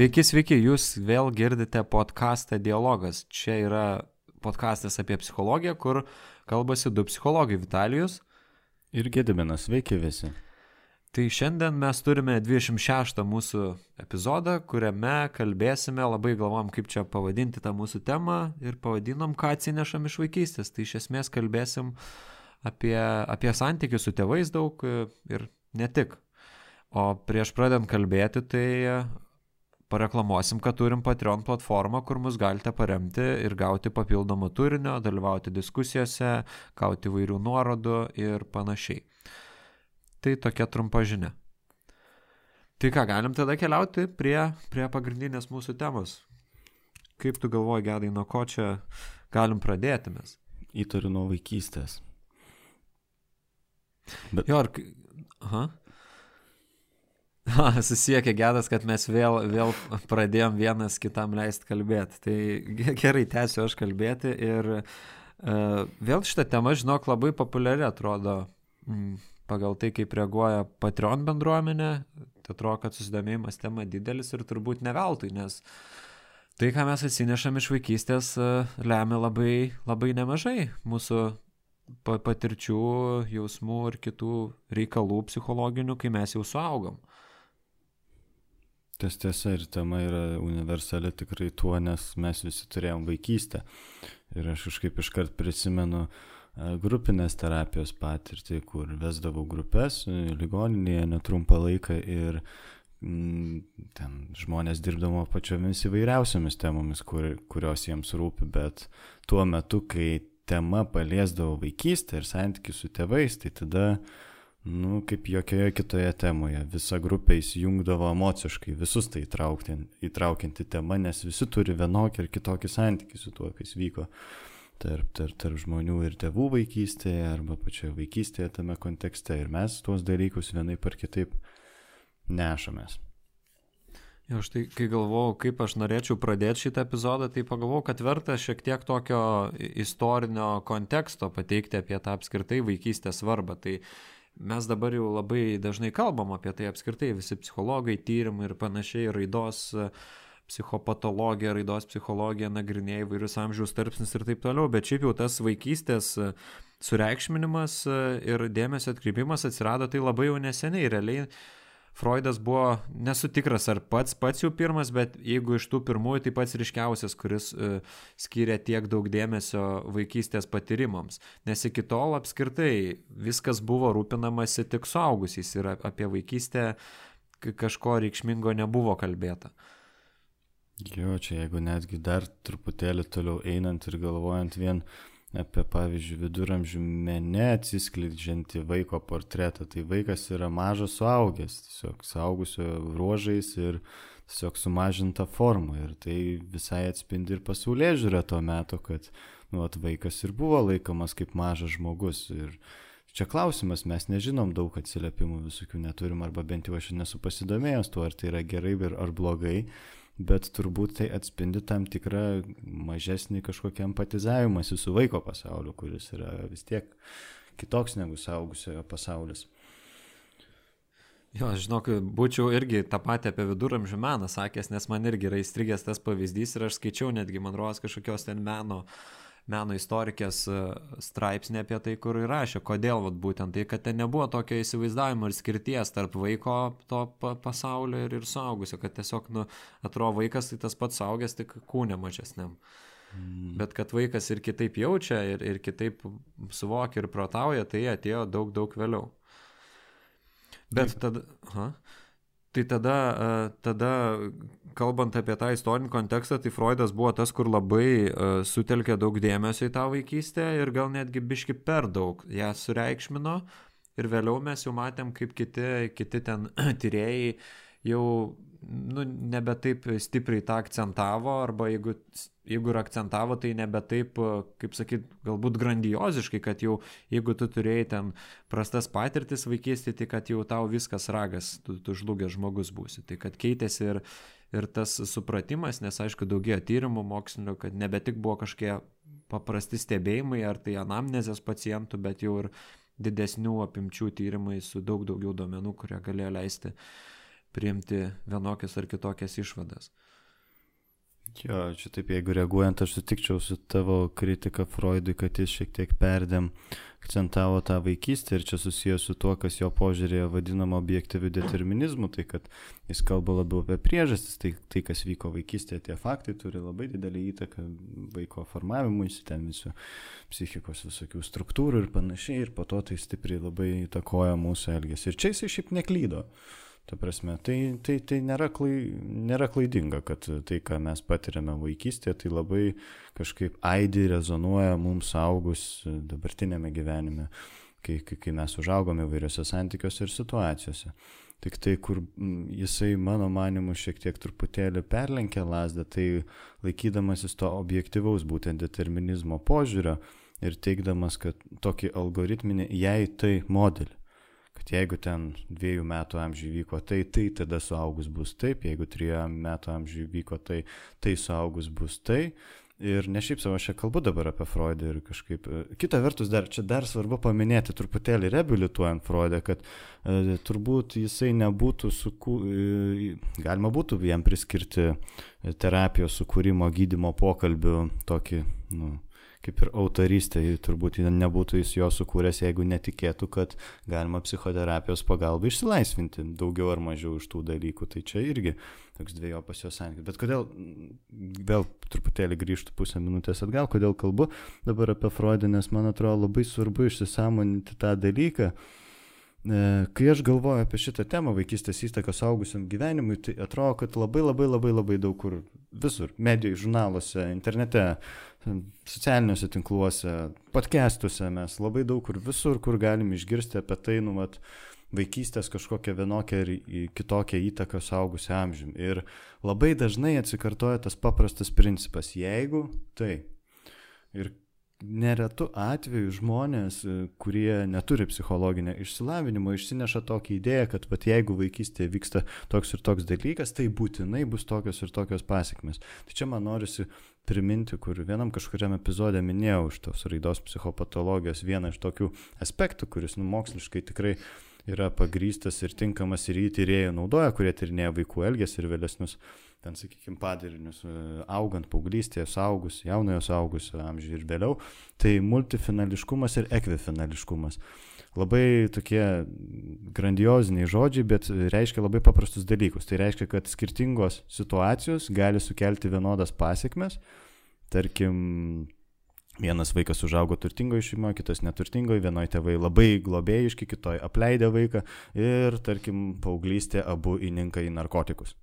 Sveiki, sveiki, jūs vėl girdite podcastą Dialogas. Čia yra podcastas apie psichologiją, kur kalbasi du psichologai - Vitalijus ir Gediminas. Sveiki visi. Tai šiandien mes turime 26 mūsų epizodą, kuriame kalbėsime, labai galvom, kaip čia pavadinti tą mūsų temą ir pavadinom, ką atsinešam iš vaikystės. Tai iš esmės kalbėsim apie, apie santykius su tėvais daug ir ne tik. O prieš pradedant kalbėti, tai pareklamuosim, kad turim Patreon platformą, kur mus galite paremti ir gauti papildomą turinio, dalyvauti diskusijose, gauti vairių nuorodų ir panašiai. Tai tokia trumpa žinia. Tai ką, galim tada keliauti prie, prie pagrindinės mūsų temos. Kaip tu galvoji, gedai, nuo ko čia galim pradėti mes? Įtariu nuo vaikystės. Bet... Jo, ar... Aha. Susiekė gedas, kad mes vėl, vėl pradėjom vienas kitam leisti kalbėti. Tai gerai, tęsiu aš kalbėti ir uh, vėl šitą temą, žinok, labai populiari atrodo mm, pagal tai, kaip reaguoja Patreon bendruomenė. Tai atrodo, kad susidomėjimas tema didelis ir turbūt ne veltui, nes tai, ką mes atsinešam iš vaikystės, uh, lemia labai, labai nemažai mūsų patirčių, jausmų ir kitų reikalų psichologinių, kai mes jau suaugom. Tas tiesa ir tema yra universali tikrai tuo, nes mes visi turėjom vaikystę. Ir aš kažkaip iškart prisimenu e, grupinės terapijos patirtį, kur vesdavau grupės ligoninėje netrumpą laiką ir mm, ten žmonės dirbdavo pačiomis įvairiausiamis temomis, kur, kurios jiems rūpi, bet tuo metu, kai tema paliesdavo vaikystę ir santykių su tėvais, tai tada uh, nu, kaip jokioje kitoje temoje. Visa grupė įsijungdavo emociškai, visus tai įtraukianti tema, nes visi turi vienokį ir kitokį santykį su tuo, kas vyko tarp, tarp, tarp žmonių ir tėvų vaikystėje arba pačioje vaikystėje tame kontekste. Ir mes tuos dalykus vienai par kitaip nešamės. Jo, aš tai, kai galvojau, kaip aš norėčiau pradėti šitą epizodą, tai pagalvojau, kad verta šiek tiek tokio istorinio konteksto pateikti apie tą apskritai vaikystės svarbą. Tai mes dabar jau labai dažnai kalbam apie tai apskritai, visi psichologai, tyrimai ir panašiai, raidos psichopatologija, raidos psichologija nagrinėja įvairius amžiaus tarpsnius ir taip toliau, bet šiaip jau tas vaikystės sureikšminimas ir dėmesio atkreipimas atsirado tai labai jau neseniai, realiai Freudas buvo, nesu tikras ar pats pats jau pirmas, bet jeigu iš tų pirmųjų, tai pats ryškiausias, kuris uh, skiria tiek daug dėmesio vaikystės patyrimams. Nes iki tol apskritai viskas buvo rūpinamasi tik suaugusiais ir apie vaikystę kažko reikšmingo nebuvo kalbėta. Jo, čia jeigu netgi dar truputėlį toliau einant ir galvojant vien apie, pavyzdžiui, viduramžių mene atsiskleidžiantį vaiko portretą. Tai vaikas yra mažas suaugęs, tiesiog suaugusio ruožais ir tiesiog sumažinta forma. Ir tai visai atspindi ir pasaulyje žiūrė tuo metu, kad nu, at, vaikas ir buvo laikomas kaip mažas žmogus. Ir čia klausimas, mes nežinom daug atsiliepimų visokių neturim, arba bent jau aš nesu pasidomėjęs tuo, ar tai yra gerai ar blogai bet turbūt tai atspindi tam tikrą mažesnį kažkokį empatizavimąsi su vaiko pasauliu, kuris yra vis tiek kitoks negu saugusiojo pasaulis. Jo, žinok, būčiau irgi tą patį apie viduramžių meną sakęs, nes man irgi yra įstrigęs tas pavyzdys ir aš skaičiau netgi, man rodos, kažkokios ten meno uh, meno istorikės e, straipsnį apie tai, kur įrašė, kodėl vat, būtent tai, kad ten nebuvo tokio įsivaizdavimo ir skirties tarp vaiko to pasaulio ir, ir suaugusio, kad tiesiog, nu, atrodo vaikas tai tas pats suaugęs, tik kūnė mažesniam. Mm. Bet kad vaikas ir kitaip jaučia, ir, ir kitaip suvokia ir protauja, tai atėjo daug, daug vėliau. Bet tada... Aha. Tai tada, e, tada, kalbant apie tą istorinį kontekstą, tai Freudas buvo tas, kur labai uh, sutelkė daug dėmesio į tą vaikystę ir gal netgi biški per daug ją sureikšmino. Ir vėliau mes jau matėm, kaip kiti, kiti ten tyrėjai jau nu, nebe taip stipriai tą akcentavo, arba jeigu, jeigu ir akcentavo, tai nebe taip, kaip sakyt, galbūt grandioziškai, kad jau jeigu tu turėjai ten prastas patirtis vaikystėje, tai kad jau tau viskas ragas, tu, tu žlugęs žmogus būsi. Tai kad keitėsi ir, ir tas supratimas, nes aišku, daugėjo tyrimų mokslinio, kad nebe tik buvo kažkokie paprasti stebėjimai ar tai anamnezės pacientų, bet jau ir didesnių apimčių tyrimai su daug daugiau duomenų, kurie galėjo leisti priimti vienokias ar kitokias išvadas. Jo, čia taip, jeigu reaguojant, aš sutikčiau su tavo kritika Freudui, kad jis šiek tiek perdėm akcentavo tą vaikystę ir čia susijęs su tuo, kas jo požiūrėje vadinama objektyviu determinizmu, tai kad jis kalba labiau apie priežastis, tai, tai kas vyko vaikystėje, tie faktai turi labai didelį įtaką vaiko formavimui, ten visų psichikos visokių struktūrų ir panašiai, ir po to tai stipriai labai įtakoja mūsų elgesį. Ir čia jisai šiaip neklydo. Ta prasme, tai, tai, tai nėra, klai, nėra klaidinga, kad tai, ką mes patiriame vaikystėje, tai labai kažkaip aidi rezonuoja mums augus dabartinėme gyvenime, kai, kai, kai mes užaugome įvairiose santykiuose ir situacijose. Tik tai, kur jisai, mano manimu, šiek tiek truputėlį perlenkė lasdą, tai laikydamasis to objektivaus būtent determinizmo požiūrio ir teikdamas, kad tokį algoritminį, jei tai modelį kad jeigu ten dviejų metų amžiui vyko tai, tai tada suaugus bus taip, jeigu trijų metų amžiui vyko tai, tai suaugus bus tai. Ir ne šiaip savo, aš čia kalbu dabar apie Freudą ir kažkaip. E, kita vertus, dar, čia dar svarbu paminėti truputėlį reabilituojant Freudą, kad e, turbūt jisai nebūtų, suku, e, galima būtų jam priskirti terapijos sukūrimo gydimo pokalbių tokį, nu, kaip ir autorystė, turbūt nebūtų jis jo sukūręs, jeigu netikėtų, kad galima psichoterapijos pagalba išsilaisvinti daugiau ar mažiau iš tų dalykų. Tai čia irgi toks dviejopas jo santykis. Bet kodėl, vėl truputėlį grįžtų pusę minutės atgal, kodėl kalbu dabar apie Freudą, nes man atrodo labai svarbu išsisamoninti tą dalyką. E, kai aš galvoju apie šitą temą, vaikystės įtaką saugusiam gyvenimui, tai atrodo, kad labai labai labai labai daug kur visur, medijai, žurnaluose, internete, socialiniuose tinkluose, podcastuose mes labai daug kur visur, kur galim išgirsti apie tai, nu, mat, vaikystės kažkokią vienokią ir kitokią įtaką saugusią amžiumi. Ir labai dažnai atsikartoja tas paprastas principas, jeigu tai. Ir neretu atveju žmonės, kurie neturi psichologinio išsilavinimo, išsineša tokią idėją, kad pat jeigu vaikystėje vyksta toks ir toks dalykas, tai būtinai bus tokios ir tokios pasiekmes. Tai čia man norisi priminti, kur vienam kažkuriam epizodė minėjau iš tos raidos psichopatologijos vieną iš tokių aspektų, kuris nu, moksliškai tikrai yra pagrystas ir tinkamas ir jį tyrėjai naudoja, kurie tyrinėja vaikų elgesį ir vėlesnius ten, sakykime, padarinius, e, augant paauglystėje, saugus, jaunojo saugusio amžiuje ir vėliau, tai multifinališkumas ir ekvifinališkumas. Labai tokie grandioziniai žodžiai, bet reiškia labai paprastus dalykus. Tai reiškia, kad skirtingos situacijos gali sukelti vienodas pasiekmes. Tarkim, vienas vaikas užaugo turtingoje šeimoje, kitas neturtingoje, vienoje tėvai labai globėjiški, kitoje apleidė vaiką ir, tarkim, paauglystė abu įninka į narkotikus.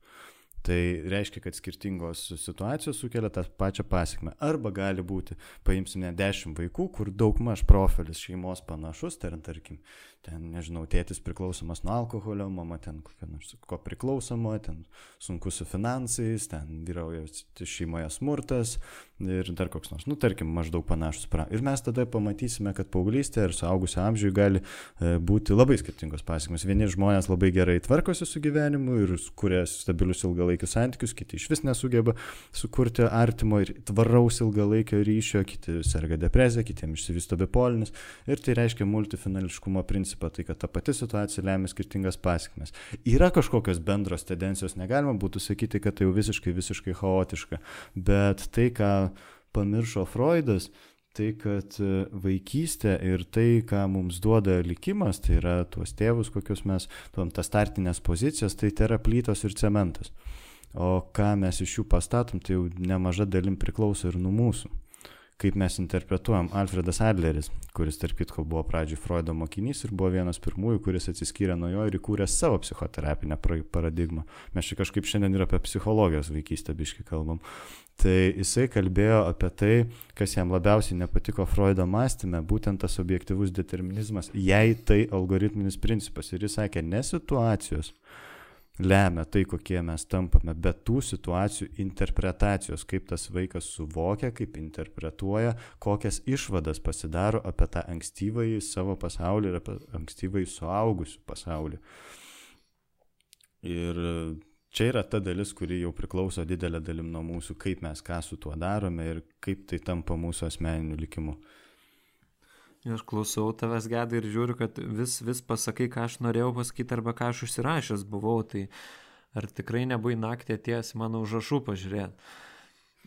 Tai reiškia, kad skirtingos situacijos sukelia tą pačią pasiekmę. Arba gali būti, paimsime 10 vaikų, kur daug maž profilis šeimos panašus, ten, tarkim, ten, nežinau, tėtis priklausomas nuo alkoholio, mama ten kokia nors ko priklausoma, ten sunku su finansais, ten vyrauja šeimoje smurtas ir dar koks nors, nu, tarkim, maždaug panašus. Pra. Ir mes tada pamatysime, kad paauglystė ir suaugusio amžiui gali e, būti labai skirtingos pasiekmes. Vieni žmonės labai gerai tvarkosi su gyvenimu ir kuria stabilius ilgalaikius santykius, kiti iš vis nesugeba sukurti artimo ir tvaraus ilgalaikio ryšio, kiti serga depresija, kitiems išsivysto bipolinis. Ir tai reiškia multifinališkumo principą principą, tai kad ta pati situacija lemia skirtingas pasiekmes. Yra kažkokios bendros tendencijos, negalima būtų sakyti, kad tai jau visiškai, visiškai chaotiška, bet tai, ką pamiršo Freudas, tai kad e, vaikystė ir tai, ką mums duoda likimas, tai yra tuos tėvus, kokius mes, tuom tas startinės pozicijas, tai tai yra plytos ir cementas. O ką mes iš jų pastatom, tai jau nemaža dalim priklauso ir nuo mūsų kaip mes interpretuojam Alfredas Adleris, kuris tarp kitko buvo pradžioj Freudo mokinys ir buvo vienas pirmųjų, kuris atsiskyrė nuo jo ir įkūrė savo psichoterapinę paradigmą. Mes čia kažkaip šiandien ir apie psichologijos vaikystę biškai kalbam. Tai jisai kalbėjo apie tai, kas jam labiausiai nepatiko Freudo mąstymė, būtent tas objektivus determinizmas, jei tai algoritminis principas. Ir jis sakė, ne situacijos, lemia tai, kokie mes tampame, bet tų situacijų interpretacijos, kaip tas vaikas suvokia, kaip interpretuoja, kokias išvadas pasidaro apie tą ankstyvąjį savo pasaulį ir apie ankstyvąjį suaugusių pasaulį. Ir čia yra ta dalis, kuri jau priklauso didelė dalim nuo mūsų, kaip mes ką su tuo darome ir kaip tai tampa mūsų asmeniniu likimu. Aš klausau tavęs gedai ir žiūriu, kad vis, vis pasakai, ką aš norėjau pasakyti arba ką aš užsirašęs buvau, tai ar tikrai nebuvai naktį atėjęs mano užrašų pažiūrėti.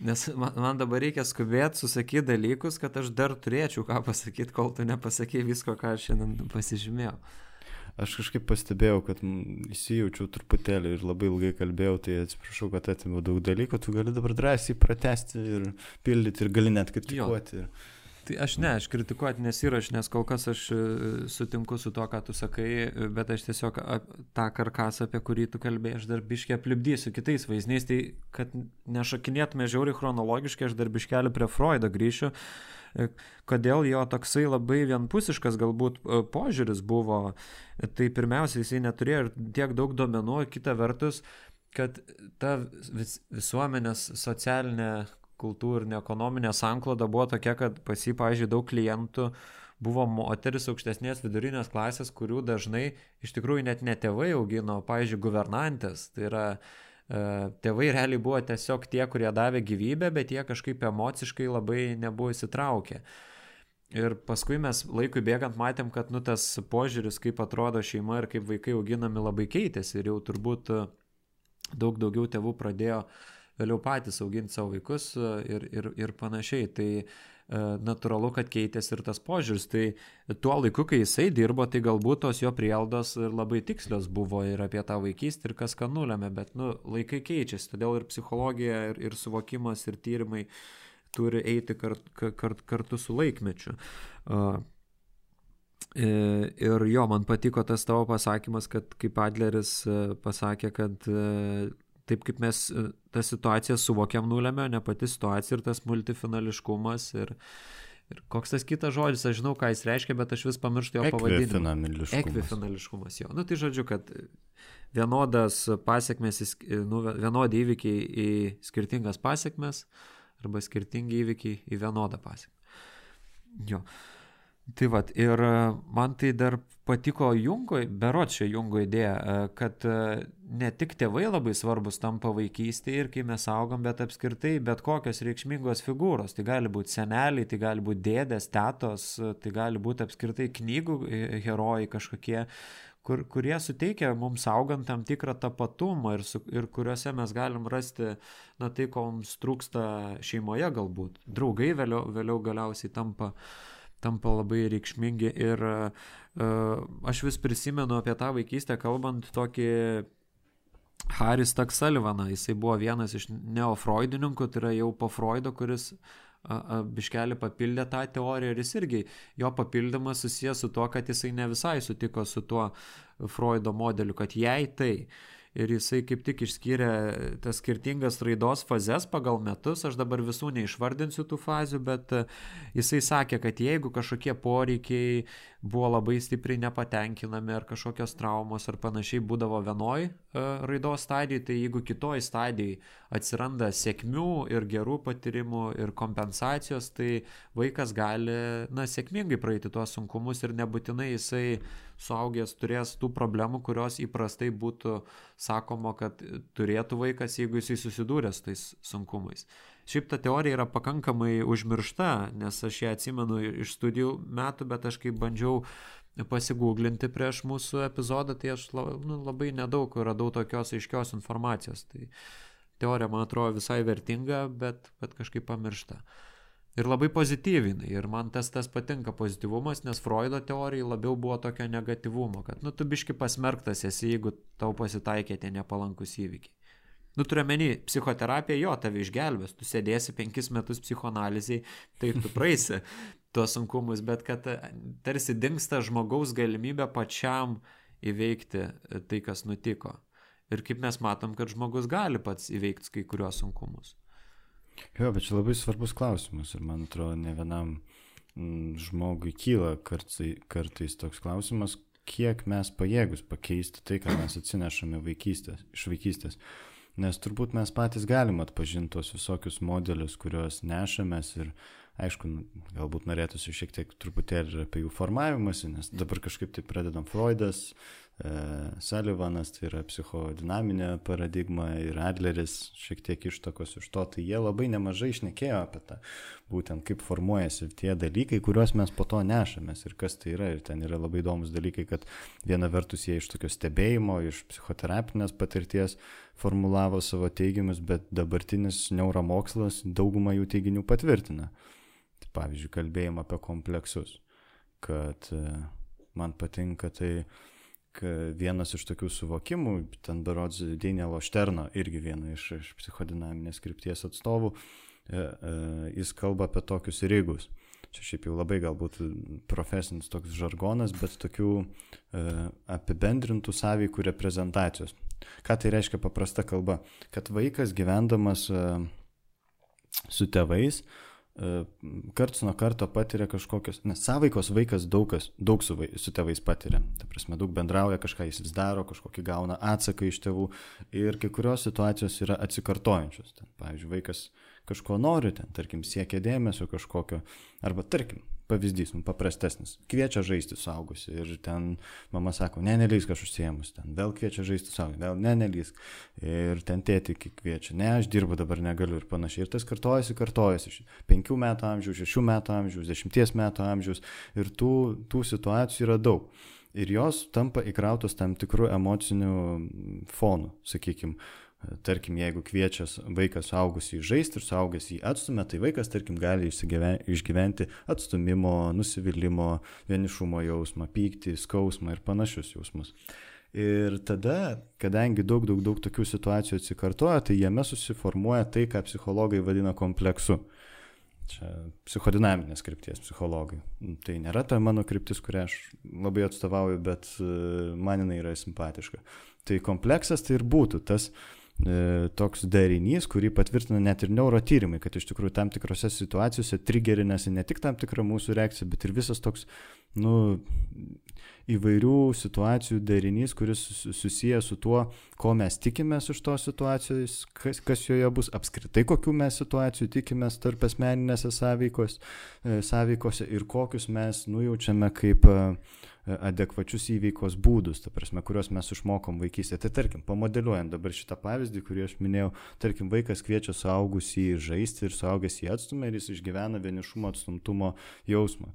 Nes man, man dabar reikia skubėti, susakyti dalykus, kad aš dar turėčiau ką pasakyti, kol tu nepasakė visko, ką aš šiandien pasižymėjau. Aš kažkaip pastebėjau, kad įsijaučiau truputėlį ir labai ilgai kalbėjau, tai atsiprašau, kad atimiau daug dalykų, tu gali dabar drąsiai pratesti ir pildyti ir gali net kritikuoti. Jo. Tai aš ne, aš kritikuoti nesiraš, nes kol kas aš e, sutinku su to, ką tu sakai, bet aš tiesiog tą karkasą, apie kurį tu kalbėjai, aš dar biškiai aplipdysiu kitais vaizdiniais, tai kad nešakinėtume žiauriai chronologiškai, aš dar biškelį prie Freudo grįšiu, e, kodėl jo toksai labai vienpusiškas galbūt e, požiūris buvo, tai pirmiausia, jisai neturėjo tiek daug duomenų, kita vertus, kad ta vis, visuomenės socialinė kultūrinė ekonominė sankloda buvo tokia, kad pas jį, pažiūrėjau, daug klientų buvo moteris aukštesnės vidurinės klasės, kurių dažnai iš tikrųjų net ne tėvai augino, pažiūrėjau, guvernantės. Tai yra e, tėvai realiai buvo tiesiog tie, kurie davė gyvybę, bet jie kažkaip emociškai labai nebuvo įsitraukę. Ir paskui mes laikui bėgant matėm, kad nu, tas požiūris, kaip atrodo šeima ir kaip vaikai auginami, labai keitėsi ir jau turbūt daug daugiau tėvų pradėjo uh, vėliau patys auginti savo vaikus e, ir, ir, ir panašiai. Tai e, natūralu, kad keitėsi ir tas požiūris. Tai tuo laiku, kai jisai dirbo, tai galbūt tos jo prieldos labai tikslios buvo ir apie tą vaikystę ir kas ką nulėmė, bet nu, laikai keičiasi, todėl ir psichologija, ir, ir suvokimas, ir tyrimai turi eiti kart, kart, kartu su laikmečiu. Uh, Ir jo, man patiko tas tavo pasakymas, kad kaip Adleris pasakė, kad taip kaip mes e, tą situaciją suvokiam nulėmė, ne pati situacija ir tas multifinališkumas ir, ir koks tas kitas žodis, aš žinau, ką jis reiškia, bet aš vis pamirštu jo pavadinimą. Ekvifinališkumas. jo. Nu tai žodžiu, kad vienodas pasiekmes, nu, vienodi įvykiai į skirtingas pasiekmes arba skirtingi įvykiai į vienodą pasiekmę. Jo. Tai vad, ir e, man tai dar patiko Jungo, berot čia Jungo idėja, e, kad e, ne tik tėvai labai svarbus tampa vaikystėje ir kai mes augam, bet apskritai bet kokios reikšmingos figūros. Tai gali būti seneliai, tai gali būti dėdės, tetos, tai gali būti apskritai knygų herojai kažkokie, kur, kurie suteikia mums augant tam tikrą tapatumą ir, su, ir kuriuose mes galim rasti, na tai, ko mums trūksta šeimoje galbūt. Draugai vėliau, vėliau galiausiai tampa uh, tampa labai reikšmingi ir uh, aš vis prisimenu apie tą vaikystę kalbant tokį Haris Taksalivaną, jisai buvo vienas iš neofreudininkų, tai yra jau po Freudo, kuris biškelį papildė tą teoriją ir jis irgi, jo papildymas susijęs su tuo, kad jisai ne visai sutiko su tuo Freudo modeliu, kad jei tai ir jisai kaip tik išskyrė tas skirtingas raidos fazes pagal metus, aš dabar visų neišvardinsiu tų fazių, bet e, jisai sakė, kad jeigu kažkokie poreikiai buvo labai stipriai nepatenkinami ar kažkokios traumos ar panašiai būdavo vienoj e, raidos stadijai, tai jeigu kitoj stadijai atsiranda sėkmių ir gerų patyrimų ir kompensacijos, tai vaikas gali, na, sėkmingai praeiti tuos sunkumus ir nebūtinai jisai suaugęs turės tų problemų, kurios įprastai būtų sakoma, kad turėtų vaikas, jeigu jisai susidūrė su tais sunkumais. Šiaip ta teorija yra pakankamai užmiršta, nes aš ją atsimenu iš studijų metų, bet aš kaip bandžiau pasigūglinti prieš mūsų epizodą, tai aš nu, labai nedaug radau tokios aiškios informacijos. Tai teorija, man atrodo, visai vertinga, bet, bet kažkaip pamiršta. Ir labai pozityvinai. Ir man tas tas patinka pozityvumas, nes Freudo teorijai labiau buvo tokio negativumo, kad, nu, tu biški pasmerktas esi, jeigu tau pasitaikė tie nepalankus įvykiai. Nu, turiu menį, psichoterapija jo tave išgelbės, tu sėdėsi penkis metus psichoanalizai, tai tu praeisi tuos sunkumus, bet kad e, tarsi dinksta žmogaus galimybė pačiam įveikti e, tai, kas nutiko. Ir kaip mes matom, kad žmogus gali pats įveikti kai kuriuos sunkumus. Jo, bet čia labai svarbus klausimas ir man atrodo, ne vienam mm, žmogui kyla kartai, kartais toks klausimas, kiek mes pajėgus pakeisti tai, ką mes atsinešame vaikystės, iš vaikystės. Nes turbūt mes patys galim atpažinti tos visokius modelius, kuriuos nešamės ir aišku, galbūt norėtųsi šiek tiek truputėlį apie jų formavimąsi, nes dabar kažkaip tai pradedam Freudas, Sullivanas, tai yra psichodinaminė paradigma ir Adleris šiek tiek ištakos iš to, tai jie labai nemažai išnekėjo apie tą, būtent kaip formuojasi tie dalykai, kuriuos mes po to nešamės ir kas tai yra. Ir ten yra labai įdomus dalykai, kad viena vertus jie iš tokio stebėjimo, iš psichoterapinės patirties formulavo savo teigiamus, bet dabartinis neuromokslas daugumą jų teiginių patvirtina. Tai pavyzdžiui, kalbėjimą apie kompleksus, kad e, man patinka tai vienas iš tokių suvokimų, ten berods Danielo Šterno, irgi viena iš, iš psichodinaminės krypties atstovų, e, e, jis kalba apie tokius rygus. Čia šiaip jau labai galbūt profesinis toks žargonas, bet tokių e, apibendrintų sąveikų reprezentacijos. Ką tai reiškia paprasta kalba? Kad vaikas gyvendamas e, su tėvais, e, karts nuo karto patiria kažkokios, nes sąveikos vaikas daug, kas, daug su, vai, su tėvais patiria. Ta prasme, daug bendrauja, kažką jis vis daro, kažkokį gauna atsaką iš tėvų ir kai kurios situacijos yra atsikartojančios. Ten, pavyzdžiui, vaikas kažko nori, ten, tarkim, siekia dėmesio kažkokio, arba, tarkim, pavyzdys, nu, paprastesnis. Kviečia žaisti suaugusi ir ten mama sako, ne, nelysk aš užsiemus, ten vėl kviečia žaisti suaugusi, vėl ne, nelysk. Ir ten tėti kviečia, ne, aš dirbu dabar negaliu ir panašiai. Ir tas kartojasi, kartojasi. Penkių metų amžiaus, šešių metų amžiaus, dešimties metų amžiaus ir tų, tų situacijų yra daug. Ir jos tampa įkrautos tam tikrų emocinių fonų, sakykime Tarkim, jeigu kviečia vaikas suaugusį žaisti ir suaugęs jį atstumia, tai vaikas, tarkim, gali išgyventi atstumimo, nusivylimą, vienišumo jausmą, pyktį, skausmą ir panašius jausmus. Ir tada, kadangi daug, daug, daug tokių situacijų atsikartoja, tai jame susiformuoja tai, ką psichologai vadina kompleksu. Čia psichodinaminės krypties psichologai. Tai nėra ta mano kryptis, kurią aš labai atstovauju, bet e, man jinai yra simpatiška. Tai kompleksas tai ir būtų tas, uh, toks darinys, kurį patvirtina net ir neurotyrimai, kad iš tikrųjų tam tikrose situacijose trigerinasi ne tik tam tikra mūsų reakcija, bet ir visas toks, nu, įvairių situacijų darinys, kuris susijęs su tuo, ko mes tikimės iš tos situacijos, kas, kas joje bus apskritai, kokių mes situacijų tikimės tarp asmeninėse sąveikos, e, sąveikose ir kokius mes nujaučiame kaip uh, E, adekvačius įveikos būdus, ta prasme, kuriuos mes išmokom vaikystėje. Tai tarkim, pamodeliuojant dabar šitą pavyzdį, kurį aš minėjau, tarkim, vaikas kviečia suaugusį žaisti ir suaugęs jį atstumia ir jis išgyvena vienišumo atstumtumo jausmą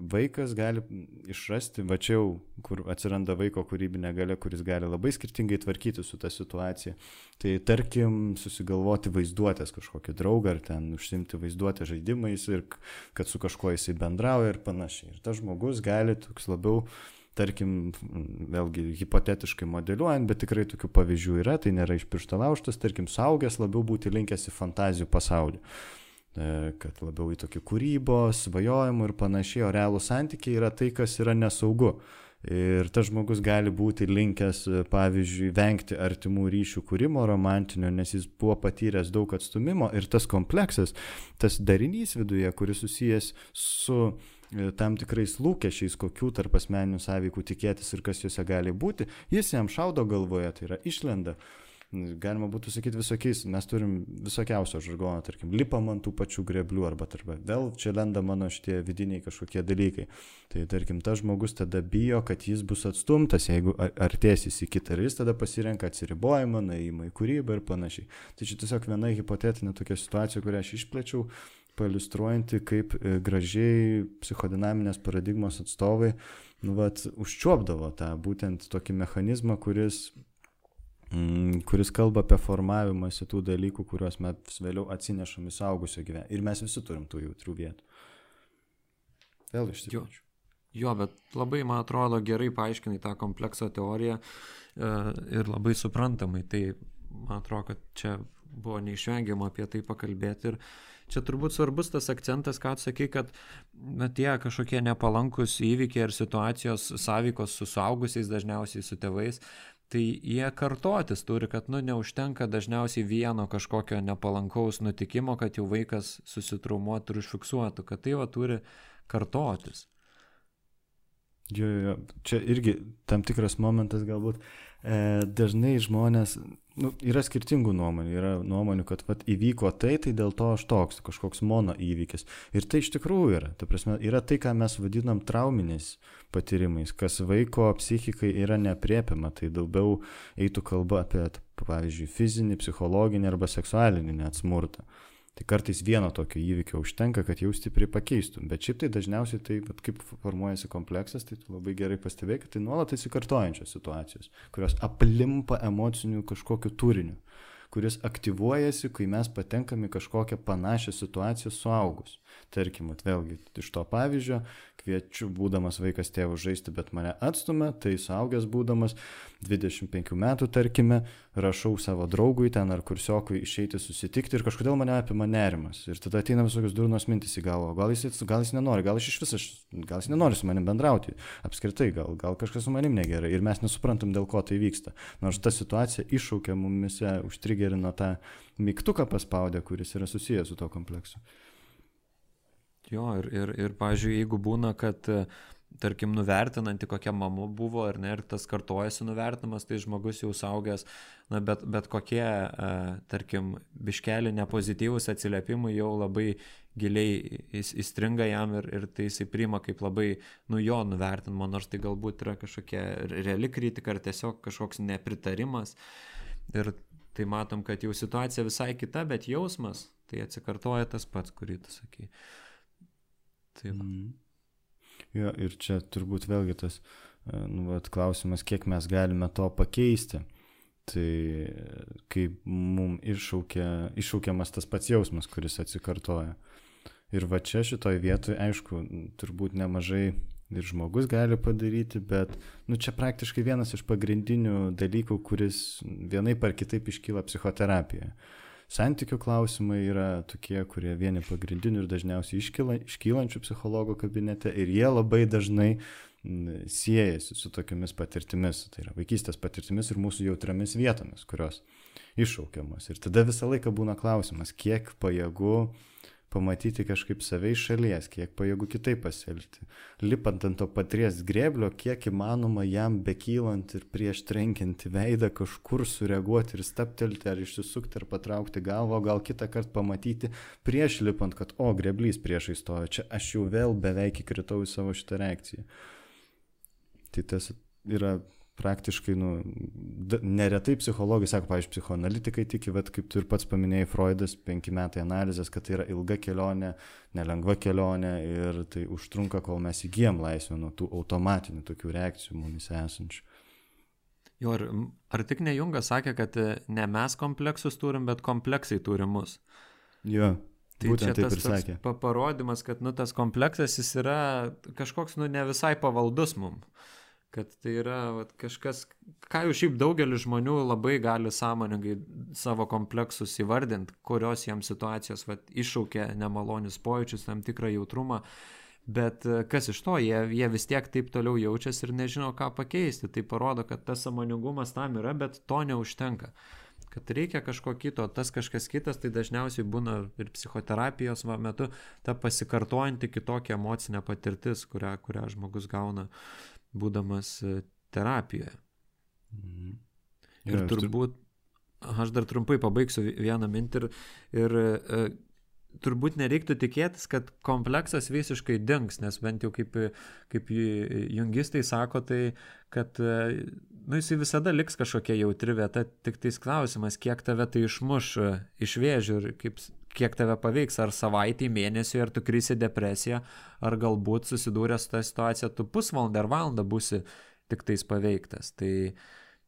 vaikas gali išrasti, va čia jau, kur atsiranda vaiko kūrybinė galia, kuris gali labai skirtingai tvarkyti su tą situacija. Tai tarkim, susigalvoti vaizduotės kažkokį draugą ar ten užsimti vaizduotę žaidimais ir kad su kažkuo jisai bendrauja ir panašiai. Ir tas žmogus gali toks labiau tarkim, vėlgi hipotetiškai modeliuojant, bet tikrai tokių pavyzdžių yra, tai nėra iš piršto lauštas, tarkim, saugęs labiau būti linkęs į fantazijų pasaulį. E, kad labiau į tokį kūrybos, svajojimų ir panašiai, o realų santykiai yra tai, kas yra nesaugu. Ir tas žmogus gali būti linkęs, pavyzdžiui, vengti artimų ryšių kūrimo romantinio, nes jis buvo patyręs daug atstumimo ir tas kompleksas, tas darinys viduje, kuris susijęs su e, tam tikrais lūkesčiais, kokių tarp asmeninių sąveikų tikėtis ir kas juose gali būti, jis jam šaudo galvoje, tai yra išlenda. Galima būtų sakyti visokiais, mes turim visokiausio žargono, tarkim, lipam ant tų pačių greblių arba tarp, vėl čia lenda mano šitie vidiniai kažkokie dalykai. Tai tarkim, tas žmogus tada bijo, kad jis bus atstumtas, jeigu artėsis į kitą ir jis tada pasirenka atsiribojimą, naimą į kūrybą ir panašiai. Tai čia tiesiog viena hipotetinė tokia situacija, kurią aš išplečiau pailustruojanti, kaip e, gražiai psichodinaminės paradigmos atstovai nu, vat, užčiuopdavo tą būtent tokį mechanizmą, kuris kuris kalba apie formavimąsi tų dalykų, kuriuos mes vėliau atsinešam į saugusio gyvenimą. Ir mes visi turim tų jautrių vietų. Vėl išsiplėčiu. Jo, bet labai, man atrodo, gerai paaiškinai tą komplekso teoriją e, ir labai suprantamai. Tai man atrodo, kad čia buvo neišvengiama apie tai pakalbėti. Ir čia turbūt svarbus tas akcentas, ką atsakai, kad na, tie kažkokie nepalankus įvykiai ar situacijos sąveikos su suaugusiais, dažniausiai su tėvais, tai jie kartotis turi, kad nu neužtenka dažniausiai vieno kažkokio nepalankaus nutikimo, kad jau vaikas susitraumuotų ir užfiksuotų, kad tai va turi kartotis. Jo, jo, čia irgi tam tikras momentas galbūt. E, dažnai žmonės, nu, yra skirtingų nuomonių, yra nuomonių, kad vat, įvyko tai, tai dėl to aš toks, kažkoks mono įvykis. Ir tai iš tikrųjų yra. Ta prasme, yra tai, ką mes vadinam trauminiais patyrimais, kas vaiko psichikai yra nepriepiama, tai daugiau eitų kalba apie, pavyzdžiui, fizinį, psichologinį arba seksualinį net smurtą. Tai kartais vieno tokio įvykio užtenka, kad jau stipriai pakeistum. Bet šiaip tai dažniausiai tai, kaip formuojasi kompleksas, tai labai gerai pastebėjai, kad tai nuolat įsikartojančios situacijos, kurios aplimpa emocinių kažkokiu turiniu, kuris aktyvuojasi, kai mes patenkame kažkokią panašią situaciją suaugus. Tarkim, vėlgi iš to pavyzdžio, kviečiu, būdamas vaikas tėvų žaisti, bet mane atstumia, tai suaugęs būdamas 25 metų, tarkime, rašau savo draugui ten ar kursiokui išeiti susitikti ir kažkodėl mane apima nerimas. Ir tada ateina visokios durnos mintis į galvą, gal jis, gal jis nenori, gal iš viso, gal jis nenori su manim bendrauti, apskritai, gal, gal kažkas su manim negerai ir mes nesuprantam, dėl ko tai vyksta. Nors ta situacija iššaukia mumise, užtrigerino tą mygtuką paspaudę, kuris yra susijęs su to kompleksu. Jo, ir, ir, ir pažiūrėjau, jeigu būna, kad, tarkim, nuvertinanti kokia mama buvo, ar ne, ir tas kartojasi nuvertinamas, tai žmogus jau saugęs, na, bet, bet kokie, tarkim, biškeli nepozityvus atsiliepimai jau labai giliai įstringa jam ir, ir tai jisai priima kaip labai, nu, jo nuvertinimo, nors tai galbūt yra kažkokia reali kritika ar tiesiog kažkoks nepritarimas. Ir tai matom, kad jau situacija visai kita, bet jausmas tai atsikartoja tas pats, kurį tu sakai. Taip. Mm. Jo, ir čia turbūt vėlgi tas e, nu, vat, klausimas, kiek mes galime to pakeisti. Tai kai mums iššaukia, iššaukiamas tas pats jausmas, kuris atsikartoja. Ir va čia šitoj vietoje, aišku, turbūt nemažai ir žmogus gali padaryti, bet nu, čia praktiškai vienas iš pagrindinių dalykų, kuris vienai par kitaip iškyla psichoterapijoje santykių klausimai yra tokie, kurie vieni pagrindinių ir dažniausiai iškyla, iškylančių psichologo kabinete ir jie labai dažnai siejasi su tokiamis patirtimis, tai yra vaikystės patirtimis ir mūsų jautriamis vietomis, kurios iššaukiamos. Ir tada visą laiką būna klausimas, kiek pajėgu pamatyti kažkaip save iš šalies, kiek pajėgų kitaip pasielgti. Lipant ant to paties grėblio, kiek įmanoma jam bekylant ir prieš trenkianti veidą kažkur sureaguoti ir staptelti ar išsisukti ar patraukti galvą, gal kitą kartą pamatyti prieš lipant, kad o, greblys priešai stojo, čia aš jau vėl beveik įkritau į savo šitą reakciją. Tai tas yra praktiškai, nu, neretai psichologai sako, pavyzdžiui, psichoanalitikai tiki, bet kaip tu ir pats paminėjai, Freudas, penki metai analizės, kad tai yra ilga kelionė, nelengva kelionė ir tai užtrunka, kol mes įgyjam laisvę nuo tų automatinių tokių reakcijų mumis esančių. Jo, ar, ar tik ne Jungas sakė, kad e, ne mes kompleksus turim, bet kompleksai turi mus? Jo. Tai čia tas, tas parodimas, kad nu, tas kompleksas jis yra kažkoks nu, ne visai pavaldus mums kad tai yra vat, kažkas, ką jau šiaip daugelis žmonių labai gali sąmoningai savo kompleksus įvardinti, kurios jiems situacijos vat, iššaukia nemalonius pojūčius, tam tikrą jautrumą, bet e, kas iš to, jie, jie vis tiek taip toliau jaučiasi ir nežino, ką pakeisti. Tai parodo, kad tas sąmoningumas tam yra, bet to neužtenka kad reikia kažko kito, tas kažkas kitas, tai dažniausiai būna ir psichoterapijos metu ta pasikartojanti kitokia emocinė patirtis, kurią, kurią žmogus gauna būdamas e, terapijoje. Mhm. Ir ja, turbūt, aš dar trumpai pabaigsiu vieną mintį ir, ir e, turbūt nereiktų tikėtis, kad kompleksas visiškai dings, nes bent jau kaip, kaip jungistai sako, tai kad e, nu, jis visada liks kažkokia jautri vieta, tik tais klausimas, kiek tave tai išmuš iš vėžių ir kaip, kiek tave paveiks, ar savaitį, mėnesį, ar tu krisi depresiją, ar galbūt susidūręs su tą situaciją, tu pusvalandą ar valandą būsi tik tais paveiktas. Tai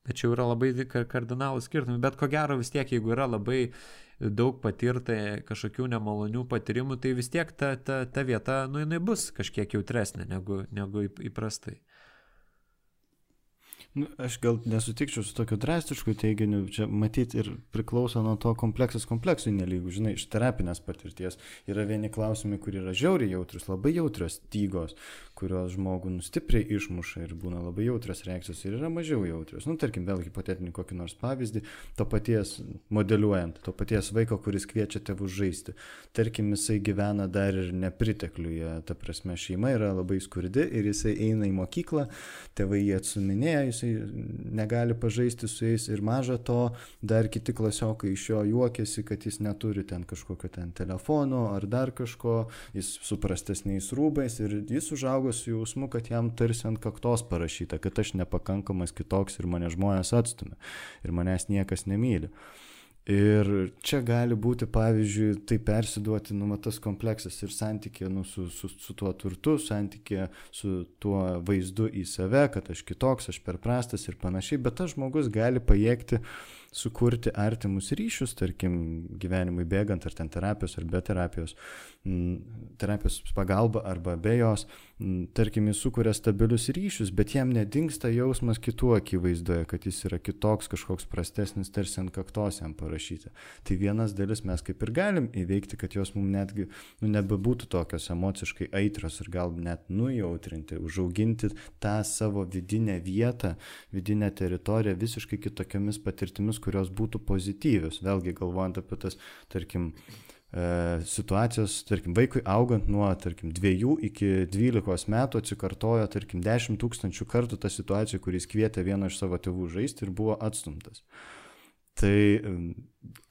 tačiau yra labai kardinalų skirtumai, bet ko gero vis tiek, jeigu yra labai daug patirta kažkokių nemalonių patyrimų, tai vis tiek ta, ta, ta vieta, nu, jinai bus kažkiek jautresnė negu, negu įprastai. Nu, aš gal nesutikčiau su tokiu drastišku teiginiu, čia matyti ir priklauso nuo to kompleksas kompleksui nelygų, žinai, iš terapinės patirties. Yra vieni klausimai, kur yra žiauriai jautrus, labai jautrios tygos, kurios žmogų nustipriai išmuša ir būna labai jautrios reakcijos ir yra mažiau jautrios. Nu, tarkim, vėl hipotetinį kokį nors pavyzdį, to paties modeliuojant, to paties vaiko, kuris kviečia tėvus žaisti. Tarkim, jisai gyvena dar ir nepritekliuje, ta prasme, šeima yra labai skurdi ir jisai eina į mokyklą, tėvai jį atsuminėja, jisai negali pažaisti su jais ir maža to, dar kiti klasiokai iš jo juokiasi, kad jis neturi ten kažkokio ten telefono ar dar kažko, jis su prastesniais rūbais ir jis užaugo su jausmu, kad jam tarsi ant kaktos parašyta, kad aš nepakankamas kitoks ir mane žmonės atstumia ir manęs niekas nemyli. Ir čia gali būti, pavyzdžiui, tai persiduoti, nu, tas kompleksas ir santykė nu, su, su, su tuo turtu, santykė su tuo vaizdu į save, kad aš kitoks, aš per prastas ir panašiai, bet tas žmogus gali pajėgti sukurti artimus ryšius, tarkim, gyvenimui bėgant, ar ten terapijos, ar be terapijos, terapijos pagalba, arba be jos, tarkim, jis sukuria stabilius ryšius, bet jam nedingsta jausmas kitų akivaizdoje, kad jis yra kitoks, kažkoks prastesnis, tarsi ant kaktos jam parašyti. Tai vienas dalis mes kaip ir galim įveikti, kad jos mums netgi nu, nebebūtų tokios emociškai aitrios ir gal net nujautrinti, užauginti tą savo vidinę vietą, vidinę teritoriją visiškai kitokiamis patirtimis, kurios būtų pozityvios. Vėlgi galvojant apie tas, tarkim, e, situacijos, tarkim, vaikui augant nuo, tarkim, 2 iki 12 metų atsikartojo, tarkim, 10 tūkstančių kartų ta situacija, kuris kvietė vieną iš savo tėvų žaisti ir buvo atstumtas. Tai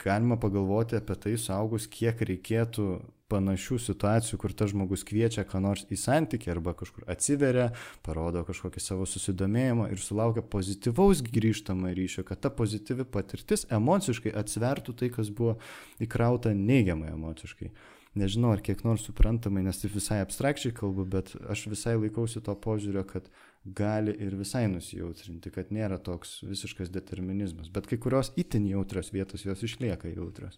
galima pagalvoti apie tai suaugus, kiek reikėtų panašių situacijų, kur tas žmogus kviečia ką nors į santykį arba kažkur atsiveria, parodo kažkokį savo susidomėjimą ir sulaukia pozityvaus grįžtamą ryšio, kad ta pozityvi patirtis emociškai atsvertų tai, kas buvo įkrauta neigiamai emociškai. Nežinau, ar kiek nors suprantamai, nes tai visai abstrakčiai kalbu, bet aš visai laikausi to požiūrio, kad gali ir visai nusijautrinti, kad nėra toks visiškas determinizmas, bet kai kurios itin jautrios vietos jos išlieka jautrios.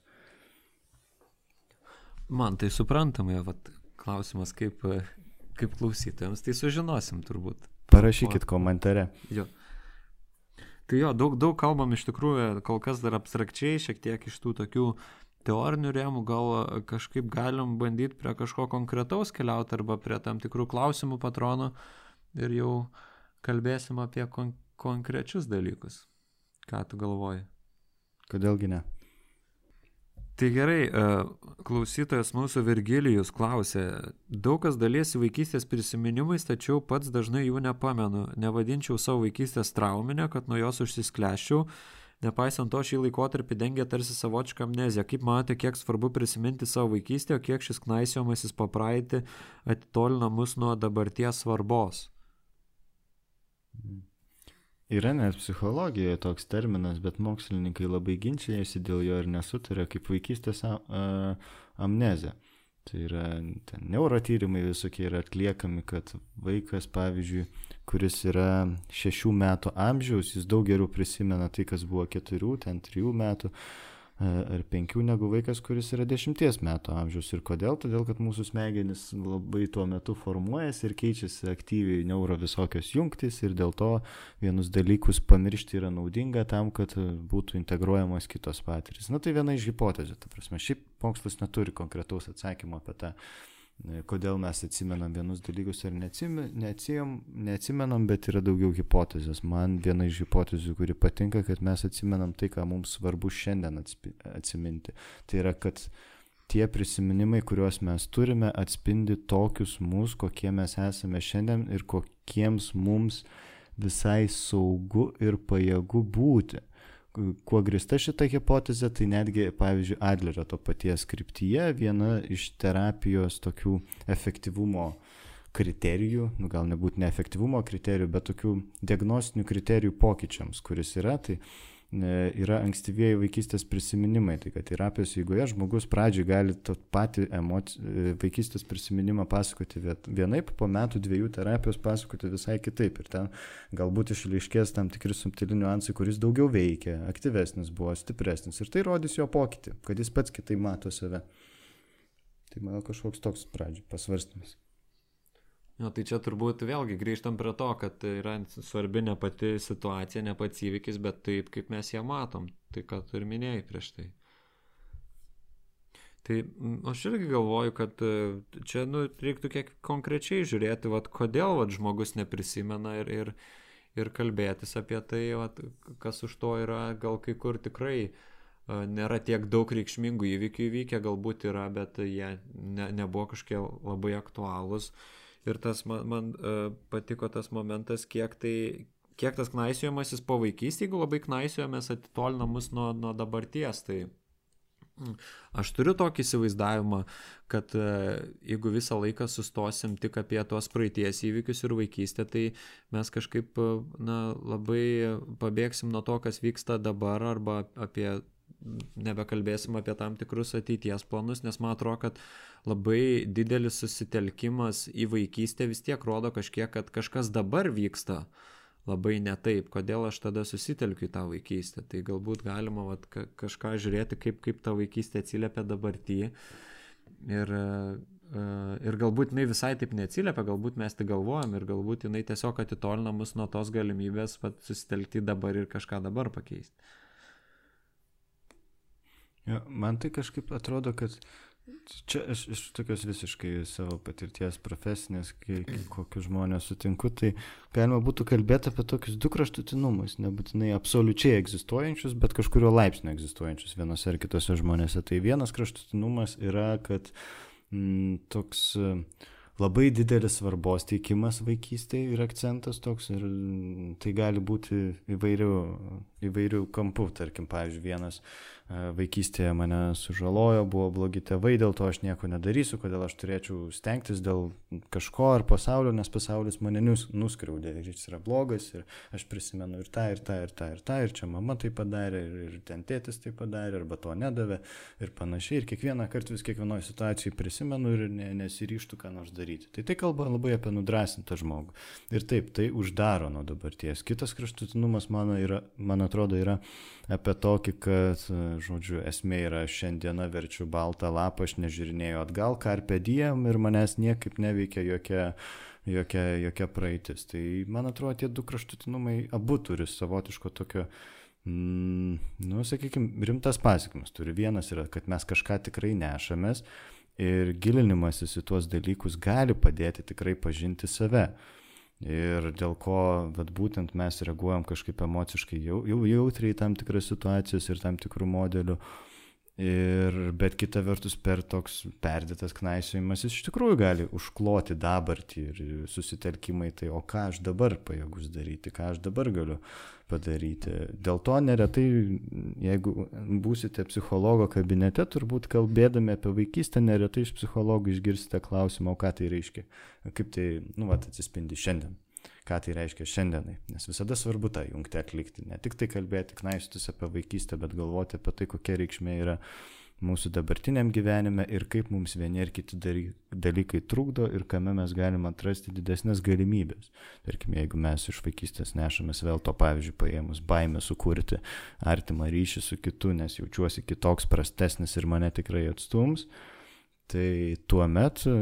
Man tai suprantamai, vat, klausimas kaip, kaip klausytojams, tai sužinosim turbūt. Parašykit komentare. Jo. Tai jo, daug, daug kalbam iš tikrųjų, kol kas dar abstrakčiai, šiek tiek iš tų tokių teorinių rėmų, gal kažkaip galim bandyti prie kažko konkretaus keliauti arba prie tam tikrų klausimų patronų ir jau kalbėsim apie kon konkrečius dalykus. Ką tu galvoji? Kodėlgi ne? Tai gerai, e, klausytojas mūsų Virgilijus klausė, daug kas daliesi vaikystės prisiminimais, tačiau pats dažnai jų nepamenu, nevadinčiau savo vaikystės trauminę, kad nuo jos užsiskleščiau, nepaisant to šį laikotarpį dengia tarsi savočią amneziją. Kaip matote, kiek svarbu prisiminti savo vaikystę, o kiek šis knaisiomasis papraeitį atitolina mus nuo dabarties svarbos? Mm. Yra net psichologijoje toks terminas, bet mokslininkai labai ginčiasi dėl jo ir nesutarė kaip vaikystės amnezija. Tai yra neurotyrimai visokie yra atliekami, kad vaikas, pavyzdžiui, kuris yra šešių metų amžiaus, jis daug geriau prisimena tai, kas buvo keturių, ten trijų metų, ar penkių negu vaikas, kuris yra dešimties metų amžiaus. Ir kodėl? Todėl, kad mūsų smegenys labai tuo metu formuojasi ir keičiasi aktyviai neuro visokios jungtis ir dėl to vienus dalykus pamiršti yra naudinga tam, kad būtų integruojamos kitos patirtis. Na tai viena iš hipotezių, ta prasme, šiaip mokslas neturi konkretaus atsakymo apie tą kodėl mes atsimenam vienus dalykus ar neatsimenam, neatsimenam, bet yra daugiau hipotezės. Man viena iš hipotezių, kuri patinka, kad mes atsimenam tai, ką mums svarbu šiandien atsiminti. Tai yra, kad tie prisiminimai, kuriuos mes turime, atspindi tokius mus, kokie mes esame šiandien ir kokiems mums visai saugu ir pajėgu būti kuo grįsta šita hipotezė, tai netgi, pavyzdžiui, Adlerio to paties kryptyje viena iš terapijos tokių efektyvumo kriterijų, nu, gal nebūt neefektyvumo kriterijų, bet tokių diagnostinių kriterijų pokyčiams, kuris yra, tai yra ankstyvieji vaikystės prisiminimai. Tai kad terapijos eigoje žmogus pradžioj gali patį emoci... vaikystės prisiminimą pasakoti vienaip, po metų dviejų terapijos pasakoti visai kitaip. Ir ten galbūt išliškės tam tikri subtili niuansai, kuris daugiau veikia, aktyvesnis buvo, stipresnis. Ir tai rodys jo pokytį, kad jis pats kitaip mato save. Tai mano kažkoks toks pradžioj pasvarstymas. Jo, tai čia turbūt vėlgi grįžtam prie to, kad yra svarbi ne pati situacija, ne pats įvykis, bet taip, kaip mes ją matom. Tai ką tu ir minėjai prieš tai. Tai aš irgi galvoju, kad e, čia nu, reiktų kiek konkrečiai žiūrėti, vat, kodėl vat, žmogus neprisimena ir, ir, ir kalbėtis apie tai, vat, kas už to yra, gal kai kur tikrai uh, nėra tiek daug reikšmingų įvykių įvykę, galbūt yra, bet jie ne, nebuvo kažkokie labai aktualūs. Ir tas man, man uh, patiko tas momentas, kiek tai, kiek tas knaisiojimasis po vaikystį, jeigu labai knaisiojomės, atitolina mus nuo, nuo dabarties. Tai Aš turiu tokį įsivaizdavimą, kad e, jeigu visą laiką sustosim tik apie tos praeities įvykius ir vaikystę, tai mes kažkaip e, na, labai pabėgsim nuo to, kas vyksta dabar arba apie nebekalbėsim apie tam tikrus ateities planus, nes man atrodo, kad labai didelis susitelkimas į vaikystę vis tiek rodo kažkiek, kad kažkas dabar vyksta. Labai ne taip, kodėl aš tada susitelkiu į tą vaikystę. Tai galbūt galima vat, ka kažką žiūrėti, kaip, kaip ta vaikystė atsiliepia dabartį. Ir, e, ir galbūt jinai visai taip neatsiliepia, galbūt mes tik galvojam ir galbūt jinai tiesiog atitolina mus nuo tos galimybės susitelkti dabar ir kažką dabar pakeisti. Ja, man tai kažkaip atrodo, kad Čia aš iš tokios visiškai savo patirties profesinės, kai, kai kokius žmonės sutinku, tai galima būtų kalbėti apie tokius du kraštutinumus, nebūtinai absoliučiai egzistuojančius, bet kažkurio laipsnio egzistuojančius vienose ar kitose žmonėse. Tai vienas kraštutinumas yra, kad m, mm, toks labai didelis svarbos teikimas vaikystėje ir akcentas toks, ir tai gali būti įvairių, įvairių kampų, tarkim, pavyzdžiui, vienas vaikystėje mane sužalojo, buvo blogi tėvai, dėl to aš nieko nedarysiu, kodėl aš turėčiau stengtis dėl kažko ar pasaulio, nes pasaulis mane nuskriaudė ir jis yra blogas ir aš prisimenu ir tą, ir tą, ir tą, ir tą, ir čia mama tai padarė, ir, ir ten tėtis tai padarė, arba to nedavė ir panašiai. Ir kiekvieną kartą vis kiekvienoje situacijoje prisimenu ir ne, nesiryštų ką nors daryti. Tai tai kalba labai apie nudrasintą žmogų. Ir taip, tai uždaro nuo dabarties. Kitas kraštutinumas mano yra, man atrodo, yra apie tokį, kad, žodžiu, esmė yra šiandieną verčiu baltą lapą, aš nežiūrinėjau atgal, karpė diem ir manęs niekaip neveikia jokia, jokia, jokia praeitis. Tai man atrodo, tie du kraštutinumai abu turi savotiško tokio, mm, nu, sakykime, rimtas pasiekmes. Turi vienas yra, kad mes kažką tikrai nešamės ir gilinimasis į tuos dalykus gali padėti tikrai pažinti save. Ir dėl ko, bet būtent mes reaguojam kažkaip emociškai jau, jau jautriai tam tikras situacijas ir tam tikrų modelių. Ir, bet kita vertus, per toks perdėtas knaisiojimas jis iš tikrųjų gali užkloti dabartį ir susitelkimai, tai o ką aš dabar pajėgus daryti, ką aš dabar galiu padaryti. Dėl to neretai, jeigu būsite psichologo kabinete, turbūt kalbėdami apie vaikystę, neretai iš psichologų išgirsite klausimą, o ką tai reiškia, kaip tai, nu, vat, atsispindi šiandien ką tai reiškia šiandienai. Nes visada svarbu tą jungtį atlikti. Ne tik tai kalbėti, knaistus apie vaikystę, bet galvoti apie tai, kokia reikšmė yra mūsų dabartiniam gyvenime ir kaip mums vieni ir kiti dalykai trukdo ir kame mes galime atrasti didesnės galimybės. Tarkim, jeigu mes iš vaikystės nešamės vėl to pavyzdžiui paėmus baimę sukurti artimą ryšį su kitu, nes jaučiuosi kitoks, prastesnis ir mane tikrai atstums, tai tuo metu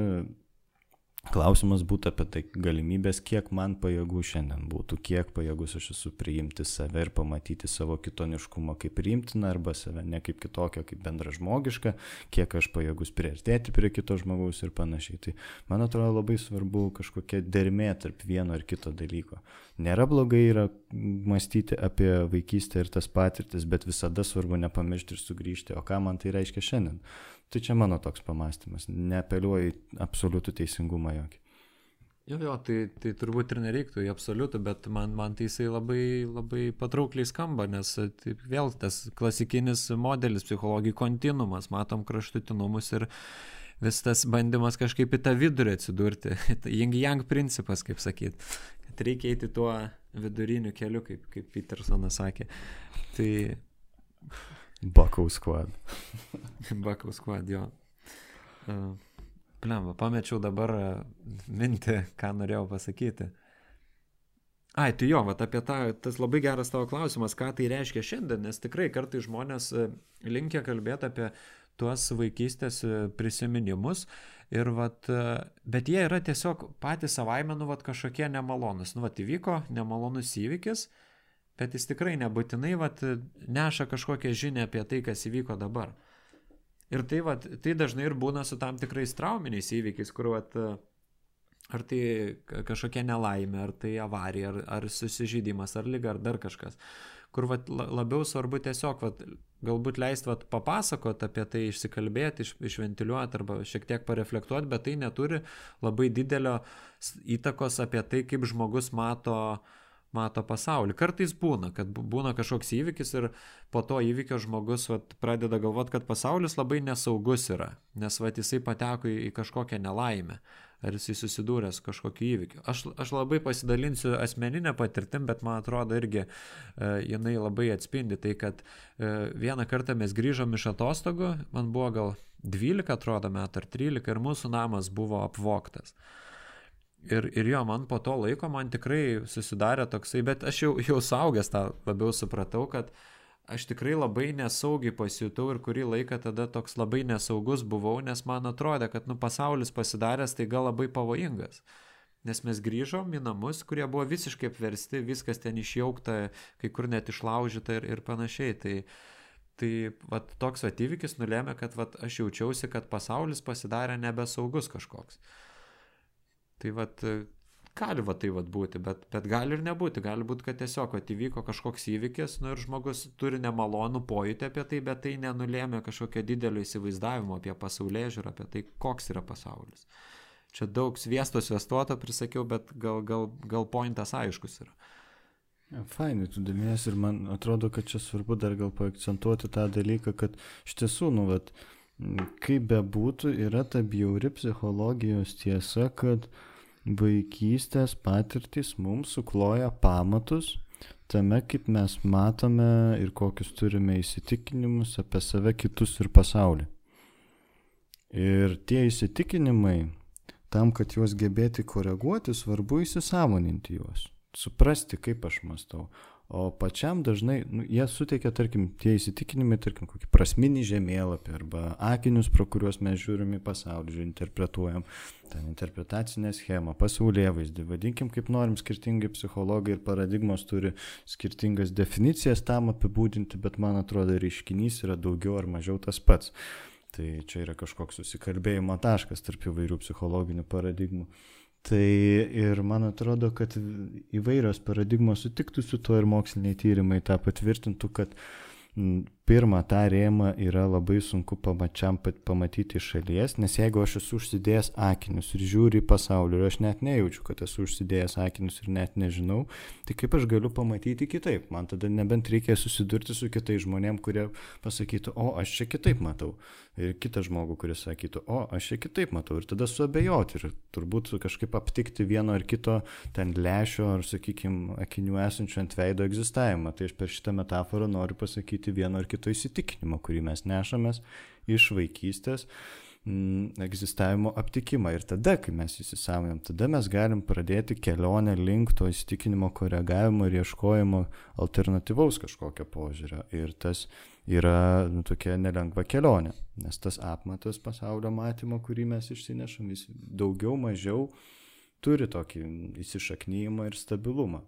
Klausimas būtų apie tai galimybės, kiek man pajėgų šiandien būtų, kiek pajėgus aš esu priimti save ir pamatyti savo kitoniškumą kaip priimtiną arba save ne kaip kitokią, kaip bendražmogišką, kiek aš pajėgus priartėti prie kito žmogaus ir panašiai. Tai man atrodo labai svarbu kažkokia dermė tarp vieno ir kito dalyko. Nėra blogai yra mąstyti apie vaikystę ir tas patirtis, bet visada svarbu nepamiršti ir sugrįžti, o ką man tai reiškia šiandien. Tai čia mano toks pamastymas, neapeliuoju į absoliutų teisingumą jokį. Jo, jo, tai, tai turbūt ir nereiktų į absoliutų, bet man, man tai jisai labai, labai patraukliai skamba, nes tai vėl tas klasikinis modelis psichologijai kontinumas, matom kraštutinumus ir vis tas bandymas kažkaip į tą vidurį atsidurti, jing-jang principas, kaip sakyt, kad reikia eiti tuo viduriniu keliu, kaip, kaip Petersonas sakė. Tai Buckle Squad. Buckle Squad, jo. Uh, Plemba, pamečiau dabar mintį, ką norėjau pasakyti. Ai, tai jo, vat apie tą, tas labai geras tavo klausimas, ką tai reiškia šiandien, nes tikrai kartai žmonės linkia kalbėti apie tuos vaikystės prisiminimus, ir vat, bet jie yra tiesiog patys savaime, nu, vat kažkokie nemalonus. Nu, vat įvyko nemalonus įvykis, uh, bet jis tikrai nebūtinai vat, neša kažkokią žinią apie tai, kas įvyko dabar. Ir tai, vat, tai dažnai ir būna su tam tikrais trauminiais įvykiais, kur vat, ar tai kažkokia nelaimė, ar tai avarija, ar, ar susižydimas, ar lyga, ar dar kažkas. Kur vat, labiau svarbu tiesiog vat, galbūt leisti vat, papasakot apie tai, išsikalbėti, iš, išventiliuoti arba šiek tiek pareflektuoti, bet tai neturi labai didelio įtakos apie tai, kaip žmogus mato mato pasaulį. Kartais būna, kad būna kažkoks įvykis ir po to įvykio žmogus vat, pradeda galvoti, kad pasaulis labai nesaugus yra, nes vat, jisai pateko į kažkokią nelaimę ar jisai susidūrė su kažkokiu įvykiu. Aš, aš labai pasidalinsiu asmeninę patirtim, bet man atrodo irgi e, jinai labai atspindi tai, kad e, vieną kartą mes grįžom iš atostogų, man buvo gal 12 atrodo metų ar 13 ir mūsų namas buvo apvoktas. Ir, ir jo, man po to laiko man tikrai susidarė toksai, bet aš jau, jau saugęs tą labiau supratau, kad aš tikrai labai nesaugiai pasijutau ir kurį laiką tada toks labai nesaugus buvau, nes man atrodė, kad nu, pasaulis pasidaręs tai gal labai pavojingas. Nes mes grįžom į namus, kurie buvo visiškai apversti, viskas ten išjaukta, kai kur net išlaužyta ir, ir panašiai. Tai, tai vat, toks vat, įvykis nulėmė, kad vat, aš jaučiausi, kad pasaulis pasidarė nebesaugus kažkoks. Tai vad, gali va tai vad būti, bet, bet gali ir nebūti. Gali būti, kad tiesiog at, įvyko kažkoks įvykis, nu ir žmogus turi nemalonų pojūtį apie tai, bet tai nenulėmė kažkokio didelio įsivaizdavimo apie pasaulyje žiūrą, apie tai, koks yra pasaulis. Čia daug sviesto svestuoto prisakiau, bet gal, gal, gal pointas aiškus yra. Fainai, tu dalinies ir man atrodo, kad čia svarbu dar gal paakcentuoti tą dalyką, kad iš tiesų, nu, vat, kaip bebūtų, yra ta bjauri psichologijos tiesa, kad uh, vaikystės patirtys mums sukloja pamatus tame, kaip mes matome ir kokius turime įsitikinimus apie save, kitus ir pasaulį. Ir tie įsitikinimai, tam, kad juos gebėti koreguoti, svarbu įsisamoninti juos, suprasti, kaip aš mastau. O pačiam dažnai, nu, jie suteikia, tarkim, tie įsitikinimai, tarkim, kokį prasminį žemėlapį arba akinius, pro kuriuos mes žiūrim į pasaulį, interpretuojam ten interpretacinę schemą, pasaulyje vaizdį, vadinkim kaip norim, skirtingi psichologai ir paradigmos turi skirtingas definicijas tam apibūdinti, bet man atrodo, reiškinys yra daugiau ar mažiau tas pats. Tai čia yra kažkoks susikalbėjimo taškas tarp įvairių psichologinių paradigmų. Tai ir man atrodo, kad įvairios paradigmos sutiktų su tuo ir moksliniai tyrimai tą patvirtintų, kad pirmą tą rėmą yra labai sunku pamačiam pamatyti iš šalies, nes jeigu aš esu užsidėjęs akinius ir žiūriu į pasaulį ir aš net nejaučiu, kad esu užsidėjęs akinius ir net nežinau, tai kaip aš galiu pamatyti kitaip? Man tada nebent reikia susidurti su kitais žmonėm, kurie pasakytų, o aš čia kitaip matau. Ir kitą žmogų, kuris sakytų, o aš čia kitaip matau. Ir tada suabejoti ir turbūt kažkaip aptikti vieno ar kito ten lėšio ar, sakykime, akinių esančių ant veido egzistavimą. Tai aš per šitą metaforą noriu pasakyti vieno ar kito įsitikinimo, kurį mes nešamės iš vaikystės mm, egzistavimo aptikimą. Ir tada, kai mes įsisamonėm, tada mes galim pradėti kelionę link to įsitikinimo koregavimo ir ieškojimo alternatyvaus kažkokio požiūrio. Ir tas yra nu, tokia nelengva kelionė, nes tas apmatas pasaulio matymo, kurį mes išsinešam, jis daugiau mažiau turi tokį įsišaknyjimą ir stabilumą.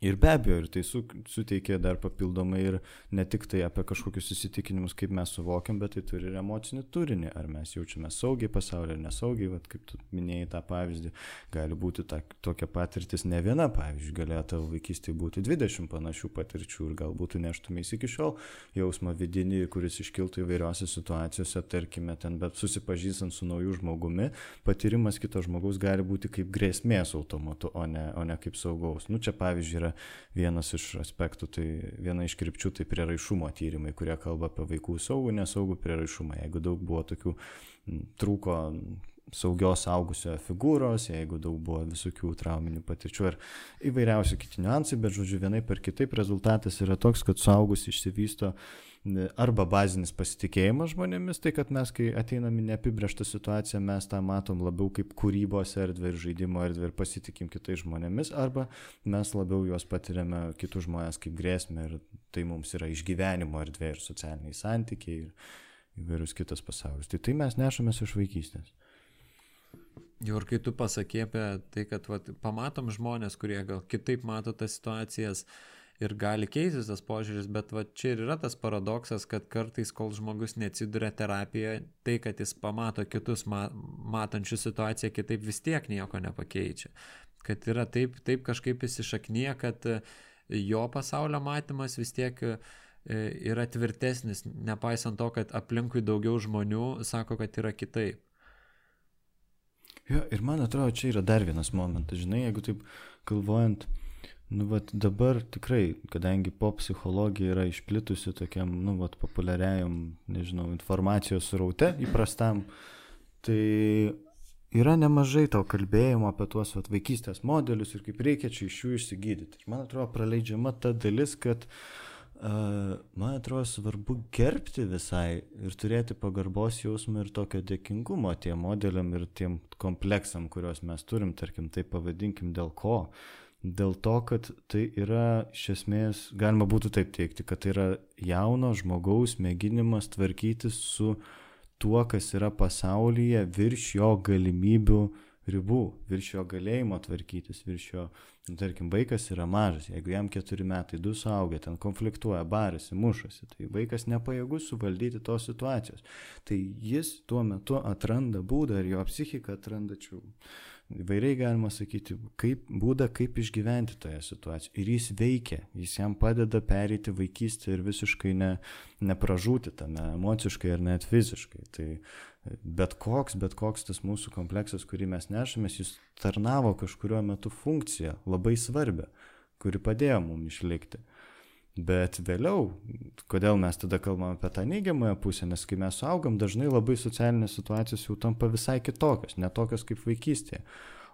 Ir be abejo, ir tai su, suteikia dar papildomai ir ne tik tai apie kažkokius įsitikinimus, kaip mes suvokiam, bet tai turi ir emocinį turinį. Ar mes jaučiame saugiai pasaulį ar nesaugiai, vat, kaip tu minėjai tą pavyzdį, gali būti ta, tokia patirtis ne viena, pavyzdžiui, galėjo tavo vaikystėje būti 20 panašių patirčių ir galbūt neštumės iki šiol jausmą vidinį, kuris iškiltų įvairiose situacijose, tarkime, ten, bet susipažįstant su nauju žmogumi, patyrimas kito žmogaus gali būti kaip grėsmės automatu, o ne, o ne kaip saugaus. Nu, čia pavyzdžiui yra vienas iš aspektų, tai viena iš krypčių tai prieraišumo tyrimai, kurie kalba apie vaikų saugų, nesaugų prieraišumą. Jeigu daug buvo tokių trūko saugios augusio figūros, jeigu daug buvo visokių trauminių patirčių ir įvairiausių kiti niuansai, bet žodžiu vienai per kitaip rezultatas yra toks, kad suaugus išsivysto uh, arba bazinis pasitikėjimas žmonėmis, tai kad mes, kai ateinam į neapibrieštą situaciją, mes tą matom labiau kaip kūrybos erdvę ir žaidimo erdvę ir pasitikim kitais žmonėmis, arba mes labiau juos patiriame kitus žmonės kaip grėsmę ir tai mums yra išgyvenimo erdvė ir socialiniai santykiai ir įvairius kitas pasaulis. Tai tai mes nešamės iš vaikystės. Jau ir kai tu pasakė apie tai, kad vat, pamatom žmonės, kurie gal kitaip mato tas situacijas, uh, ir gali keistis tas požiūris, bet va čia ir yra tas paradoksas, kad kartais, kol žmogus neatsiduria terapijoje, tai, kad jis pamato kitus ma matančių situaciją kitaip vis tiek nieko nepakeičia. Kad yra taip, taip kažkaip įsišaknyje, kad jo pasaulio matymas vis tiek e, yra tvirtesnis, nepaisant to, kad aplinkui daugiau žmonių sako, kad yra kitaip. Jo, ir man atrodo, čia yra dar vienas momentas, žinai, jeigu taip galvojant, Nu, vat dabar tikrai, kadangi pop psichologija yra išplitusi tokiam, nu, vat populiariajam, nežinau, informacijos raute įprastam, tai yra nemažai to kalbėjimo apie tuos vat, vaikystės modelius ir kaip reikia čia iš jų išsigydyti. Ir man atrodo, praleidžiama ta dalis, kad uh, man atrodo svarbu gerbti visai ir turėti pagarbos jausmą ir tokio dėkingumo tiem modeliam ir tiem kompleksam, kuriuos mes turim, tarkim, tai pavadinkim dėl ko. Uh, Dėl to, kad tai yra iš esmės, galima būtų taip teikti, kad tai yra jauno žmogaus mėginimas tvarkytis su tuo, kas yra pasaulyje virš jo galimybių ribų, virš jo galėjimo tvarkytis, virš jo, nu, tarkim, vaikas yra mažas, jeigu jam keturi metai, du suaugę, ten konfliktuoja, barasi, mušasi, tai vaikas nepajėgus suvaldyti tos situacijos. Tai jis tuo metu atranda būdą ir jo psichika atranda čia įvairiai galima sakyti, kaip būdą, kaip išgyventi toje situacijoje. Ir jis veikia, jis jam padeda pereiti vaikystę ir visiškai ne, nepražūti tame emociškai ar net fiziškai. Tai bet koks, bet koks tas mūsų kompleksas, kurį mes nešamės, jis tarnavo kažkurio metu funkciją labai svarbią, kuri padėjo mums išlikti. Bet vėliau, kodėl mes tada kalbam apie tą neigiamąją pusę, nes kai mes augam, dažnai labai socialinės situacijos jau tampa visai kitokios, netokios kaip vaikystėje.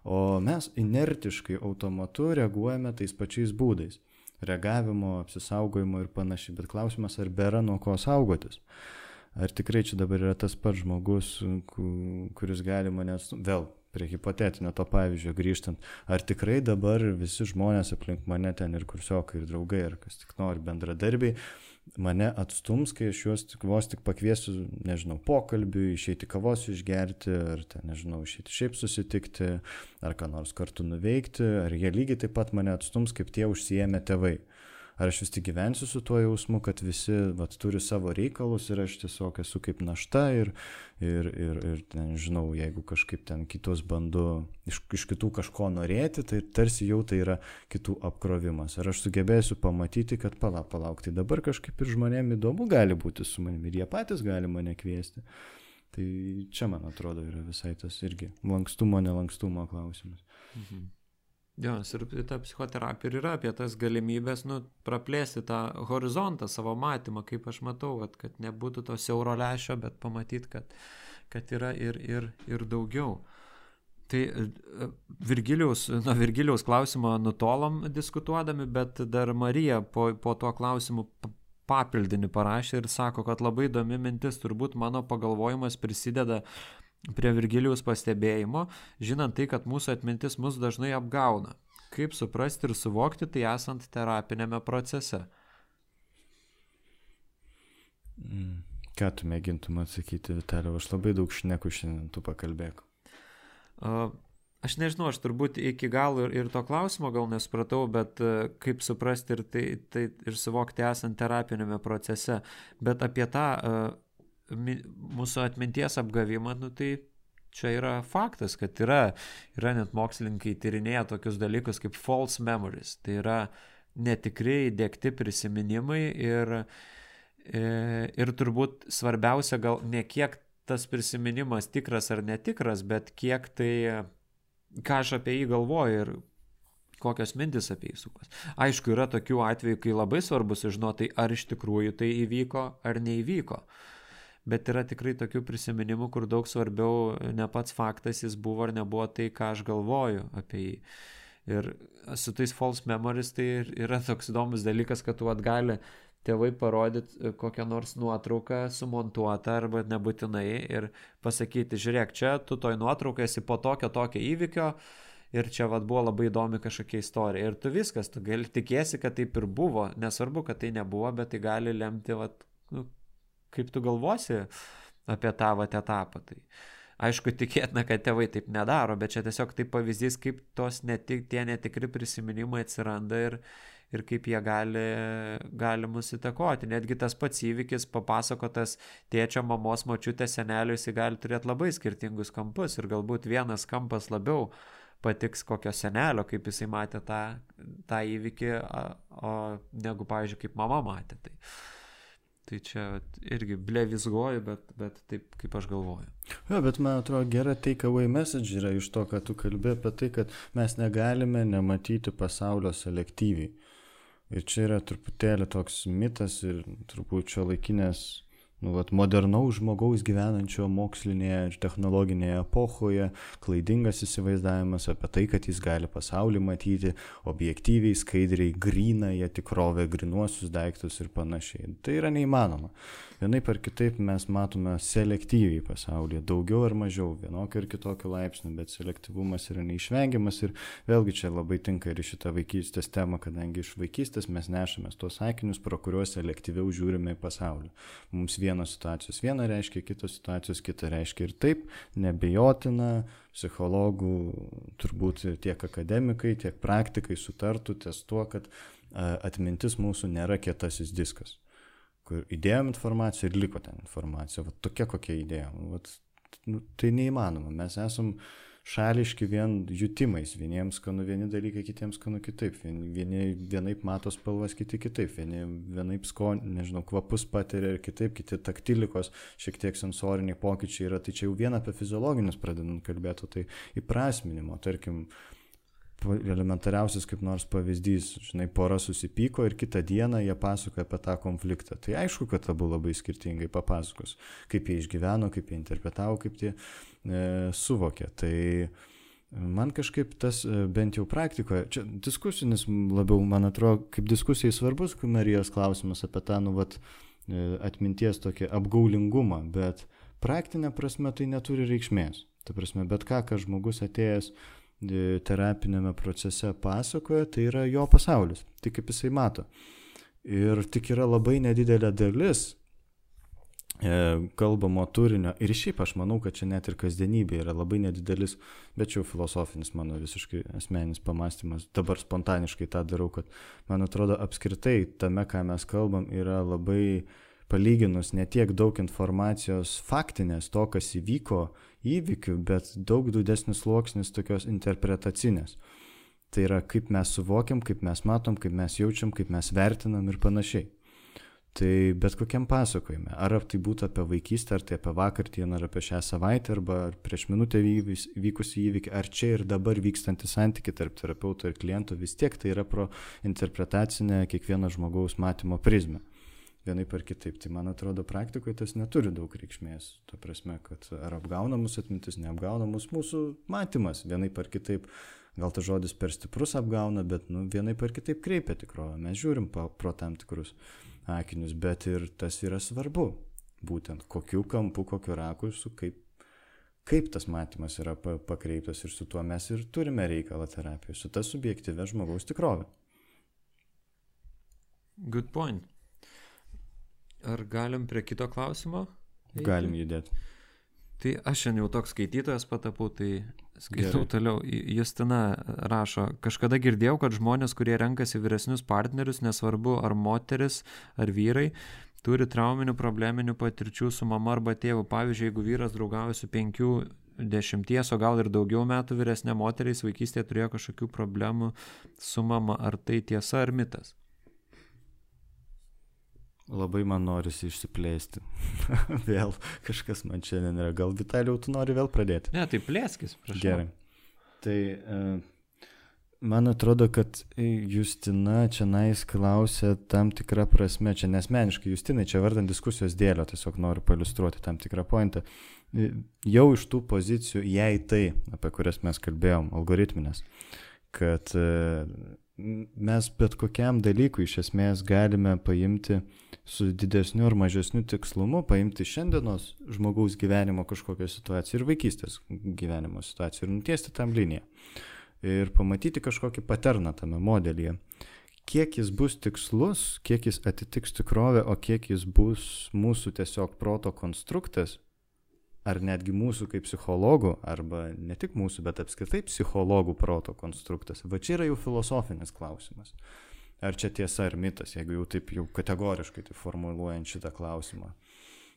O mes inertiškai automatu reaguojame tais pačiais būdais - reagavimo, apsisaugojimo ir panašiai. Bet klausimas, ar bėra nuo ko saugotis. Ar tikrai čia dabar yra tas pats žmogus, kuris gali manęs, vėl prie hipotetinio to pavyzdžio grįžtant, ar tikrai dabar visi žmonės aplink mane ten ir kursiokai, ir draugai, ar kas tik nori bendradarbiai, mane atstums, kai aš juos tik vos tik pakviesiu, nežinau, pokalbiui, išeiti kavos išgerti, ar ten, nežinau, išeiti šiaip susitikti, ar ką nors kartu nuveikti, ar jie lygiai taip pat mane atstums, kaip tie užsijėmė tėvai ar aš vis tik gyvensiu su tuo jausmu, kad visi vat, turi savo reikalus ir aš tiesiog esu kaip našta ir, ir, ir, ir nežinau, jeigu kažkaip ten kitus bandu iš, iš kitų kažko norėti, tai tarsi jau tai yra kitų apkrovimas. Ar aš sugebėsiu pamatyti, kad palauk, palauk, tai dabar kažkaip ir žmonėm įdomu gali būti su manimi ir jie patys gali mane kviesti. Tai čia, man atrodo, yra visai tas irgi lankstumo, nelankstumo klausimas. Mhm. Jo, ir ta psichoterapija ir yra apie tas galimybės, nu, praplėsti tą horizontą, savo matymą, kaip aš matau, kad, kad nebūtų to siauro lešio, bet pamatyti, kad, kad yra ir, ir, ir daugiau. Tai e, Virgiliaus, nuo Virgiliaus klausimo nutolom diskutuodami, bet dar Marija po, po tuo klausimu papildinį parašė ir sako, kad labai įdomi mintis, turbūt mano pagalvojimas prisideda prie Virgilijos pastebėjimo, žinant tai, kad mūsų atmintis mus dažnai apgauna. Kaip suprasti ir suvokti tai esant terapinėme procese? Mm. Ką tu mėgintum atsakyti, Vitaliau? Aš labai daug šneku šiandien, tu pakalbėk. Aš nežinau, aš turbūt iki galo ir, ir to klausimo gal nesupratau, bet uh, kaip suprasti ir, tai, tai, ir suvokti esant terapinėme procese. Bet apie tą uh, mūsų atminties apgavimą, nu, tai čia yra faktas, kad yra, yra net mokslininkai tyrinėję tokius dalykus kaip false memories. Tai yra netikrai dėkti prisiminimai ir, e, ir turbūt svarbiausia gal ne kiek tas prisiminimas tikras ar netikras, bet kiek tai, ką aš apie jį galvoju ir kokios mintis apie jį sukas. Aišku, yra tokių atvejų, kai labai svarbu sužinoti, ar iš tikrųjų tai įvyko ar neįvyko. Uh, bet yra tikrai tokių prisiminimų, kur daug svarbiau ne pats faktas jis buvo ar nebuvo tai, ką aš galvoju apie jį. Ir su tais false memories tai yra toks įdomus dalykas, kad tu atgali tėvai parodyti kokią nors nuotrauką sumontuotą arba nebūtinai ir pasakyti, žiūrėk, čia tu toj nuotraukai esi po tokio tokio įvykio ir čia vad buvo labai įdomi kažkokia istorija. Ir tu viskas, tu gali tikėsi, kad taip ir buvo, nesvarbu, kad tai nebuvo, bet tai gali lemti vat, nu, kaip tu galvosi apie tą vat etapą. Tai aišku, tikėtina, kad tėvai taip nedaro, bet čia tiesiog tai pavyzdys, kaip tos netik, tie netikri prisiminimai atsiranda ir, ir kaip jie gali, gali mus įtakoti. Netgi tas pats įvykis papasakotas tėčio, mamos, močiutės, senelio, jisai gali turėti labai skirtingus kampus ir galbūt vienas kampas labiau patiks kokio senelio, kaip jisai matė tą, tą įvykį, o negu, pavyzdžiui, kaip mama matė. Tai, tai čia irgi blevizgoju, bet, bet taip kaip aš galvoju. Jo, bet man atrodo gera takeaway message yra iš to, ką tu kalbė apie tai, kad mes negalime nematyti pasaulio selektyviai. Ir čia yra truputėlį toks mitas ir turbūt šio laikinės nu, vat, modernaus žmogaus gyvenančio mokslinėje ir technologinėje epochoje, klaidingas įsivaizdavimas apie tai, kad jis gali pasaulį matyti objektyviai, skaidriai, grinąją tikrovę, grinuosius daiktus ir panašiai. Tai yra neįmanoma. Vienaip ar kitaip mes matome selektyviai pasaulį, daugiau ar mažiau, vienokio ir kitokio laipsnio, bet selektyvumas yra neišvengiamas ir vėlgi čia labai tinka ir šitą vaikystės temą, kadangi iš vaikystės mes nešamės tuos sakinius, pro kuriuos selektyviau žiūrime į pasaulį. Mums vienos situacijos viena reiškia, kitos situacijos kita reiškia ir taip, nebejotina, psichologų, turbūt tiek akademikai, tiek praktikai sutartų ties tuo, kad atmintis mūsų nėra kietasis diskas kur įdėjom informaciją ir liko ten informacija. Vat tokia kokia įdėjom. Vat, nu, tai neįmanoma. Mes esam šališki vien jutimais. Vieniems skanu vieni dalykai, kitiems skanu kitaip. Vieni, vieni vienaip mato spalvas, kiti kitaip. Vieni vienaip skonį, nežinau, kvapus patiria ir kitaip, kiti taktilikos, šiek tiek sensoriniai pokyčiai yra. Tai čia jau vien apie fiziologinius pradedant kalbėti, tai įprasminimo. Tarkim, elementariausias kaip nors pavyzdys, žinai, pora susipyko ir kitą dieną jie pasakoja apie tą konfliktą. Tai aišku, kad abu labai skirtingai papasakos, kaip jie išgyveno, kaip jie interpretavo, kaip jie e, suvokė. Tai man kažkaip tas e, bent jau praktikoje, čia diskusinis labiau, man atrodo, kaip diskusijai svarbus Marijos klausimas apie tą, nu, vat, e, atminties tokį apgaulingumą, bet praktinė prasme tai neturi reikšmės. Ta prasme, bet ką, ką žmogus atėjęs terapinėme procese pasakoja, tai yra jo pasaulis, tai kaip jisai mato. Ir tik yra labai nedidelė dalis e, kalbamo turinio. Ir šiaip aš manau, kad čia net ir kasdienybė yra labai nedidelis, bet čia jau filosofinis mano visiškai asmeninis pamastymas. Dabar spontaniškai tą darau, kad man atrodo apskritai tame, ką mes kalbam, yra labai palyginus netiek daug informacijos faktinės, to, kas įvyko įvykių, bet daug didesnis sluoksnis tokios interpretacinės. Tai yra, kaip mes suvokiam, kaip mes matom, kaip mes jaučiam, kaip mes vertinam ir panašiai. Tai bet kokiam pasakojime, ar tai būtų apie vaikystę, ar tai apie vakar dieną, ar apie šią savaitę, arba prieš minutę vykusį įvykį, ar čia ir dabar vykstantį santyki tarp terapeuto ir kliento, vis tiek tai yra pro interpretacinę kiekvieno žmogaus matymo prizmę vienaip ar kitaip. Tai man atrodo, praktikoje tas neturi daug reikšmės. Ta prasme, kad ar apgauna mūsų atmintis, neapgauna mūsų, mūsų matymas vienaip ar kitaip. Gal tas žodis per stiprus apgauna, bet nu, vienaip ar kitaip kreipia tikrovę. Mes žiūrim pro, tam tikrus akinius, bet ir tas yra svarbu. Būtent kokiu kampu, kokiu rakursu, kaip, kaip tas matymas yra pakreiptas ir su tuo mes ir turime reikalą terapijoje, su ta subjektyvė žmogaus tikrovė. Good point. Ar galim prie kito klausimo? Eiti? Galim judėti. Tai aš šiandien jau toks skaitytojas patapau, tai skaitau Gerai. toliau. Justina rašo, kažkada girdėjau, kad žmonės, kurie renkasi vyresnius partnerius, nesvarbu ar moteris, ar vyrai, turi trauminių probleminių patirčių su mama arba tėvu. Pavyzdžiui, jeigu vyras draugauja su penkių dešimties, o gal ir daugiau metų vyresnė moteris vaikystėje turėjo kažkokių problemų su mama, ar tai tiesa ar mitas? Labai man norisi išsiplėsti. vėl kažkas man šiandien yra. Gal Vitaliau, tu nori vėl pradėti? Ne, tai plėskis, prašau. Gerai. Tai uh, man atrodo, kad Justina čia nais klausė tam tikrą prasme, čia nesmeniškai Justinai, čia vardant diskusijos dėlio, tiesiog noriu paliustruoti tam tikrą pointą. Jau iš tų pozicijų, jei tai, apie kurias mes kalbėjom, algoritminės, kad uh, mes bet kokiam dalykui iš esmės galime paimti su didesniu ar mažesniu tikslumu, paimti šiandienos žmogaus gyvenimo kažkokią situaciją ir vaikystės gyvenimo situaciją ir nutiesti tam liniją. Ir pamatyti kažkokį paterną tame modelyje. Kiek jis bus tikslus, kiek jis atitiks tikrovę, o kiek jis bus mūsų tiesiog proto konstruktas, ar netgi mūsų kaip psichologų, arba ne tik mūsų, bet apskritai psichologų proto konstruktas. Va čia yra jau filosofinis klausimas. Ar čia tiesa ar mitas, jeigu jau taip jau kategoriškai tai formuluojant šitą klausimą.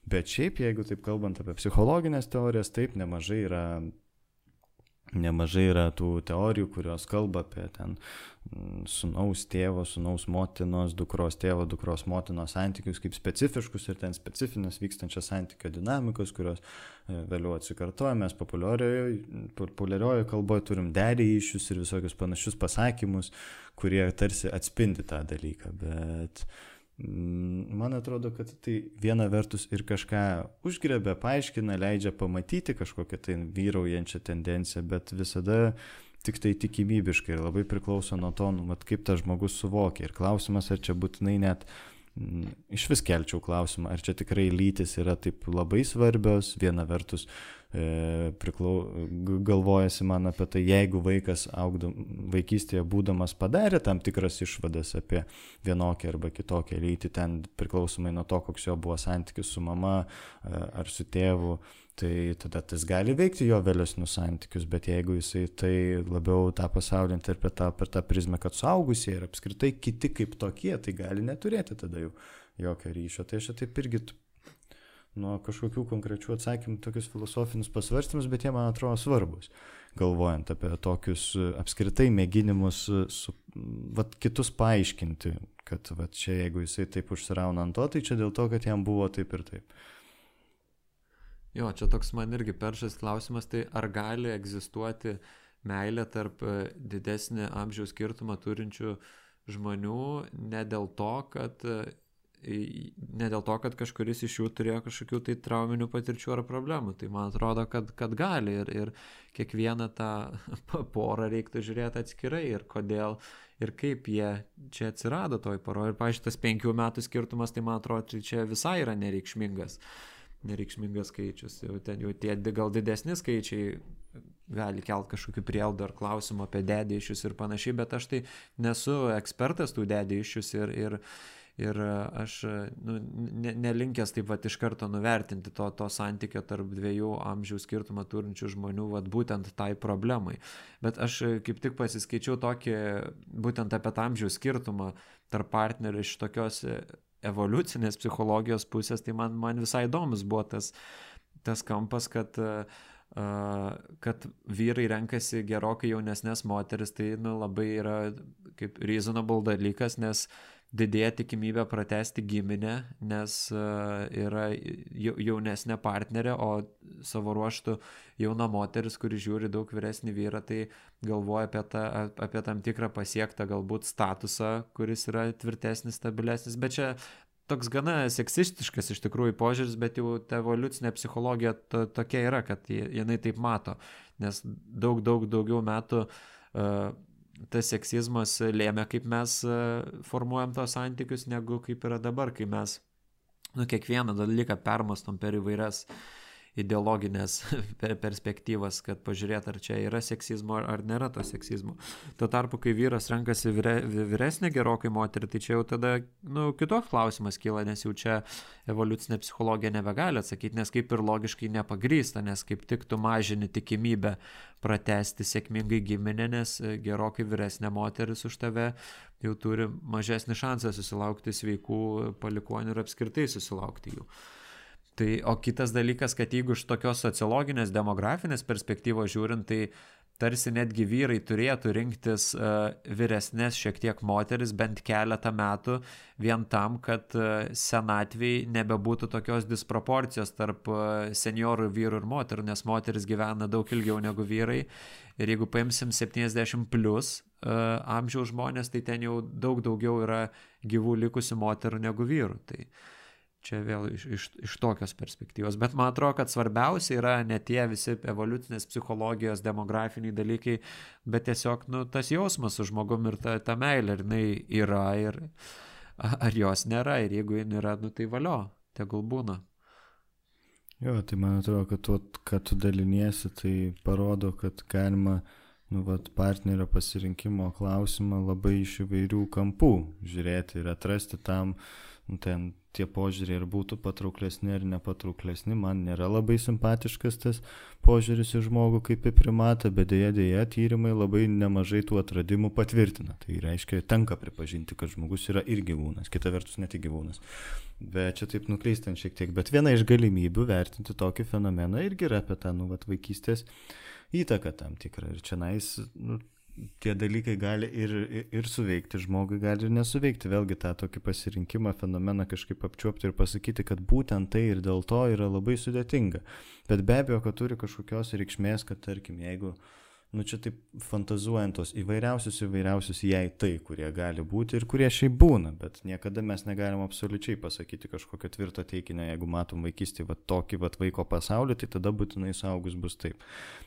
Bet šiaip, jeigu taip kalbant apie psichologinės teorijas, taip nemažai yra nemažai yra tų teorijų, kurios kalba apie ten mm, sunaus tėvo, sunaus motinos, dukros tėvo, dukros motinos santykius kaip specifiškus ir ten specifinės vykstančias santykio dinamikos, kurios e, vėliau atsikartoja. Mes populiarioje kalboje turim derį iššius ir visokius panašius pasakymus, kurie tarsi atspindi tą dalyką. Bet man atrodo, kad tai viena vertus ir kažką užgrebia, paaiškina, leidžia pamatyti kažkokią tai vyraujančią tendenciją, bet visada tik tai tikimybiškai ir labai priklauso nuo to, nu, mat, kaip tas žmogus suvokia. Ir klausimas, ar čia būtinai net mm, iš vis kelčiau klausimą, ar čia tikrai lytis yra taip labai svarbios, viena vertus E, priklau, galvojasi man apie tai, jeigu vaikas augdam, vaikystėje būdamas padarė tam tikras išvadas apie vienokią arba kitokią lytį, ten priklausomai nuo to, koks jo buvo santykis su mama e, ar su tėvu, tai tada tas gali veikti jo vėlesnius santykius, bet jeigu jisai tai labiau tą pasaulį interpretavo per tą prizmę, kad suaugusiai ir apskritai kiti kaip tokie, tai gali neturėti tada jau jokio ryšio. Tai aš taip irgi nuo kažkokių konkrečių atsakymų tokius filosofinius pasvarstymus, bet jie man atrodo svarbus, galvojant apie tokius e, apskritai mėginimus e, su, vat, kitus paaiškinti, kad vat, čia jeigu jisai taip užsirauna ant to, tai čia dėl to, kad jam buvo taip ir taip. Jo, čia toks man irgi peršas klausimas, tai ar gali egzistuoti meilė tarp e, didesnį amžiaus skirtumą turinčių žmonių ne dėl to, kad ne dėl to, kad kažkuris iš jų turėjo kažkokių tai trauminių patirčių ar problemų. Tai man atrodo, kad, kad gali ir, ir kiekvieną tą porą reiktų žiūrėti atskirai ir kodėl ir kaip jie čia atsirado toj poroje. Ir, pažiūrėjau, tas penkių metų skirtumas, tai man atrodo, tai čia visai yra nereikšmingas. Nereikšmingas skaičius. Jau ten jau tie gal didesni skaičiai gali kelt kažkokių prielaidų ar klausimų apie dedį iššius ir panašiai, bet aš tai nesu ekspertas tų dedį iššius ir, ir, ir aš nu, ne, nelinkęs taip pat iš karto nuvertinti to, to santykio tarp dviejų amžiaus skirtumą turinčių žmonių, vat, būtent tai problemai. Bet aš kaip tik pasiskaičiau tokį, būtent apie tą amžiaus skirtumą tarp partnerių iš tokios evoliucinės psichologijos pusės, tai man, man visai įdomus buvo tas, tas kampas, kad kad vyrai renkasi gerokai jaunesnės moteris, tai nu, labai yra kaip reasonable dalykas, nes didėja tikimybė pratesti giminę, nes e, yra jaunesnė partnerė, o savo ruoštų jauna moteris, kuri žiūri daug vyresnį vyrą, tai galvoja apie, ta, apie tam tikrą pasiektą galbūt statusą, kuris yra tvirtesnis, stabilesnis, bet čia toks gana seksistiškas iš tikrųjų požiūris, bet jau ta evoliucinė psichologija to, tokia yra, kad jinai taip mato, nes daug, daug daugiau metų uh, tas seksizmas lėmė, kaip mes e, formuojam tos santykius, negu kaip yra dabar, kai mes nu, kiekvieną dalyką permastom per įvairias uh, ideologinės perspektyvas, kad pažiūrėt, ar čia yra seksizmo ar nėra to seksizmo. Tuo tarpu, kai vyras renkasi vyre, vyresnė gerokai moterį, tai čia jau tada, nu, kitoks klausimas kyla, nes jau čia evoliucinė psichologija nebegali atsakyti, nes kaip ir logiškai nepagrysta, nes kaip tik tu mažini tikimybę pratesti sėkmingai giminę, nes gerokai vyresnė moteris už tave jau turi mažesnį šansą susilaukti sveikų palikonių ir apskritai susilaukti jų. Tai, o kitas dalykas, kad jeigu iš tokios sociologinės, demografinės perspektyvos žiūrint, tai tarsi netgi vyrai turėtų rinktis uh, vyresnės šiek tiek moteris bent keletą metų vien tam, kad uh, senatviai nebebūtų tokios disproporcijos tarp uh, seniorų vyrų ir moterų, nes moteris gyvena daug ilgiau negu vyrai. Ir jeigu paimsim 70 plus amžiaus žmonės, tai ten jau daug daugiau yra gyvų likusių moterų negu vyrų. Tai, uh, Čia vėl iš, iš, iš tokios perspektyvos. Bet man atrodo, kad svarbiausia yra ne tie visi evoliucinės psichologijos, demografiniai dalykai, bet tiesiog nu, tas jausmas su žmogum ir ta, ta meilė, ar jinai yra ir ar jos nėra. Ir jeigu jin yra, nu, tai valio, tegul būna. Jo, tai man atrodo, kad tuo, kad tu daliniesi, tai parodo, kad galima nu, vat, partnerio pasirinkimo klausimą labai iš įvairių kampų žiūrėti ir atrasti tam, ten tie požiūriai ir būtų patrauklesni ar nepatrauklesni. Man nėra labai simpatiškas tas požiūris į žmogų kaip į primatą, bet dėja dėja tyrimai labai nemažai tų atradimų patvirtina. Tai reiškia, tenka pripažinti, kad žmogus yra ir gyvūnas, kita vertus ne tik gyvūnas. Bet čia taip nukleistant šiek tiek. Bet viena iš galimybių vertinti tokį fenomeną irgi yra apie tą, nu, vat, vaikystės įtaką tam tikrą. Ir čia nais, nu, tie dalykai gali ir, ir suveikti žmogui, gali ir nesuveikti. Vėlgi tą tokį pasirinkimą, fenomeną kažkaip apčiuopti ir pasakyti, kad būtent tai ir dėl to yra labai sudėtinga. Bet be abejo, kad turi kažkokios reikšmės, kad tarkim, jeigu uh, nu čia taip fantazuojant tos įvairiausius įvairiausius jei tai, kurie gali būti ir kurie šiaip būna, bet niekada mes negalim absoliučiai pasakyti kažkokio tvirto teikinio, jeigu matom vaikystį va tokį va vaiko pasaulį, tai tada būtinai saugus bus taip.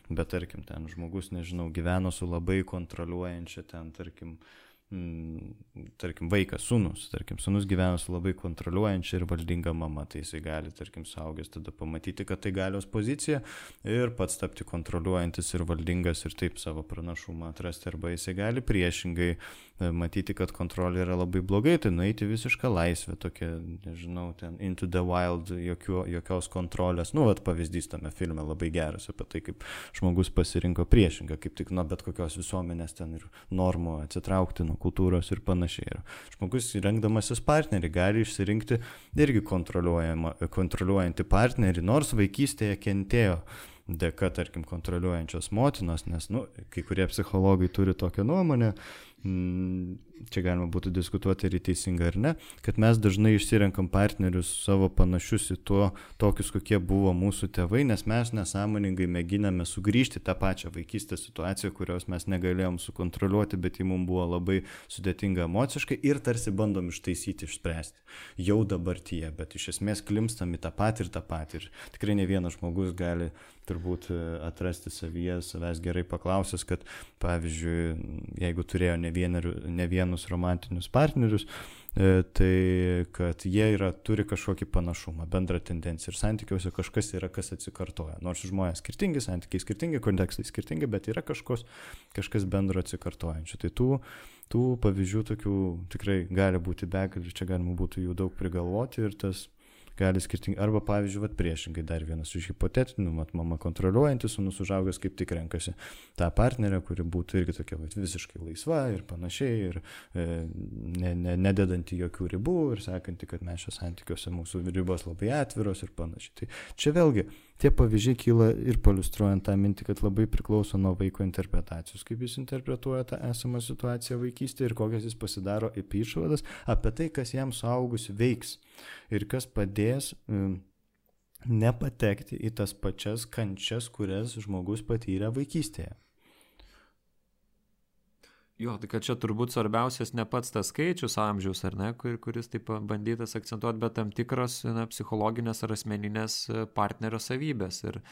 Bet tarkim, ten žmogus, nežinau, gyveno su labai kontroliuojančia ten, tarkim, mm, tarkim, vaikas, sunus, tarkim, sunus gyvena su labai kontroliuojančia ir valdinga mama, tai jisai gali, tarkim, saugęs tada pamatyti, kad tai galios pozicija ir pats tapti kontroliuojantis ir valdingas ir taip savo pranašumą atrasti, arba jisai gali priešingai matyti, kad kontrolė yra labai blogai, tai nueiti visišką laisvę, tokia, nežinau, ten into the wild, jokių, jokios kontrolės, nu, vat pavyzdys tame filme labai geras apie tai, kaip žmogus pasirinko priešingą, kaip tik nuo bet kokios visuomenės ten ir normų atsitraukti nuo kultūros ir panašiai. Ir žmogus rengdamasis partnerį gali išsirinkti irgi kontroliuojantį partnerį, nors vaikystėje kentėjo dėka, tarkim, kontroliuojančios motinos, nes, nu, kai kurie psichologai turi tokią nuomonę, Mm, čia galima būtų diskutuoti ar teisinga ar ne, kad mes dažnai išsirenkam partnerius savo panašius į tuo, tokius, kokie buvo mūsų tėvai, nes mes nesąmoningai mėginame sugrįžti tą pačią vaikystės situaciją, kurios mes negalėjom sukontroliuoti, bet ji mums buvo labai sudėtinga emociškai ir tarsi bandom ištaisyti, išspręsti. Jau dabartyje, bet iš esmės klimstam į tą patį ir tą patį. Ir tikrai ne vienas žmogus gali turbūt e, atrasti savyje, savęs gerai paklausęs, kad pavyzdžiui, jeigu turėjo ne, vienerių, ne vienus romantinius partnerius, e, tai kad jie yra, turi kažkokį panašumą, bendrą tendenciją ir santykiuose kažkas yra, kas atsikartoja. Nors žmonės skirtingi, santykiai skirtingi, kontekstai skirtingi, bet yra kažkos, kažkas bendro atsikartojančio. Tai tų, tų pavyzdžių tokių tikrai gali būti begalį, čia galima būtų jų daug prigalvoti ir tas gali skirtingai. Arba, pavyzdžiui, vat, priešingai dar vienas iš hipotetinių, mat, mama kontroliuojantis, sunus užaugęs kaip tik renkasi tą partnerę, kuri būtų irgi tokia vat, visiškai laisva ir panašiai, ir e, ne, ne, nededanti jokių ribų ir sakanti, kad mes šios santykiuose mūsų ribos labai atviros ir panašiai. Tai čia vėlgi tie pavyzdžiai kyla ir paliustruojant tą mintį, kad labai priklauso nuo vaiko interpretacijos, kaip jis interpretuoja tą esamą situaciją vaikystėje ir kokias jis pasidaro apie išvadas apie tai, kas jam suaugus veiks ir kas padės um, nepatekti į tas pačias kančias, kurias žmogus patyrė vaikystėje. Jo, tai kad čia turbūt svarbiausias ne pats tas skaičius amžiaus, ar ne, kur, kuris taip bandytas akcentuoti, bet tam tikros na, psichologinės ar asmeninės e, partnerio savybės, ir,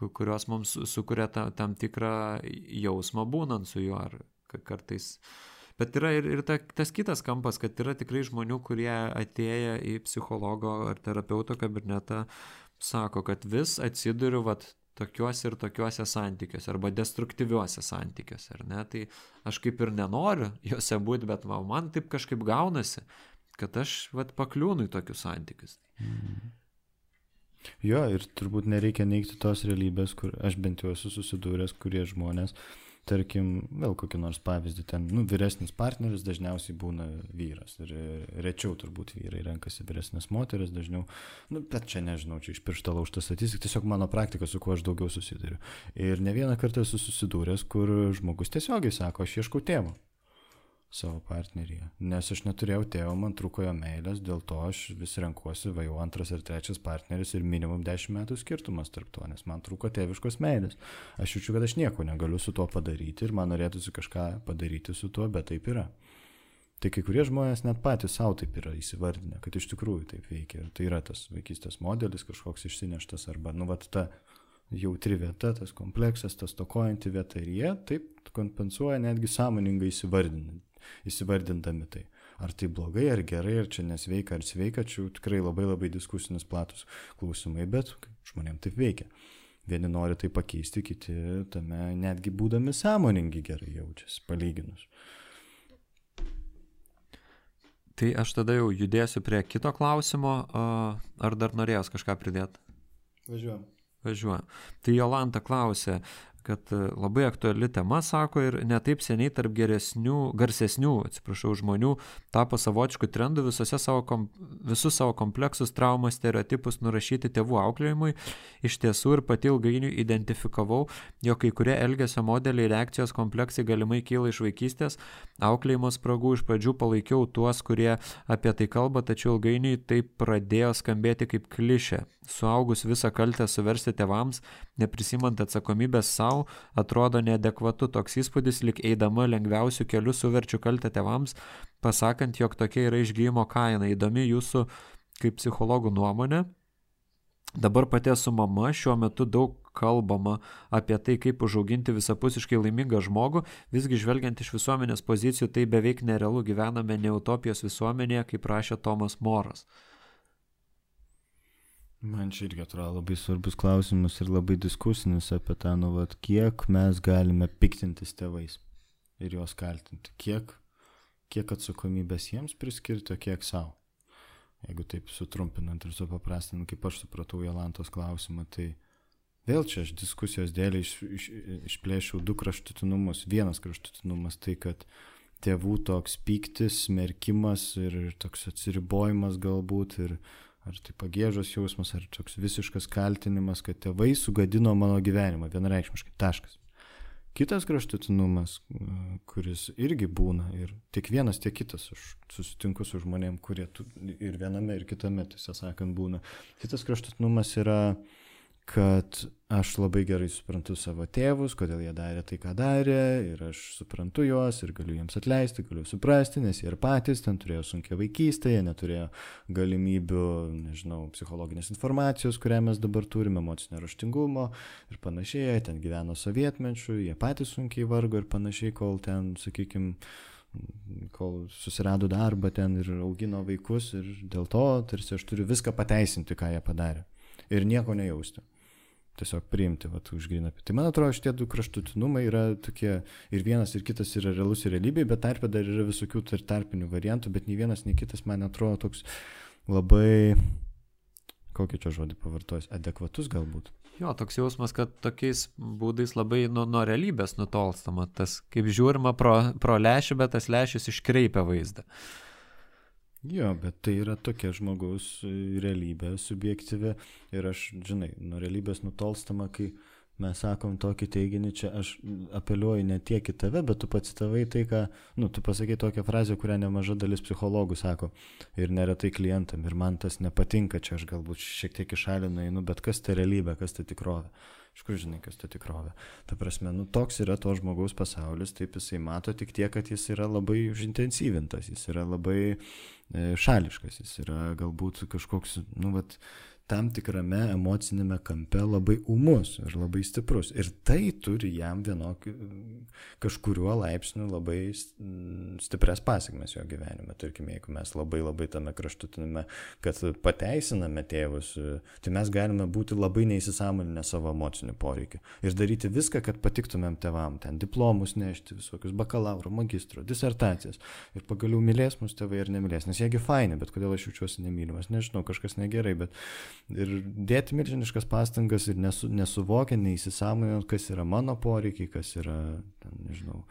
kurios mums sukuria ta, tam tikrą jausmą būnant su juo, ar kartais. Bet yra ir, ir ta, tas kitas kampas, kad yra tikrai žmonių, kurie atėję į psichologo ar terapeuto kabinetą, sako, kad vis atsiduriu vat, tokiuose ir tokiuose santykiuose arba destruktyviuose santykiuose, ar ne? Tai aš kaip ir nenoriu juose būti, bet va, man taip kažkaip gaunasi, kad aš vat, pakliūnu į tokius santykius. Mm. Jo, ir turbūt nereikia neigti tos realybės, kur aš bent jau esu susidūręs, kurie žmonės uh, tarkim, vėl kokį nors pavyzdį, ten, nu, vyresnis partneris dažniausiai būna vyras ir rečiau turbūt vyrai renkasi vyresnės moteris, dažniau, nu, bet čia nežinau, čia iš piršto laužta statistika, tiesiog mano praktika, su kuo aš daugiau susiduriu. Ir ne vieną kartą esu susidūręs, kur žmogus tiesiogiai sako, aš ieškau tėvo savo partneryje. Nes aš neturėjau tėvo, man trūko jo meilės, dėl to aš vis renkuosi, va jau antras ir trečias partneris ir minimum 10 metų skirtumas tarp to, nes man trūko tėviškos meilės. Aš jaučiu, kad aš nieko negaliu su tuo padaryti ir man norėtųsi kažką padaryti su tuo, bet taip yra. Tai kai kurie žmonės net patys savo taip yra įsivardinę, kad iš tikrųjų taip veikia. Ir tai yra tas vaikystės modelis kažkoks išsineštas arba, nu, vat ta jautri vieta, tas kompleksas, tas tokojanti vieta ir jie taip kompensuoja netgi sąmoningai įsivardinant įsivardindami tai. Ar tai blogai, ar gerai, ar čia nesveika, ar sveika, čia tikrai labai labai diskusinis platus klausimai, bet žmonėms taip veikia. Vieni nori tai pakeisti, kiti tame netgi būdami sąmoningi gerai jaučiasi, palyginus. Tai aš tada jau judėsiu prie kito klausimo, ar dar norėjęs kažką pridėti? Važiuojam. Važiuojam. Tai Jolanta klausė, kad e, labai aktuali tema, sako, ir netaip seniai tarp geresnių, garsesnių, atsiprašau, žmonių tapo savotiškų trendų savo kom, visus savo kompleksus, traumas, stereotipus nurašyti tėvų auklėjimui. Iš tiesų ir pati ilgainiui identifikavau, jog kai kurie elgesio modeliai reakcijos kompleksai galimai kyla iš vaikystės, auklėjimo spragų iš pradžių palaikiau tuos, kurie apie tai kalba, tačiau ilgainiui tai pradėjo skambėti kaip klišė. Suaugus visą kaltę suversti tėvams, neprisimant atsakomybės savo, atrodo neadekvatu toks įspūdis, lik eidama lengviausių kelių suverčiu kaltę tėvams, pasakant, jog tokia yra išgyjimo kaina. Įdomi jūsų kaip psichologų nuomonė. Dabar pati esu mama, šiuo metu daug kalbama apie tai, kaip užauginti visapusiškai laimingą žmogų, visgi žvelgiant iš visuomenės pozicijų, tai beveik nerealu gyvename ne utopijos visuomenėje, kaip rašė Tomas Moras. Man čia irgi atrodo labai svarbus klausimas ir labai diskusinis apie tą, nu, vat, kiek mes galime piktintis tėvais ir juos kaltinti, kiek, kiek atsakomybės jiems priskirti, o kiek savo. Jeigu taip sutrumpinant ir supaprastinant, kaip aš supratau Jolantos klausimą, tai vėl čia aš diskusijos dėlį iš, iš, išplėšiau du kraštutinumus. Vienas kraštutinumas tai, kad tėvų toks pyktis, smerkimas ir, ir toks atsiribojimas galbūt ir ar tai pagėžos jausmas, ar toks visiškas kaltinimas, kad tėvai sugadino mano gyvenimą, vienareikšmiškai taškas. Kitas kraštutinumas, kuris irgi būna ir tiek vienas, tiek kitas, aš susitinku su žmonėm, kurie ir viename, ir kitame, tiesą sakant, būna. Kitas kraštutinumas yra uh, kad aš labai gerai suprantu savo tėvus, kodėl jie darė tai, ką darė, ir aš suprantu juos ir galiu jiems atleisti, galiu suprasti, nes jie ir patys ten turėjo sunkia vaikystė, jie neturėjo galimybių, nežinau, psichologinės informacijos, kurią mes dabar turime, emocinio raštingumo ir panašiai, ten gyveno sovietmečių, jie patys sunkiai vargo ir panašiai, kol ten, sakykime, kol susirado darbą ten ir augino vaikus ir dėl to tarsi aš turiu viską pateisinti, ką jie padarė. Ir nieko nejausti tiesiog priimti, va, už grinapį. Tai man atrodo, šitie du kraštutinumai yra tokie, ir vienas, ir kitas yra realus ir realybėje, bet tarpe dar yra visokių tar tarpinių variantų, bet nei vienas, nei kitas man atrodo toks labai, kokį čia žodį pavartojus, adekvatus galbūt. Jo, toks jausmas, kad tokiais būdais labai nuo, nuo realybės nutolstama, tas kaip žiūrima pro, pro lešį, bet tas lešis iškreipia vaizdą. Jo, bet tai yra tokia žmogaus e, realybė subjektyvi. Ir aš, žinai, nuo realybės nutolstama, kai mes sakom tokį teiginį, čia aš apeliuoju ne tiek į tave, bet tu pacitavai tai, ką, nu, tu pasakai tokią frazę, kurią nemaža dalis psichologų sako. Ir neretai klientam. Ir man tas nepatinka, čia aš galbūt šiek tiek išalinu einu, bet kas ta realybė, kas ta tikrovė. Iš kur žinai, kas ta tikrovė. Ta prasme, nu toks yra to žmogaus pasaulis, taip jisai mato tik tiek, kad jis yra labai užintensyvintas, jis yra labai e, šališkas, jis yra galbūt kažkoks, nu, vat, tam tikrame emocinėme kampe labai umus ir labai stiprus. Ir tai turi jam vienokį, kažkuriuo laipsniu labai stipres pasiekmes jo gyvenime. Tarkime, jeigu mes labai labai tame kraštutiname, kad pateisiname tėvus, tai mes galime būti labai neįsisamoninę savo emocinių poreikių. Ir daryti viską, kad patiktumėm tėvam, ten diplomus nešti, visokius bakalauro, magistro, disertacijas. Ir pagaliau mylės mus tėvai ar nemylės. Nes jiegi faini, bet kodėl aš jaučiuosi nemylimas, nežinau, kažkas negerai, bet ir dėti milžiniškas pastangas ir nesu, nesuvokiant, neįsisamonint, kas yra mano poreikiai, kas yra, ten, nežinau,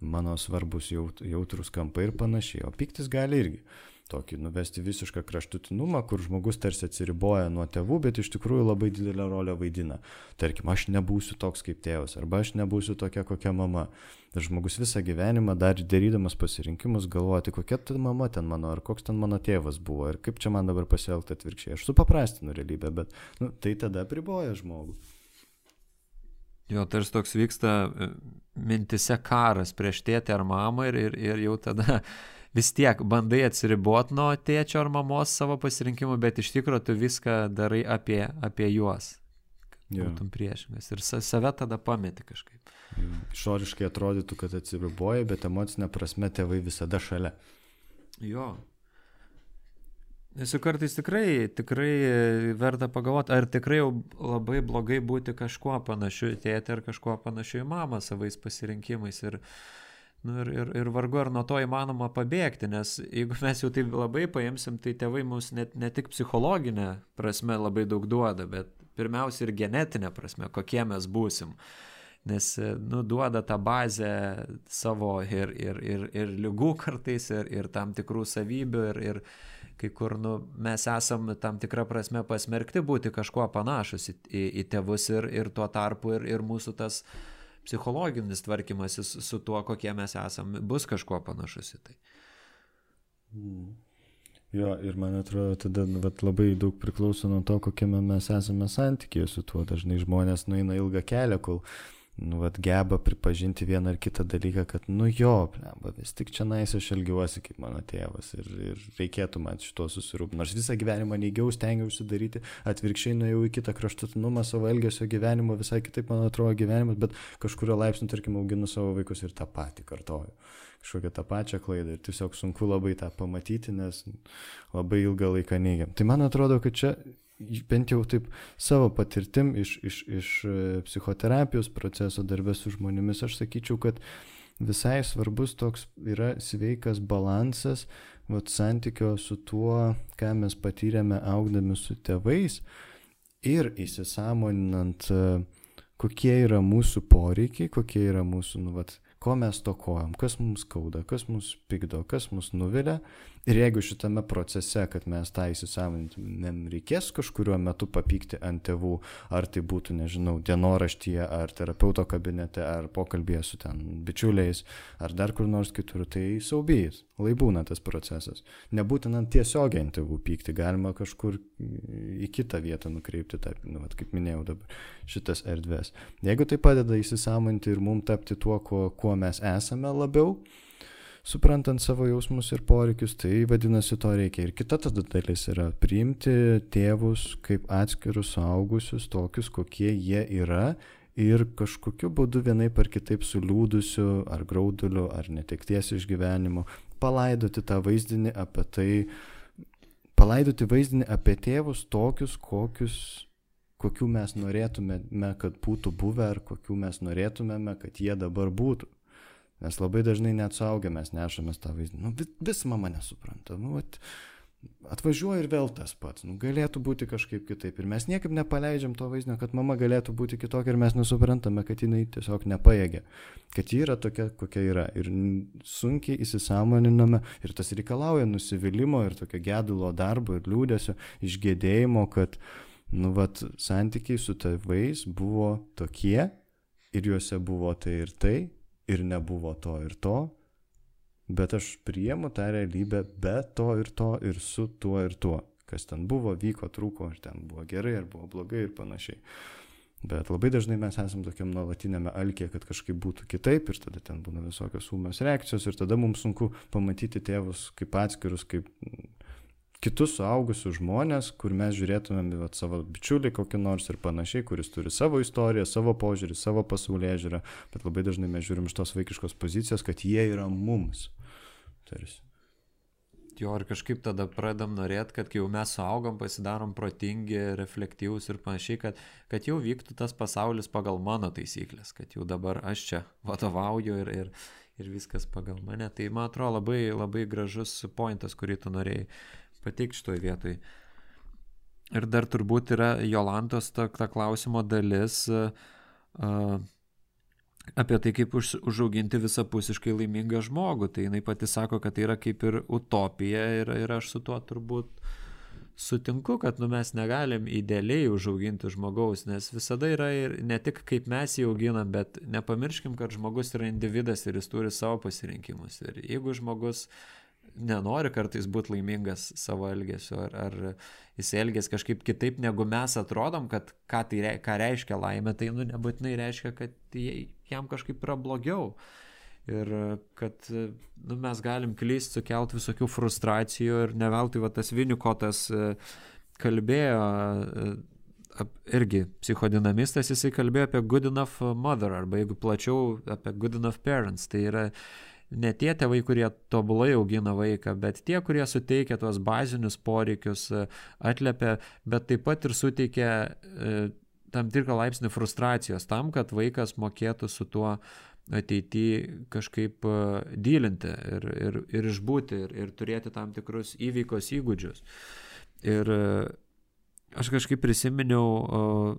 mano svarbus jaut, jautrus kampai ir panašiai. O piktis gali irgi tokį nuvesti visišką kraštutinumą, kur žmogus tarsi atsiriboja nuo tėvų, bet iš tikrųjų labai didelę rolę vaidina. Tarkim, aš nebūsiu toks kaip tėvas, arba aš nebūsiu tokia kokia mama. Ir žmogus visą gyvenimą dar darydamas pasirinkimus galvoja, tai kokia ta mama ten mano, ar koks ten mano tėvas buvo, ir kaip čia man dabar pasielgti atvirkščiai. Aš supaprastinu realybę, bet nu, tai tada priboja žmogų. Jo, tarsi toks vyksta e, mintise karas prieš tėtę ar mamą ir, ir, ir jau tada vis tiek bandai atsiribot nuo tėčio ar mamos savo pasirinkimų, bet iš tikrųjų tu viską darai apie, apie juos. Būtum priešingas ir save tada pameti kažkaip. Išoriškai atrodytų, kad atsiriboja, bet emocinė prasme tėvai visada šalia. Jo. Nes kartais tikrai, tikrai verta pagalvoti, ar tikrai jau labai blogai būti kažkuo panašiu į tėtę ar kažkuo panašiu į mamą savais pasirinkimais. Ir, nu, ir, ir, ir vargu ar nuo to įmanoma pabėgti, nes jeigu mes jau taip labai paimsim, tai tėvai mus net, ne tik psichologinė prasme labai daug duoda, bet pirmiausia ir genetinė prasme, kokie mes būsim. Nes, nu, duoda tą bazę savo ir, ir, ir, ir lygų kartais, ir, ir tam tikrų savybių, ir, ir, kai kur nu, mes esam tam tikrą prasme pasmerkti būti kažkuo panašus į, į, į tėvus ir, ir tuo tarpu ir, ir mūsų tas psichologinis tvarkymasis su tuo, kokie mes esam, bus kažkuo panašus į tai. Mm. Jo, ir man atrodo, tada vat, labai daug priklauso nuo to, kokiame mes esame santykėje su tuo. Dažnai žmonės nueina ilgą kelią, kol nu, vat, geba pripažinti vieną ar kitą dalyką, kad, nu jo, blemba, vis tik čia nais aš elgiuosi kaip mano tėvas ir, ir reikėtų man šito susirūpinti. Nors visą gyvenimą neigiau, stengiausi daryti, atvirkščiai nuėjau į kitą kraštutinumą savo elgesio gyvenimo, visai kitaip man atrodo gyvenimas, bet kažkurio laipsniu, tarkim, auginu savo vaikus ir tą patį kartoju. Kažkokią tą pačią klaidą ir tiesiog sunku labai tą pamatyti, nes labai ilgą laiką neigiam. Tai man atrodo, kad čia bent jau taip savo patirtim iš, iš, iš e, psichoterapijos proceso darbę su žmonėmis, aš sakyčiau, kad visai svarbus toks yra sveikas balansas, vat, santykio su tuo, ką mes patyrėme augdami su tėvais ir įsisamoninant, e, kokie yra mūsų poreikiai, kokie yra mūsų, nu, vat, ko mes tokojam, kas mums skauda, kas mus pykdo, kas mus nuvilia Ir jeigu šitame procese, kad mes tą įsisavintumėm, reikės kažkuriuo metu papykti ant tėvų, ar tai būtų, nežinau, dienoraštyje, ar terapeuto kabinete, ar pokalbėje su ten bičiuliais, ar dar kur nors kitur, tai saubys, lai būna tas procesas. Nebūtina tiesiogiai ant tėvų pykti, galima kažkur į kitą vietą nukreipti, tą, nu, vat, kaip minėjau dabar, šitas erdves. Jeigu tai padeda įsisamonti ir mums tapti tuo, kuo, kuo mes esame labiau, suprantant savo jausmus ir poreikius, tai vadinasi, to reikia. Ir kita tada dalis yra priimti tėvus kaip atskirus suaugusius, tokius, kokie jie yra. Ir kažkokiu būdu vienaip ar kitaip suliūdusiu, ar grauduliu, ar netekties išgyvenimu, palaidoti tą vaizdinį apie tai, palaidoti vaizdinį apie tėvus tokius, kokius, kokių mes norėtume, kad būtų buvę, ar kokių mes norėtumėme, kad jie dabar būtų. Nes labai dažnai net suaugę mes nešamės tą vaizdą. Nu, vis, mama nesupranta. Nu, at, atvažiuoja ir vėl tas pats. Nu, galėtų būti kažkaip kitaip. Ir mes niekaip nepaleidžiam to vaizdinio, kad mama galėtų būti kitokia ir mes nesuprantame, kad jinai tiesiog nepaėgė. Kad ji yra tokia, kokia yra. Ir sunkiai įsisamoniname. Ir tas reikalauja nusivylimų ir tokio gedulo darbo ir liūdėsio, išgėdėjimo, kad, nu, vat, santykiai su tėvais buvo tokie ir juose buvo tai ir tai ir nebuvo to ir to, bet aš priemu tą realybę be to ir to ir su tuo ir tuo. Kas ten buvo, vyko, trūko, ar ten buvo gerai, ar buvo blogai ir panašiai. Bet labai dažnai mes esame tokiam nuolatinėme alkė, kad kažkaip būtų kitaip ir tada ten būna visokios ūmios reakcijos ir tada mums sunku pamatyti tėvus kaip atskirus, kaip kitus suaugusius žmonės, kur mes žiūrėtumėm vat, savo bičiulį kokį nors ir panašiai, kuris turi savo istoriją, savo požiūrį, savo pasaulyje žiūrą, bet labai dažnai mes žiūrim iš tos vaikiškos pozicijos, kad jie yra mums. Tarsi. Jo, ir kažkaip tada pradam norėti, kad kai jau mes suaugam, pasidarom protingi, reflektyvūs ir panašiai, kad, kad jau vyktų tas pasaulis pagal mano taisyklės, kad jau dabar aš čia vadovauju ir, ir, ir viskas pagal mane. Tai man atrodo labai, labai gražus pointas, kurį tu norėjai pateikti šitoj vietoj. Ir dar turbūt yra Jolantos ta, ta klausimo dalis uh, apie tai, kaip už, užauginti visapusiškai laimingą žmogų. Tai jinai pati sako, kad tai yra kaip ir utopija ir, ir aš su tuo turbūt sutinku, kad nu, mes negalim idealiai užauginti žmogaus, nes visada yra ir ne tik kaip mes jį auginam, bet nepamirškim, kad žmogus yra individas ir jis turi savo pasirinkimus. Ir jeigu žmogus uh, nenori kartais būti laimingas savo elgesiu, ar, ar jis elgesi kažkaip kitaip, negu mes atrodom, kad ką, tai, ką reiškia laimė, tai nu, nebūtinai reiškia, kad jam kažkaip yra blogiau. Ir kad nu, mes galim klysti, sukelt visokių frustracijų ir neveltui va, tas Vinikotas e, kalbėjo, e, irgi psichodinamistas, jisai kalbėjo apie good enough mother, arba jeigu plačiau apie good enough parents. Tai yra ne tie tėvai, kurie tobulai augina vaiką, bet tie, kurie suteikia tuos bazinius poreikius, atliepia, bet taip pat ir suteikia tam tikrą laipsnį frustracijos tam, kad vaikas mokėtų su tuo ateityje kažkaip dylinti ir, ir, ir išbūti ir, ir turėti tam tikrus įveikos įgūdžius. Ir aš kažkaip prisiminiau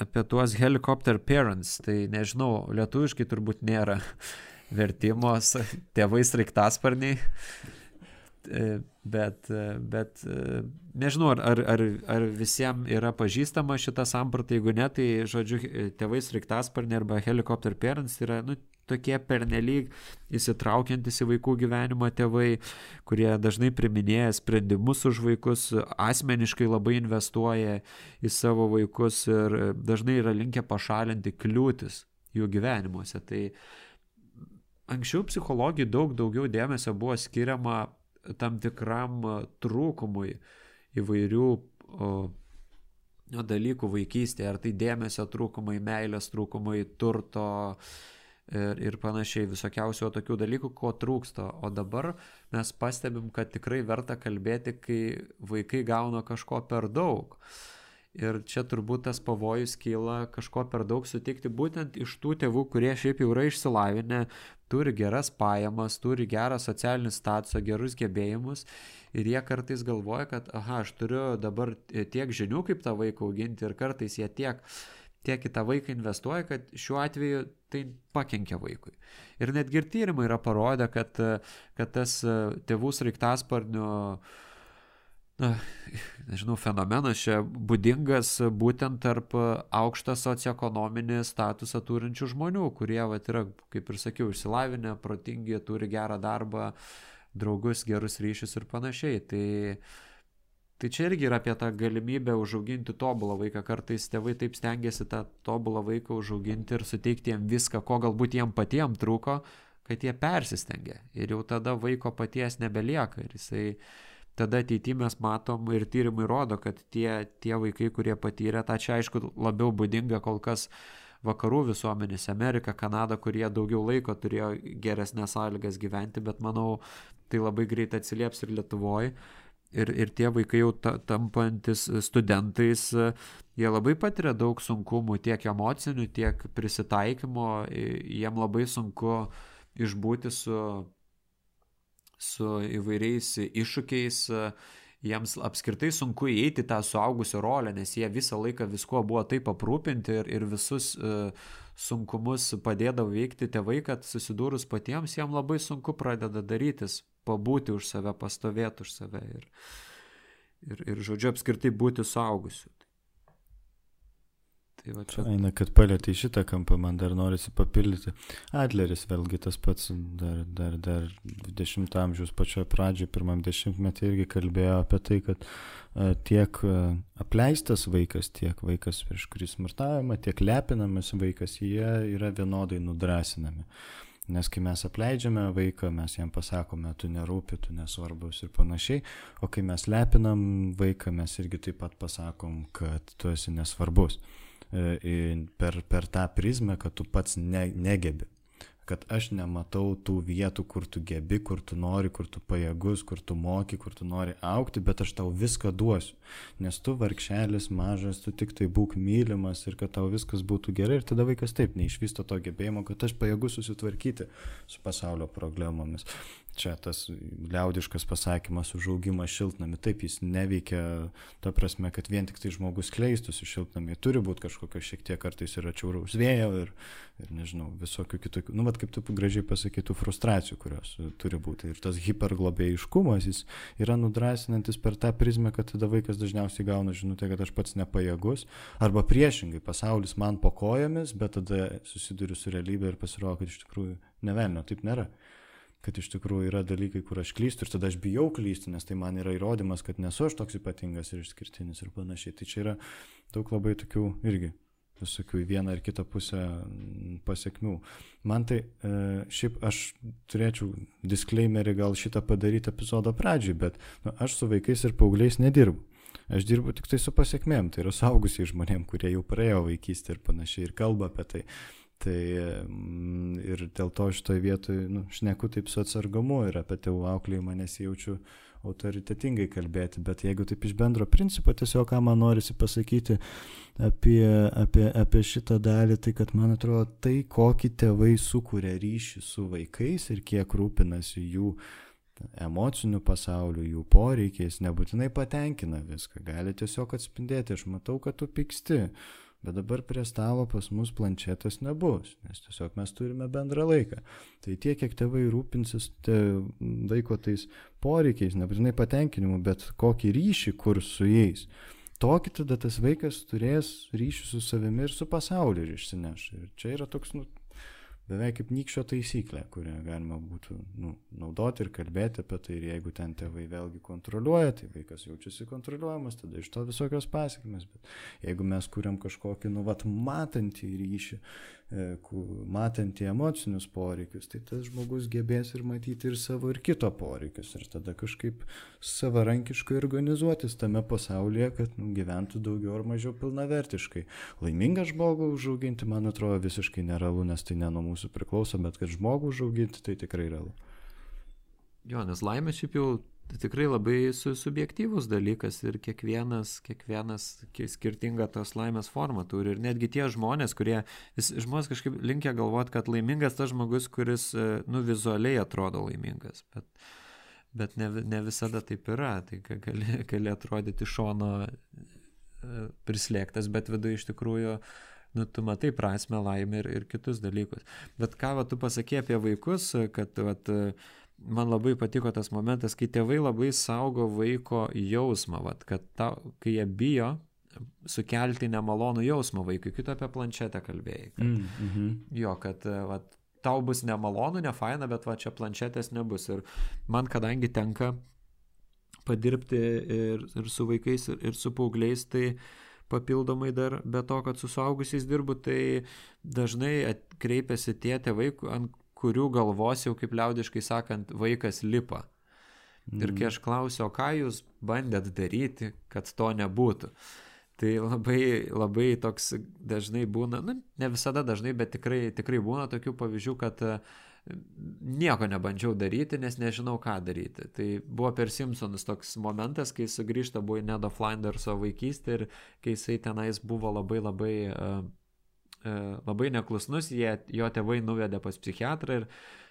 apie tuos helicopter parents, tai nežinau, lietuviškai turbūt nėra vertimos tėvai sraigtasparniai, e, bet, bet nežinau, ar, ar, ar visiems yra pažįstama šita samprata, jeigu ne, tai žodžiu, tėvai sraigtasparniai arba helicopter parents yra, nu, tokie pernelyg įsitraukiantis į vaikų gyvenimą tėvai, kurie dažnai priminėja sprendimus už vaikus, asmeniškai labai investuoja į savo vaikus ir dažnai yra linkę pašalinti kliūtis jų gyvenimuose. Tai anksčiau psichologijai daug daugiau dėmesio buvo skiriama tam tikram trūkumui įvairių o, dalykų vaikystėje, ar tai dėmesio trūkumai, meilės trūkumai, turto, ir, ir panašiai, visokiausių tokių dalykų, ko trūksta. O dabar mes pastebim, kad tikrai verta kalbėti, kai vaikai gauna kažko per daug. Ir čia turbūt tas pavojus kyla kažko per daug sutikti būtent iš tų tėvų, kurie šiaip jau yra išsilavinę, turi geras pajamas, turi gerą socialinį statusą, gerus gebėjimus ir jie kartais galvoja, kad, aha, aš turiu dabar tiek žinių, kaip tą vaiką auginti ir kartais jie tiek tiek į tą vaiką investuoja, kad šiuo atveju tai pakenkia vaikui. Ir netgi ir tyrimai yra parodę, kad, kad tas tėvų sraigtasparnių na, nežinau, fenomenas čia būdingas būtent tarp aukštą socioekonominį statusą turinčių žmonių, kurie, va, yra, kaip ir sakiau, išsilavinę, protingi, turi gerą darbą, draugus, gerus ryšius ir panašiai. Tai Tai čia irgi yra apie tą galimybę užauginti tobulą vaiką. Kartais tėvai taip stengiasi tą tobulą vaiką užauginti ir suteikti jam viską, ko galbūt jiem patiem trūko, kad jie persistengia. Ir jau tada vaiko paties nebelieka. Ir jisai tada ateityje mes matom ir tyrimai rodo, kad tie, tie vaikai, kurie patyrė tą čia aišku labiau būdinga kol kas vakarų visuomenės, Amerika, Kanada, kurie daugiau laiko turėjo geresnės sąlygas gyventi, bet manau, tai labai greitai atsilieps ir Lietuvoje ir, ir tie vaikai jau ta, tampantis studentais, jie labai patiria daug sunkumų, tiek emocinių, tiek prisitaikymo, jiem labai sunku išbūti su, su įvairiais iššūkiais, jiems apskritai sunku įeiti tą suaugusio rolę, nes jie visą laiką viskuo buvo taip aprūpinti ir, ir visus uh, sunkumus padėdavo veikti tėvai, kad susidūrus patiems jam labai sunku pradeda darytis pabūti už save, pastovėti už save ir, ir, ir žodžiu, apskritai būti suaugusiu. Tai va čia. Eina, kad palėtė į šitą kampą, man dar norisi papildyti. Adleris vėlgi tas pats, dar, dar, dar 20 amžiaus pačioje pradžioje, pirmam dešimtmetį irgi kalbėjo apie tai, kad a, tiek a, apleistas vaikas, tiek vaikas, prieš kurį smurtavimą, tiek lepinamas vaikas, jie yra vienodai nudrasinami. Nes kai mes apleidžiame vaiką, mes jam pasakome, tu nerūpi, tu nesvarbus ir panašiai, o kai mes lepinam vaiką, mes irgi taip pat pasakom, kad tu esi nesvarbus. E, per, per tą prizmę, kad tu pats ne, negebi kad aš nematau tų vietų, kur tu gebi, kur tu nori, kur tu pajėgus, kur tu moki, kur tu nori aukti, bet aš tau viską duosiu. Nes tu vargšelis mažas, tu tik tai būk mylimas ir kad tau viskas būtų gerai ir tada vaikas taip neišvysto to gebėjimo, kad aš pajėgus susitvarkyti su pasaulio problemomis čia tas liaudiškas pasakymas užaugimas šiltnami, taip jis neveikia, ta prasme, kad vien tik tai žmogus kleistųsi šiltnami, turi būti kažkokio šiek tiek kartais ir atšiauraus vėjo ir, ir nežinau, visokių kitokių, nu, vad kaip tu gražiai pasakytų, frustracijų, kurios turi būti. Ir tas hiperglobėjiškumas, jis yra nudrasinantis per tą prizmę, kad tada vaikas dažniausiai gauna žinutę, kad aš pats nepajėgus, arba priešingai, pasaulis man po kojomis, bet tada susiduriu su realybė ir pasirodo, kad iš tikrųjų nevelnio, taip nėra kad iš tikrųjų yra dalykai, kur aš klystu ir tada aš bijau klysti, nes tai man yra įrodymas, kad nesu aš toks ypatingas ir išskirtinis ir panašiai. Tai čia yra daug labai tokių irgi visokių į vieną ar kitą pusę mm, pasiekmių. Man tai e, šiaip aš turėčiau disclaimerį gal šitą padaryti epizodo pradžiui, bet nu, aš su vaikais ir paaugliais nedirbu. Aš dirbu tik tai su pasiekmėm, tai yra saugusiai žmonėm, kurie jau praėjo vaikystę ir panašiai ir kalba apie tai. Tai mm, ir dėl to šitoje vietoje, nu, šneku taip su atsargumu ir apie tėvų auklėjimą nesijaučiu autoritetingai kalbėti, bet jeigu taip iš bendro principo, tiesiog ką man norisi pasakyti apie, apie, apie šitą dalį, tai kad man atrodo, tai kokį tėvai sukuria ryšį su vaikais ir kiek rūpinasi jų emociniu pasauliu, jų poreikiais, nebūtinai patenkina viską, gali tiesiog atspindėti, aš matau, kad tu pyksti, Bet dabar prie stalo pas mus planšetės nebus, nes tiesiog mes turime bendrą laiką. Tai tiek, kiek tėvai rūpinsis te, vaiko tais poreikiais, nebūtinai patenkinimu, bet kokį ryšį kur su jais, tokį tada tas vaikas turės ryšį su savimi ir su pasauliu ir išsineš. Ir čia yra toks, nu, beveik kaip nykščio taisyklė, kurią galima būtų nu, naudoti ir kalbėti apie tai. Ir jeigu ten tėvai vėlgi kontroliuoja, tai vaikas jaučiasi kontroliuojamas, tada iš to visokios pasiekmes. Bet jeigu mes kuriam kažkokį, nu, vat, matantį ryšį, E, matantį emocinius poreikius, tai tas žmogus gebės ir matyti ir savo, ir kito poreikius. Ir tada kažkaip savarankiškai organizuotis tame pasaulyje, kad nu, gyventų daugiau ar mažiau pilnavertiškai. Laimingą žmogų užauginti, man atrodo, visiškai nerealu, nes tai ne nuo mūsų priklauso, bet kad žmogų užauginti, tai tikrai realu. Jo, nes laimė šiaip jau Tai tikrai labai su, subjektyvus dalykas ir kiekvienas, kiekvienas skirtingą tos laimės formą turi. Ir netgi tie žmonės, kurie, vis, žmonės kažkaip linkia galvoti, kad laimingas tas žmogus, kuris, e, nu, vizualiai atrodo laimingas. Bet, bet ne, ne visada taip yra. Tai gali, gali atrodyti šono e, prislėgtas, bet viduje iš tikrųjų nu, tu matai prasme, laimę ir, ir kitus dalykus. Bet ką va, tu pasakė apie vaikus, kad vat, man labai patiko tas momentas, kai tėvai labai saugo vaiko jausmą, vat, kad ta, kai jie bijo sukelti nemalonų jausmą vaikui, kito apie planšetę kalbėjai. Kad, mm -hmm. Jo, kad vat, tau bus nemalonu, ne faina, bet va čia planšetės nebus. Ir man kadangi tenka padirbti ir, ir su vaikais, ir, ir su paaugliais, tai papildomai dar be to, kad su suaugusiais dirbu, tai dažnai kreipiasi tie tėvai, ant kurių galvos jau, kaip liaudiškai sakant, vaikas lipa. Mm. Ir kai aš klausiu, o ką jūs bandėt daryti, kad to nebūtų, tai labai, labai toks dažnai būna, nu, ne visada dažnai, bet tikrai, tikrai būna tokių pavyzdžių, kad e, nieko nebandžiau daryti, nes nežinau, ką daryti. Tai buvo per Simpsonus toks momentas, kai sugrįžta buvo į Nedo Flanderso vaikystę ir kai jisai tenais buvo labai labai uh, labai neklusnus, jie, jo tėvai nuvedė pas psichiatrą ir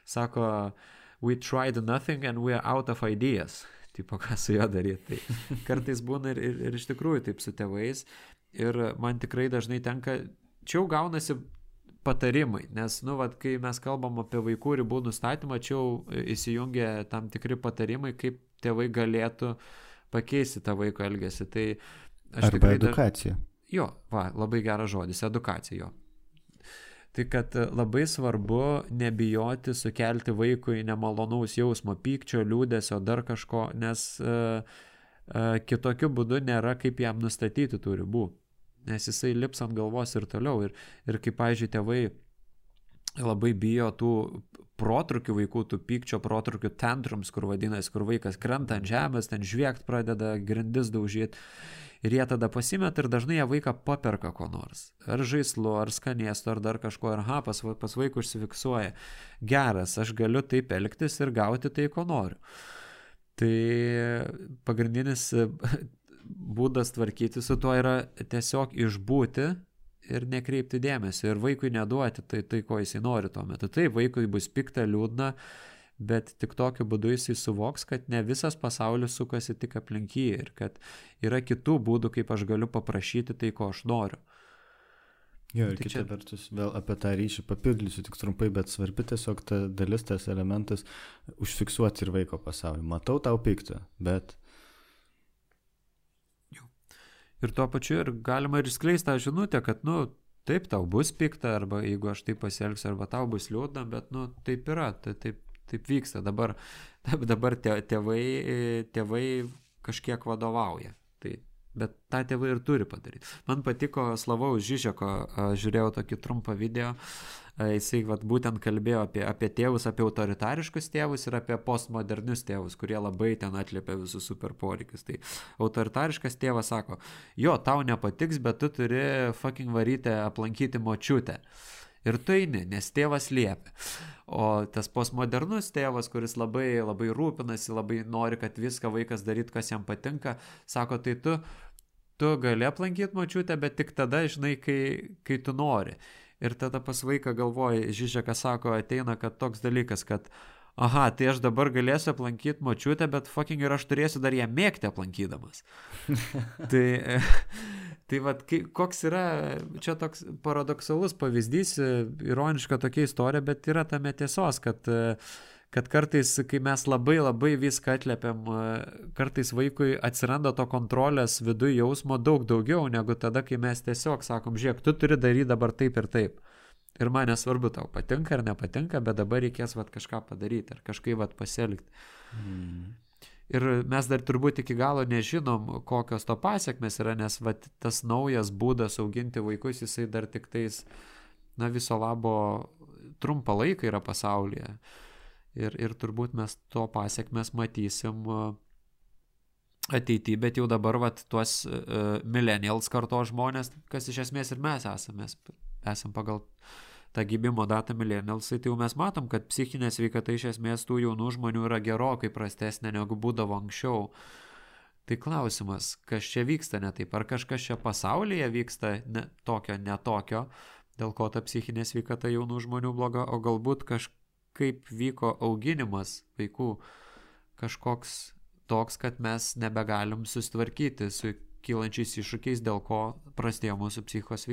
sako, we tried nothing and we are out of ideas. Tipo, ką su juo daryti. Tai kartais būna ir, ir, ir iš tikrųjų taip su tėvais. Ir man tikrai dažnai tenka, čia jau gaunasi patarimai, nes, nu, vad, kai mes kalbam apie vaikų ribų nustatymą, čia jau įsijungia tam tikri patarimai, kaip tėvai galėtų pakeisti tą vaiko elgesį. Tai aš Arba edukacija. Daž... Jo, va, labai geras žodis - edukacija jo. Tai kad labai svarbu nebijoti sukelti vaikui nemalonaus jausmo, pykčio, liūdėsio, dar kažko, nes uh, uh, kitokiu būdu nėra kaip jam nustatyti tų ribų. Nes jisai lips ant galvos ir toliau. Ir, ir kaip, pažiūrėjau, tėvai labai bijo tų protrukių vaikų, tų pykčio protrukių tantrums, kur vadinasi, kur vaikas krenta ant žemės, ten žviegt pradeda, grindis daužyti ir jie tada pasimeta ir dažnai jie vaiką paperka ko nors. Ar žaislu, ar skanėstu, ar dar kažko, ir ha, pas, pas vaikų užsifiksuoja. Geras, aš galiu taip elgtis ir gauti tai, ko noriu. Tai pagrindinis būdas tvarkyti su tuo yra tiesiog išbūti ir nekreipti dėmesio ir vaikui neduoti tai, tai ko jisai nori tuo metu. Taip, vaikui bus pikta, liūdna, bet tik tokiu būdu jisai suvoks, kad ne visas pasaulis sukasi tik aplink jį ir kad yra kitų būdų, kaip aš galiu paprašyti tai, ko aš noriu. Jo, ir tai kita čia... vertus, vėl apie tą ryšį papildysiu tik trumpai, bet svarbi tiesiog ta dalis, tas elementas užfiksuoti ir vaiko pasaulį. Matau tau piktą, bet... Jo. Ir tuo pačiu ir galima ir skleisti tą žinutę, kad, nu, taip, tau bus pikta, arba jeigu aš taip pasielgsiu, arba tau bus liūdna, bet, nu, taip yra, tai taip, taip vyksta. Dabar, dabar tėvai, tėvai kažkiek vadovauja. Tai, bet tą tėvai ir turi padaryti. Man patiko Slavaus Žižeko, žiūrėjau tokį trumpą video, jisai vat, būtent kalbėjo apie, apie tėvus, apie autoritariškus tėvus ir apie postmodernius tėvus, kurie labai ten atliepia visus super poreikius. Tai autoritariškas tėvas sako, jo, tau nepatiks, bet tu turi fucking varyti aplankyti močiutę. Ir tu eini, nes tėvas liepia. O tas postmodernus tėvas, kuris labai, labai rūpinasi, labai nori, kad viską vaikas darytų, kas jam patinka, sako, tai tu, tu gali aplankyti močiutę, bet tik tada, žinai, kai, kai tu nori. Ir tada pas vaiką galvoja, Žižekas sako, ateina, kad toks dalykas, kad aha, tai aš dabar galėsiu aplankyti močiutę, bet fucking ir aš turėsiu dar ją mėgti aplankydamas. tai, tai vad, koks yra, čia toks paradoksalus pavyzdys, ironiška tokia istorija, bet yra tame tiesos, kad kad kartais, kai mes labai labai viską atlėpiam, kartais vaikui atsiranda to kontrolės viduje jausmo daug daugiau negu tada, kai mes tiesiog sakom, žiūrėk, tu turi daryti dabar taip ir taip. Ir man nesvarbu, tau patinka ar nepatinka, bet dabar reikės vat, kažką padaryti ar kažkaip vat, pasielgti. Mm. Ir mes dar turbūt iki galo nežinom, kokios to pasiekmes yra, nes vat, tas naujas būdas auginti vaikus, jisai dar tik tais, na, viso labo trumpą laiką yra pasaulyje. Ir, ir turbūt mes to pasiekmes matysim ateityje, bet jau dabar vat, tuos uh, millennials karto žmonės, kas iš esmės ir mes esame, esam pagal tą gimimo datą millennialsai, tai jau mes matom, kad psichinė sveikata iš esmės tų jaunų žmonių yra gerokai prastesnė negu būdavo anksčiau. Tai klausimas, kas čia vyksta ne taip, ar kažkas čia pasaulyje vyksta ne, tokio, netokio, dėl ko ta psichinė sveikata jaunų žmonių bloga, o galbūt kažkaip vyko auginimas vaikų kažkoks toks, kad mes nebegalim susitvarkyti su kylančiais iššūkiais, dėl ko prastėjo mūsų psichos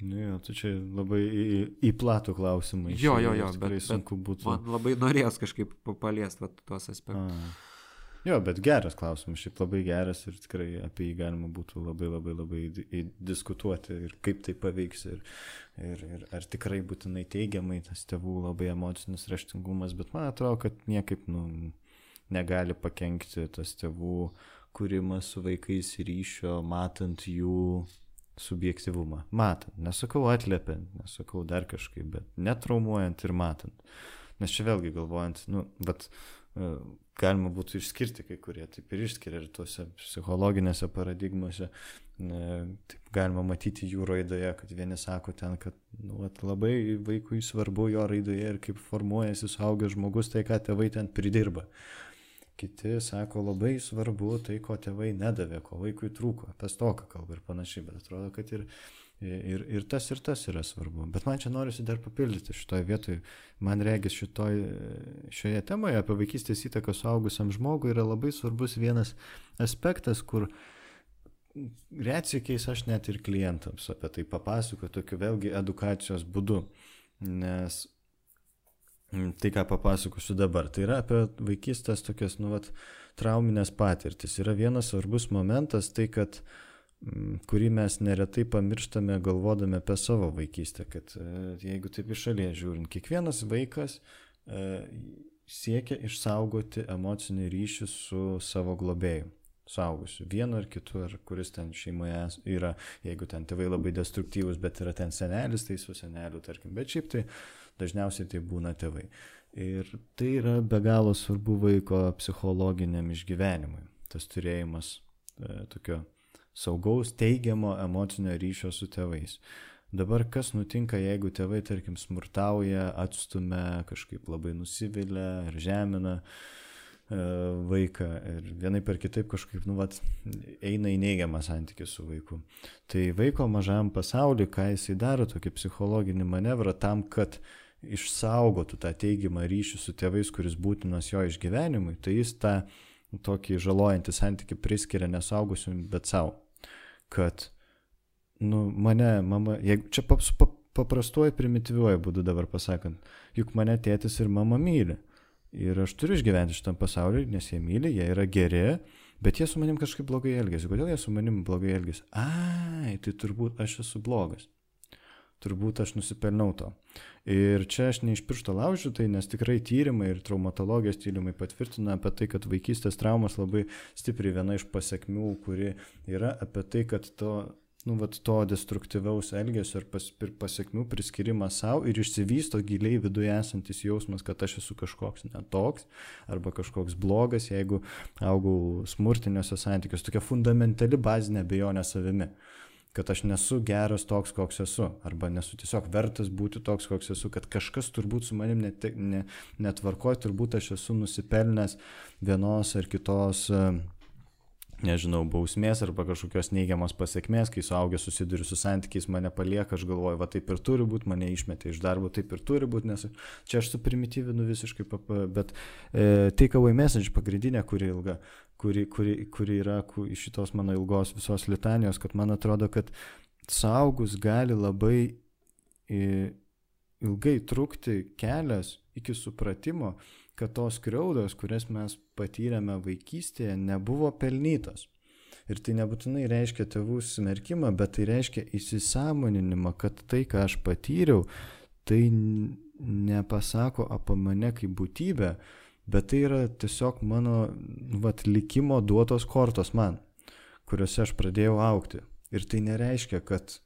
Nu jo, tu čia labai į, į platų klausimą. Jo, jo, jo, bet, sunku bet būtų. Man labai norės kažkaip paliesti tuos aspektus. A. Jo, bet geras klausimas, šiaip labai geras ir tikrai apie jį galima būtų labai labai labai diskutuoti ir kaip tai paveiks ir, ir, ir ar tikrai būtinai teigiamai tas tėvų labai emocinis raštingumas, bet man atrodo, kad niekaip nu, negali pakengti tas tėvų kūrimas su vaikais ryšio, matant jų subjektivumą. Matant, nesakau atliepiant, nesakau dar kažkaip, bet netraumuojant ir matant. Nes čia vėlgi galvojant, nu, bet uh, galima būtų išskirti kai kurie, taip ir išskiria ir tuose psichologinėse paradigmose, uh, taip galima matyti jų raidoje, kad vieni sako ten, kad nu, at, labai vaikui svarbu jo raidoje ir kaip formuojasi suaugęs žmogus, tai ką tėvai ten pridirba. Kiti sako labai svarbu tai, ko tėvai nedavė, ko vaikui trūko, apie stoką kalba ir panašiai, bet atrodo, kad ir, ir, ir tas ir tas yra svarbu. Bet man čia norisi dar papildyti šitoje vietoje, man regis šitoj, šioje temoje apie vaikystės įtaką suaugusiam žmogui yra labai svarbus vienas aspektas, kur reacijokiais aš net ir klientams apie tai papasakoju, tokiu vėlgi edukacijos būdu. Nes tai, ką papasakosiu dabar, tai yra apie vaikystės tokias, nu, vat, trauminės patirtis. Yra vienas svarbus momentas, tai kad, mm, kurį mes neretai pamirštame galvodami apie savo vaikystę, kad e, jeigu taip iš šalies žiūrint, kiekvienas vaikas e, siekia išsaugoti emocinį ryšį su savo globėju suaugusiu, vienu ar kitu, ar kuris ten šeimoje yra, jeigu ten tėvai labai destruktyvus, bet yra ten senelis, tai su seneliu, tarkim, bet šiaip tai dažniausiai tai būna tėvai. Ir tai yra be galo svarbu vaiko psichologiniam išgyvenimui, tas turėjimas e, tokio saugaus, teigiamo emocinio ryšio su tėvais. Dabar kas nutinka, jeigu tėvai, tarkim, smurtauja, atstumia, kažkaip labai nusivilia ar žemina e, vaiką ir vienai per kitaip kažkaip, nu, vat, eina į neigiamą santykį su vaiku. Tai vaiko mažam pasauliu, ką jisai daro, tokį psichologinį manevrą tam, kad išsaugotų tą teigiamą ryšį su tėvais, kuris būtinas jo išgyvenimui, tai jis tą tokį žalojantį santykių priskiria nesaugusiam, bet savo. Kad, nu, mane, mama, jeigu čia pap, pap, paprastuoju primityviuoju būdu dabar pasakant, juk mane tėtis ir mama myli. Ir aš turiu išgyventi šitam pasauliu, nes jie myli, jie yra geri, bet jie su manim kažkaip blogai elgesi. Kodėl jie su manim blogai elgesi? Ai, tai turbūt aš esu blogas turbūt aš nusipelniau to. Ir čia aš ne iš piršto laužiu, tai nes tikrai tyrimai ir traumatologijos tyrimai patvirtina apie tai, kad vaikystės traumas labai stipriai viena iš pasiekmių, kuri yra apie tai, kad to, nu, vat, to destruktyvaus elgesio ir pas, pasiekmių priskirimas savo ir išsivysto giliai viduje esantis jausmas, kad aš esu kažkoks netoks arba kažkoks blogas, jeigu augau smurtiniuose santykiuose, tokia fundamentali bazinė bejonė savimi kad aš nesu geras toks, koks esu, arba nesu tiesiog vertas būti toks, koks esu, kad kažkas turbūt su manim net, ne, netvarkoja, turbūt aš esu nusipelnęs vienos ar kitos uh, nežinau, bausmės arba kažkokios neigiamos pasiekmės, kai suaugęs susiduriu su santykiais, mane palieka, aš galvoju, va taip ir turi būti, mane išmetė iš darbo, taip ir turi būti, nes čia aš suprimityvinu visiškai, bet e, takeaway message pagrindinė, kuri ilga, kuri, kuri, kuri yra iš šitos mano ilgos visos litanijos, kad man atrodo, kad suaugus gali labai ilgai trukti kelias iki supratimo, kad tos kriaudos, kurias mes patyrėme vaikystėje, nebuvo pelnytos. Ir tai nebūtinai reiškia tėvų smerkimą, bet tai reiškia įsisamoninimą, kad tai, ką aš patyriau, tai nepasako apie mane kaip būtybę, bet tai yra tiesiog mano vat, likimo duotos kortos man, kuriuose aš pradėjau aukti. Ir tai nereiškia, kad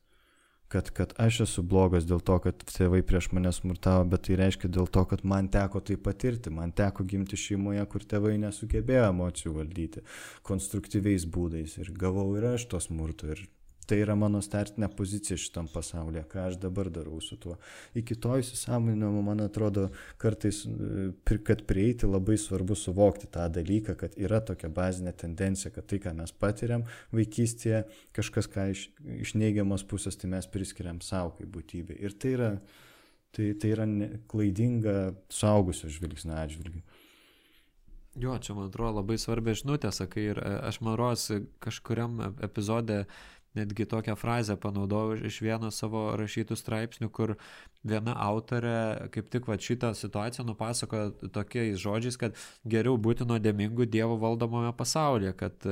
kad, kad aš esu blogas dėl to, kad tėvai prieš mane smurtavo, bet tai reiškia dėl to, kad man teko tai patirti, man teko gimti šeimoje, kur tėvai nesugebėjo emocijų valdyti konstruktyviais būdais ir gavau ir aš to smurto ir tai yra mano startinė pozicija šitam pasaulyje, ką aš dabar darau su tuo. Iki to įsisamoninimo, man atrodo, kartais, e, kad prieiti labai svarbu suvokti tą dalyką, kad yra tokia bazinė tendencija, kad tai, ką mes patiriam vaikystėje, kažkas, ką iš, iš neigiamos pusės, tai mes priskiriam savo kaip būtybė. Ir tai yra, tai, tai yra klaidinga suaugusio žvilgsnio atžvilgiu. Jo, čia man atrodo labai svarbia žinutė, sakai, ir e, aš man rosi kažkuriam epizode netgi tokią frazę panaudojau iš vieno savo rašytų straipsnių, kur viena autorė kaip tik va šitą situaciją nupasakojo tokiais žodžiais, kad geriau būti nuodėmingu Dievo valdomame pasaulyje, kad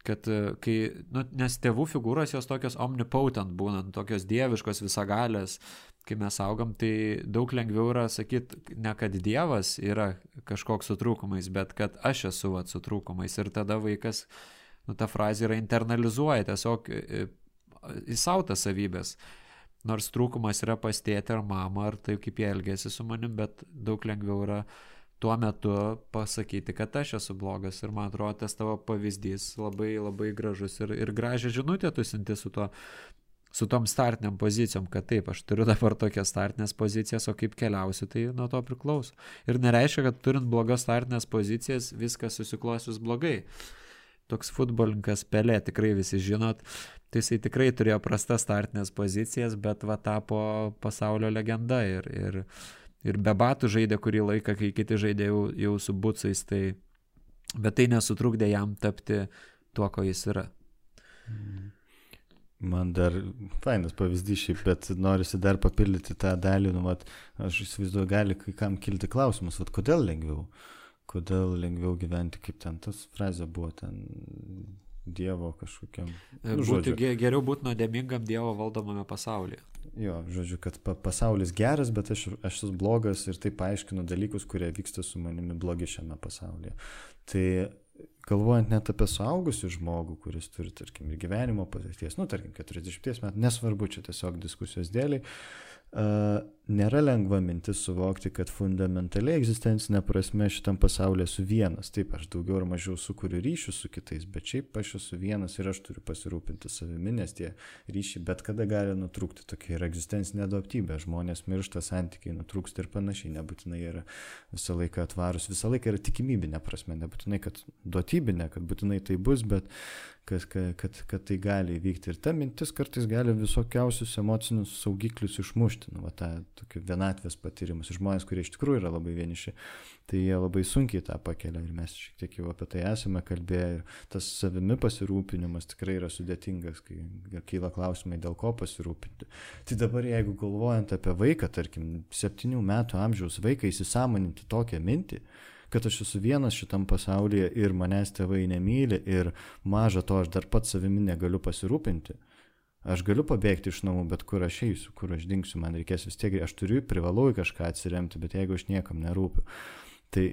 kad kai, nu, nes tėvų figūros jos tokios omnipotent būna, tokios dieviškos visagalės, kai mes augam, tai daug lengviau yra sakyti, ne kad Dievas yra kažkoks su trūkumais, bet kad aš esu vat, su trūkumais ir tada vaikas nu, ta frazė yra internalizuoja tiesiog į, į savo tas savybės. Nors trūkumas yra pas tėtę ar mamą, ar tai kaip jie elgėsi su manim, bet daug lengviau yra tuo metu pasakyti, kad aš esu blogas. Ir man atrodo, tas tavo pavyzdys labai labai gražus ir, ir gražią žinutę tu sinti su to su tom startiniam pozicijom, kad taip, aš turiu dabar tokias startinės pozicijas, o kaip keliausiu, tai nuo to priklauso. Ir nereiškia, kad turint blogas startinės pozicijas, viskas susiklosius blogai toks futbolininkas Pelė, tikrai visi žinot, tai jisai tikrai turėjo prastas startinės pozicijas, bet va tapo pasaulio legenda ir, ir, ir be batų žaidė kurį laiką, kai kiti žaidė jau, jau su bucais, tai, bet tai nesutrukdė jam tapti tuo, ko jis yra. Man dar fainas pavyzdys šiaip, bet norisi dar papildyti tą dalį, nu, vat, aš įsivaizduoju, gali kai kam kilti klausimus, vat, kodėl lengviau. Uh, kodėl lengviau gyventi, kaip ten tas frazė buvo ten Dievo kažkokiam. E, nu, Būti geriau būti nuodėmingam Dievo valdomame pasaulyje. Jo, žodžiu, kad pa pasaulis geras, bet aš, aš esu blogas ir tai paaiškinu dalykus, kurie vyksta su manimi blogi šiame pasaulyje. Tai galvojant net apie suaugusių žmogų, kuris turi, tarkim, ir gyvenimo patirties, nu, tarkim, 40 metų, nesvarbu, čia tiesiog diskusijos dėliai, uh, nėra lengva mintis suvokti, kad fundamentaliai egzistencinė prasme šitam pasaulyje esu vienas. Taip, aš daugiau ar mažiau sukuriu ryšių su kitais, bet šiaip aš esu vienas ir aš turiu pasirūpinti savimi, nes tie ryšiai bet kada gali nutrūkti. Tokia yra egzistencinė adaptybė. Žmonės miršta, santykiai nutrūksta ir panašiai. Nebūtinai yra visą laiką atvarus, visą laiką yra tikimybinė prasme. Nebūtinai, kad duotybinė, kad būtinai tai bus, bet kad, kad, kad, kad tai gali įvykti. Ir ta mintis kartais gali visokiausius emocinius saugiklius išmušti, nu, va, tą tokį vienatvės patyrimus. Ir žmonės, kurie iš tikrųjų yra labai vieniši, tai jie labai sunkiai tą pakelia. Ir mes šiek tiek jau apie tai esame kalbėję. Ir tas savimi pasirūpinimas tikrai yra sudėtingas, kai kyla klausimai, dėl ko pasirūpinti. Tai dabar, jeigu galvojant apie vaiką, tarkim, septynių metų amžiaus vaiką įsisamoninti tokią mintį, kad aš esu vienas šitam pasaulyje ir manęs tėvai nemyli ir maža to aš dar pats savimi negaliu pasirūpinti. Aš galiu pabėgti iš namų, bet kur aš eisiu, kur aš dinksiu, man reikės vis tiek, aš turiu, privalau į kažką atsiremti, bet jeigu aš niekam nerūpiu. Tai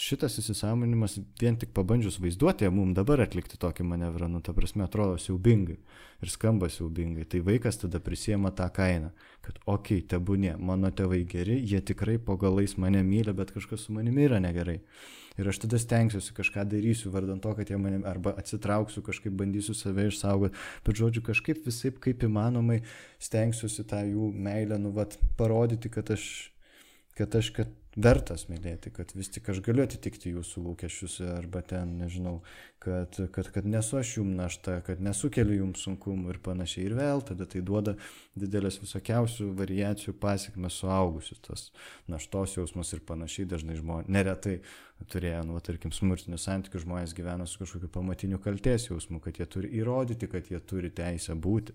šitas įsisamonimas vien tik pabandžius vaizduotėje mums dabar atlikti tokį manevrą, nu, ta prasme, atrodo siaubingai ir skamba siaubingai. Tai vaikas tada prisiema tą kainą, kad, okei, okay, tebūnė, mano tėvai geri, jie tikrai po galais mane myli, bet kažkas su manimi yra negerai. Ir aš tada stengsiuosi kažką darysiu, vardant to, kad jie manim, arba atsitrauksiu, kažkaip bandysiu save išsaugoti, bet žodžiu, kažkaip visai kaip įmanomai stengsiuosi tą jų meilę, nu, vat, parodyti, kad aš, kad aš, kad vertas mylėti, kad vis tik aš galiu atitikti jūsų lūkesčius arba ten, nežinau, kad, kad, kad nesu aš jums našta, kad nesukeliu jums sunkumų ir panašiai. Ir vėl tada tai duoda didelės visokiausių variacijų pasiekmes suaugusius, tas naštos jausmas ir panašiai dažnai žmonės, neretai turėjo, nu, tarkim, smurtinius santykius žmonės gyvena su kažkokiu pamatiniu kalties jausmu, kad jie turi įrodyti, kad jie turi teisę būti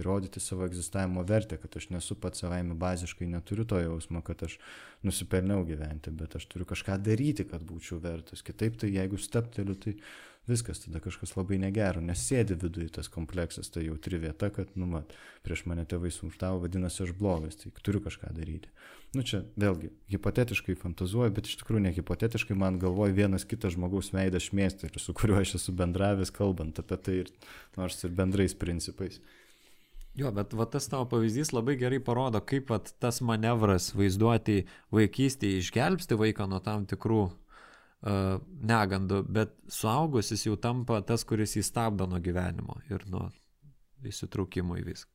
įrodyti savo egzistavimo vertę, kad aš nesu pats savaime baziškai, neturiu to jausmo, kad aš nusipelniau gyventi, bet aš turiu kažką daryti, kad būčiau vertas. Kitaip tai jeigu stepteliu, tai viskas tada kažkas labai negero, nes sėdi viduje tas kompleksas, tai jautri vieta, kad, nu, mat, prieš mane tėvai sumštavo, vadinasi, aš blogas, tai turiu kažką daryti. Nu čia vėlgi, hipotetiškai fantazuoju, bet iš tikrųjų ne hipotetiškai man galvoja vienas kitas žmogaus veidas šmėsti ir su kuriuo aš esu bendravęs, kalbant apie tai, ir, nors ir bendrais principais. Jo, bet va, tas tavo pavyzdys labai gerai parodo, kaip va, tas manevras vaizduoti vaikystėje išgelbsti vaiką nuo tam tikrų uh, negandų, bet suaugusis jau tampa tas, kuris jį stabdo nuo gyvenimo ir nuo įsitraukimo į viską.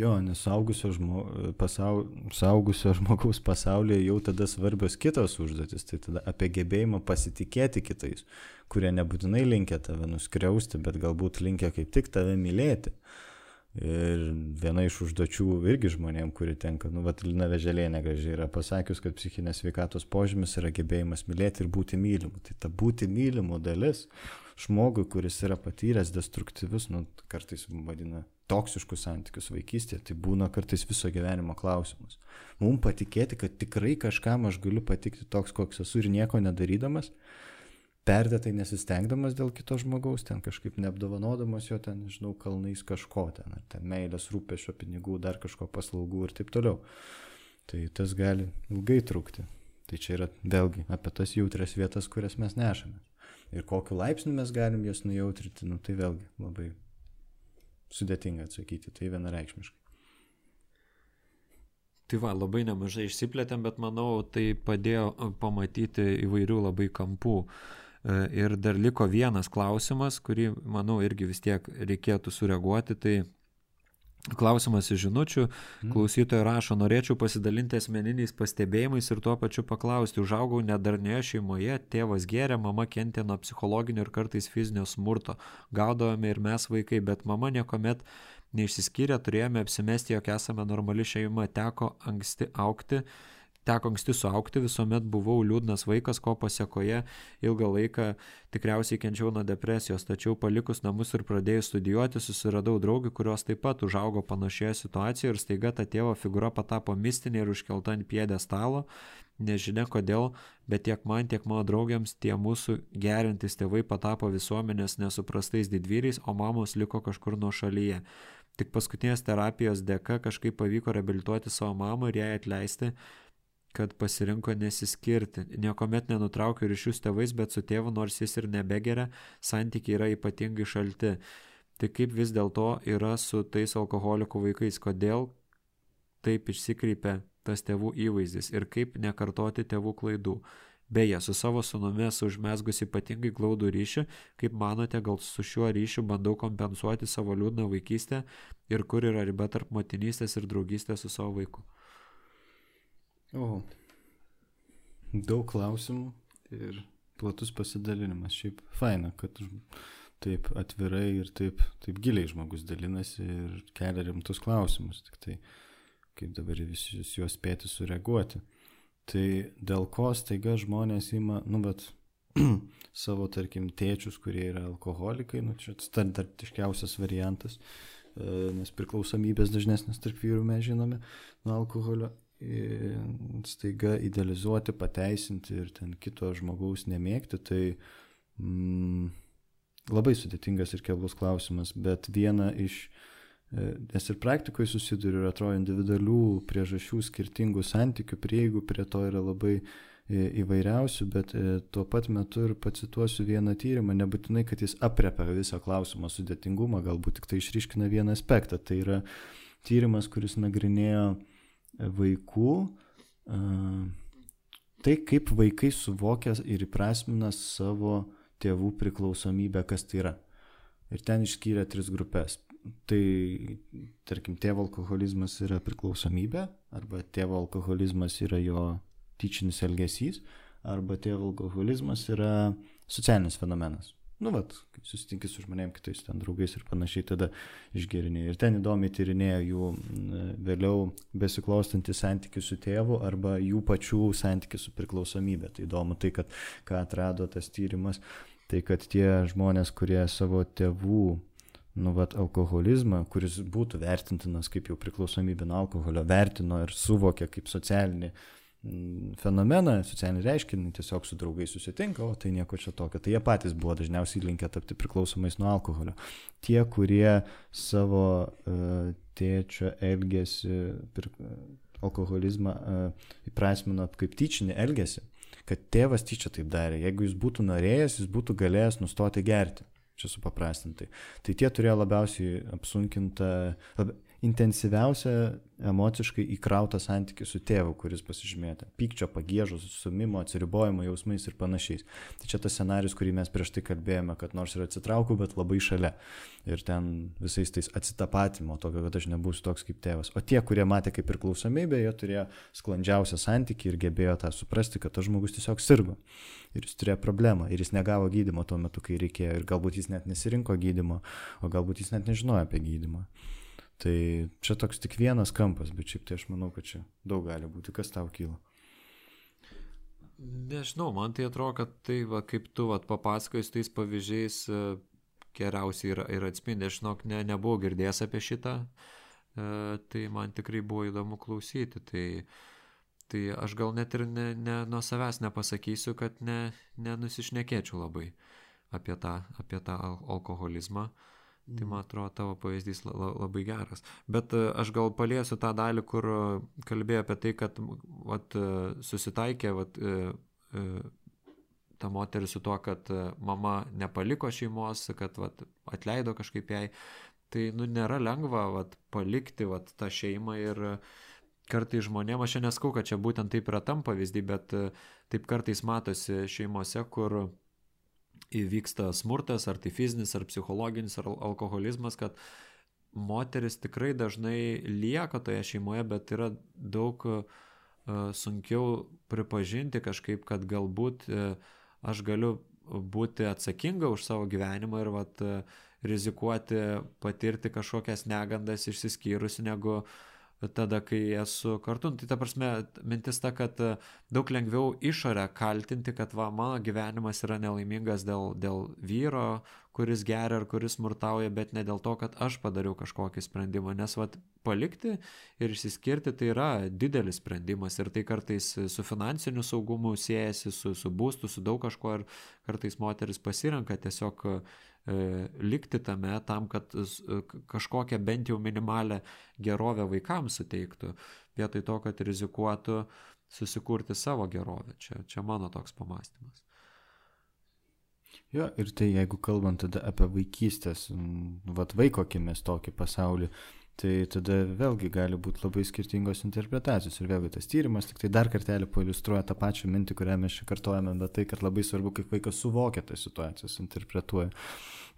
Jo, nes saugusio, žmo, pasau, saugusio žmogaus pasaulyje jau tada svarbios kitos užduotis, tai tada apie gebėjimą pasitikėti kitais, kurie nebūtinai linkia tave nuskriausti, bet galbūt linkia kaip tik tave mylėti. Uh, Ir viena iš užduočių irgi žmonėm, kuri tenka, nu, vat Lina Veželė negražiai yra pasakius, kad psichinės sveikatos požymis yra gebėjimas mylėti ir būti mylimu. Tai ta būti mylimu dalis žmogui, kuris yra patyręs destruktyvius, nu, kartais vadina toksiškus santykius vaikystėje, tai būna kartais viso gyvenimo klausimas. Mums patikėti, kad tikrai kažkam aš galiu patikti toks, koks esu ir nieko nedarydamas, perdėtai nesistengdamas dėl kito žmogaus, ten kažkaip neapdovanodamas jo ten, nežinau, kalnais kažko ten, ar ten meilės, rūpešio, pinigų, dar kažko paslaugų ir taip toliau. Tai tas gali ilgai trukti. Tai čia yra vėlgi apie tas jautrias vietas, kurias mes nešame. Ir kokiu laipsniu mes galim jas nujautrinti, nu tai vėlgi labai sudėtinga atsakyti, tai vienareikšmiškai. Tai va, labai nemažai išsiplėtėm, bet manau, tai padėjo pamatyti įvairių labai kampų uh, ir dar liko vienas klausimas, kurį, manau, irgi vis tiek reikėtų sureaguoti. Tai klausimas iš žinučių. Mhm. Klausytoja rašo, norėčiau pasidalinti asmeniniais pastebėjimais ir tuo pačiu paklausti. Užaugau nedarnioje šeimoje, tėvas gėrė, mama kentė nuo psichologinio ir kartais fizinio smurto. Gaudavome ir mes vaikai, bet mama niekuomet neišsiskyrė, turėjome apsimesti, jog esame normali šeima, teko anksti aukti teko anksti suaukti, visuomet buvau liūdnas vaikas, ko pasiekoje ilgą laiką tikriausiai kenčiau nuo depresijos, tačiau palikus namus ir pradėjus studijuoti, susiradau draugį, kurios taip pat užaugo panašioje situacijoje ir staiga ta tėvo figūra patapo mistinė ir užkelta ant piedė stalo. Nežinia kodėl, bet tiek man, tiek mano draugiams tie mūsų gerintis tėvai patapo visuomenės nesuprastais didvyriais, o mamos liko kažkur nuo šalyje. Tik paskutinės terapijos dėka kažkaip pavyko reabilituoti savo mamą ir jai atleisti, kad pasirinko nesiskirti. Niekuomet nenutraukiu ryšių su tėvais, bet su tėvu, nors jis ir nebegeria, santykiai yra ypatingai šalti. Tai kaip vis dėlto yra su tais alkoholikų vaikais, kodėl taip išsikreipia tas tėvų įvaizdis ir kaip nekartoti tėvų klaidų. Beje, su savo sunumi esu užmesgus ypatingai glaudų ryšį, kaip manote, gal su šiuo ryšiu bandau kompensuoti savo liūdną vaikystę ir kur yra riba tarp motinystės ir draugystės su savo vaiku. O, daug klausimų ir platus pasidalinimas. Šiaip faina, kad taip atvirai ir taip, taip giliai žmogus dalinasi ir kelia rimtus klausimus. Tik tai kaip dabar visi juos spėti sureaguoti. Tai dėl ko staiga žmonės ima, nu bet savo, tarkim, tėčius, kurie yra alkoholikai, nu čia standartiškiausias variantas, e, nes priklausomybės dažnesnės tarp vyrų mes žinome nuo alkoholio staiga idealizuoti, pateisinti ir ten kito žmogaus nemėgti, tai mm, labai sudėtingas ir keblus klausimas, bet viena iš, e, nes ir praktikoje susiduriu ir atrodo individualių priežasčių, skirtingų santykių, prieigų prie to yra labai įvairiausių, bet tuo pat metu ir pacituosiu vieną tyrimą, nebūtinai, kad jis apriepia visą klausimo sudėtingumą, galbūt tik tai išryškina vieną aspektą. Tai yra tyrimas, kuris nagrinėjo vaikų, tai kaip vaikai suvokia ir įprasmina savo tėvų priklausomybę, kas tai yra. Ir ten išskyrė tris grupės. Tai, tarkim, tėvo alkoholizmas yra priklausomybė, arba tėvo alkoholizmas yra jo tyčinis elgesys, arba tėvo alkoholizmas yra socialinis fenomenas nu vat, susitinki su žmonėm kitais ten draugais ir panašiai, tada išgerinėjai. Ir ten įdomiai tyrinėjo jų vėliau besiklostantį santykių su tėvu arba jų pačių santykių su priklausomybė. Tai įdomu tai, kad ką atrado tas tyrimas, tai kad tie žmonės, kurie savo tėvų nu, vat, alkoholizmą, kuris būtų vertintinas kaip jau priklausomybė nuo alkoholio, vertino ir suvokė kaip socialinį Mm, fenomeną, socialinį reiškinį, tiesiog su draugais susitinka, o tai nieko čia tokio. Tai jie patys buvo dažniausiai linkę tapti priklausomais nuo alkoholio. Tie, kurie savo uh, tėčio elgesį, pir, alkoholizmą uh, įprasmino kaip tyčinį elgesį, kad tėvas tyčia taip darė. Jeigu jis būtų norėjęs, jis būtų galėjęs nustoti gerti. Čia supaprastintai. Tai tie turėjo labiausiai apsunkintą, lab, intensyviausią emociškai įkrautą santykį su tėvu, kuris pasižymėta. Pykčio, pagėžos, sumimo, atsiribojimo jausmais ir panašiais. Tai čia tas scenarius, kurį mes prieš tai kalbėjome, kad nors ir atsitraukiu, bet labai šalia. Ir ten visais tais atsitapatimo, tokio, kad aš nebūsiu toks kaip tėvas. O tie, kurie matė kaip priklausomybę, jie turėjo sklandžiausią santykį ir gebėjo tą suprasti, kad tas žmogus tiesiog sirgo. Ir jis turėjo problemą. Ir jis negavo gydimo tuo metu, kai reikėjo. Ir galbūt jis net nesirinko gydimo, o galbūt jis net nežinojo apie gydimą. Tai čia toks tik vienas kampas, bet šiaip tai aš manau, kad čia daug gali būti. Kas tau kyla? Nežinau, man tai atrodo, kad tai, va, kaip tu papasakojai su tais pavyzdžiais, e, geriausiai ir, ir atspindi. Aš žinok, ne, nebuvau girdėjęs apie šitą, e, tai man tikrai buvo įdomu klausyti. Tai, tai aš gal net ir ne, ne, nuo savęs nepasakysiu, kad ne, nenusišnekėčiau labai apie tą, apie tą alkoholizmą. Uh, Tai man atrodo tavo pavyzdys labai geras. Bet e, aš gal paliesiu tą dalį, kur e, kalbėjo apie tai, kad vat, e, susitaikė vat, ta moteris su tuo, kad mama nepaliko šeimos, kad vat, atleido kažkaip jai. Tai nu, nėra lengva vat, palikti vat, tą šeimą ir kartai žmonėm, aš neskau, kad čia būtent taip yra tam pavyzdį, bet taip kartais matosi šeimose, kur įvyksta smurtas, ar tai fizinis, ar psichologinis, ar alkoholizmas, kad moteris tikrai dažnai lieka toje šeimoje, bet yra daug uh, sunkiau pripažinti kažkaip, kad galbūt uh, aš galiu būti atsakinga už savo gyvenimą ir vat, uh, rizikuoti patirti kažkokias negandas išsiskyrusi, negu uh, tada, kai esu kartu. Nu, tai ta prasme, mintis ta, kad e, daug lengviau išorę kaltinti, kad va, mano gyvenimas yra nelaimingas dėl, dėl vyro, kuris geria ar kuris smurtauja, bet ne dėl to, kad aš padariau kažkokį sprendimą. Nes va, palikti ir išsiskirti tai yra didelis sprendimas ir tai kartais su finansiniu saugumu siejasi, su, su būstu, su daug kažko ir kartais moteris pasirenka tiesiog likti tame tam, kad e, kažkokią bent jau minimalę gerovę vaikams suteiktų, vietoj to, kad rizikuotų susikurti savo gerovę. Čia, čia mano toks pamastymas. Jo, ir tai jeigu kalbant tada apie vaikystės, vat vaiko akimis tokį pasaulį, tai tada vėlgi gali būti labai skirtingos interpretacijos. Ir vėlgi tas tyrimas tik tai dar kartelį pailustruoja tą pačią mintį, kurią mes čia kartojame, bet tai, kad labai svarbu, kaip vaikas suvokia tas situacijas, interpretuoja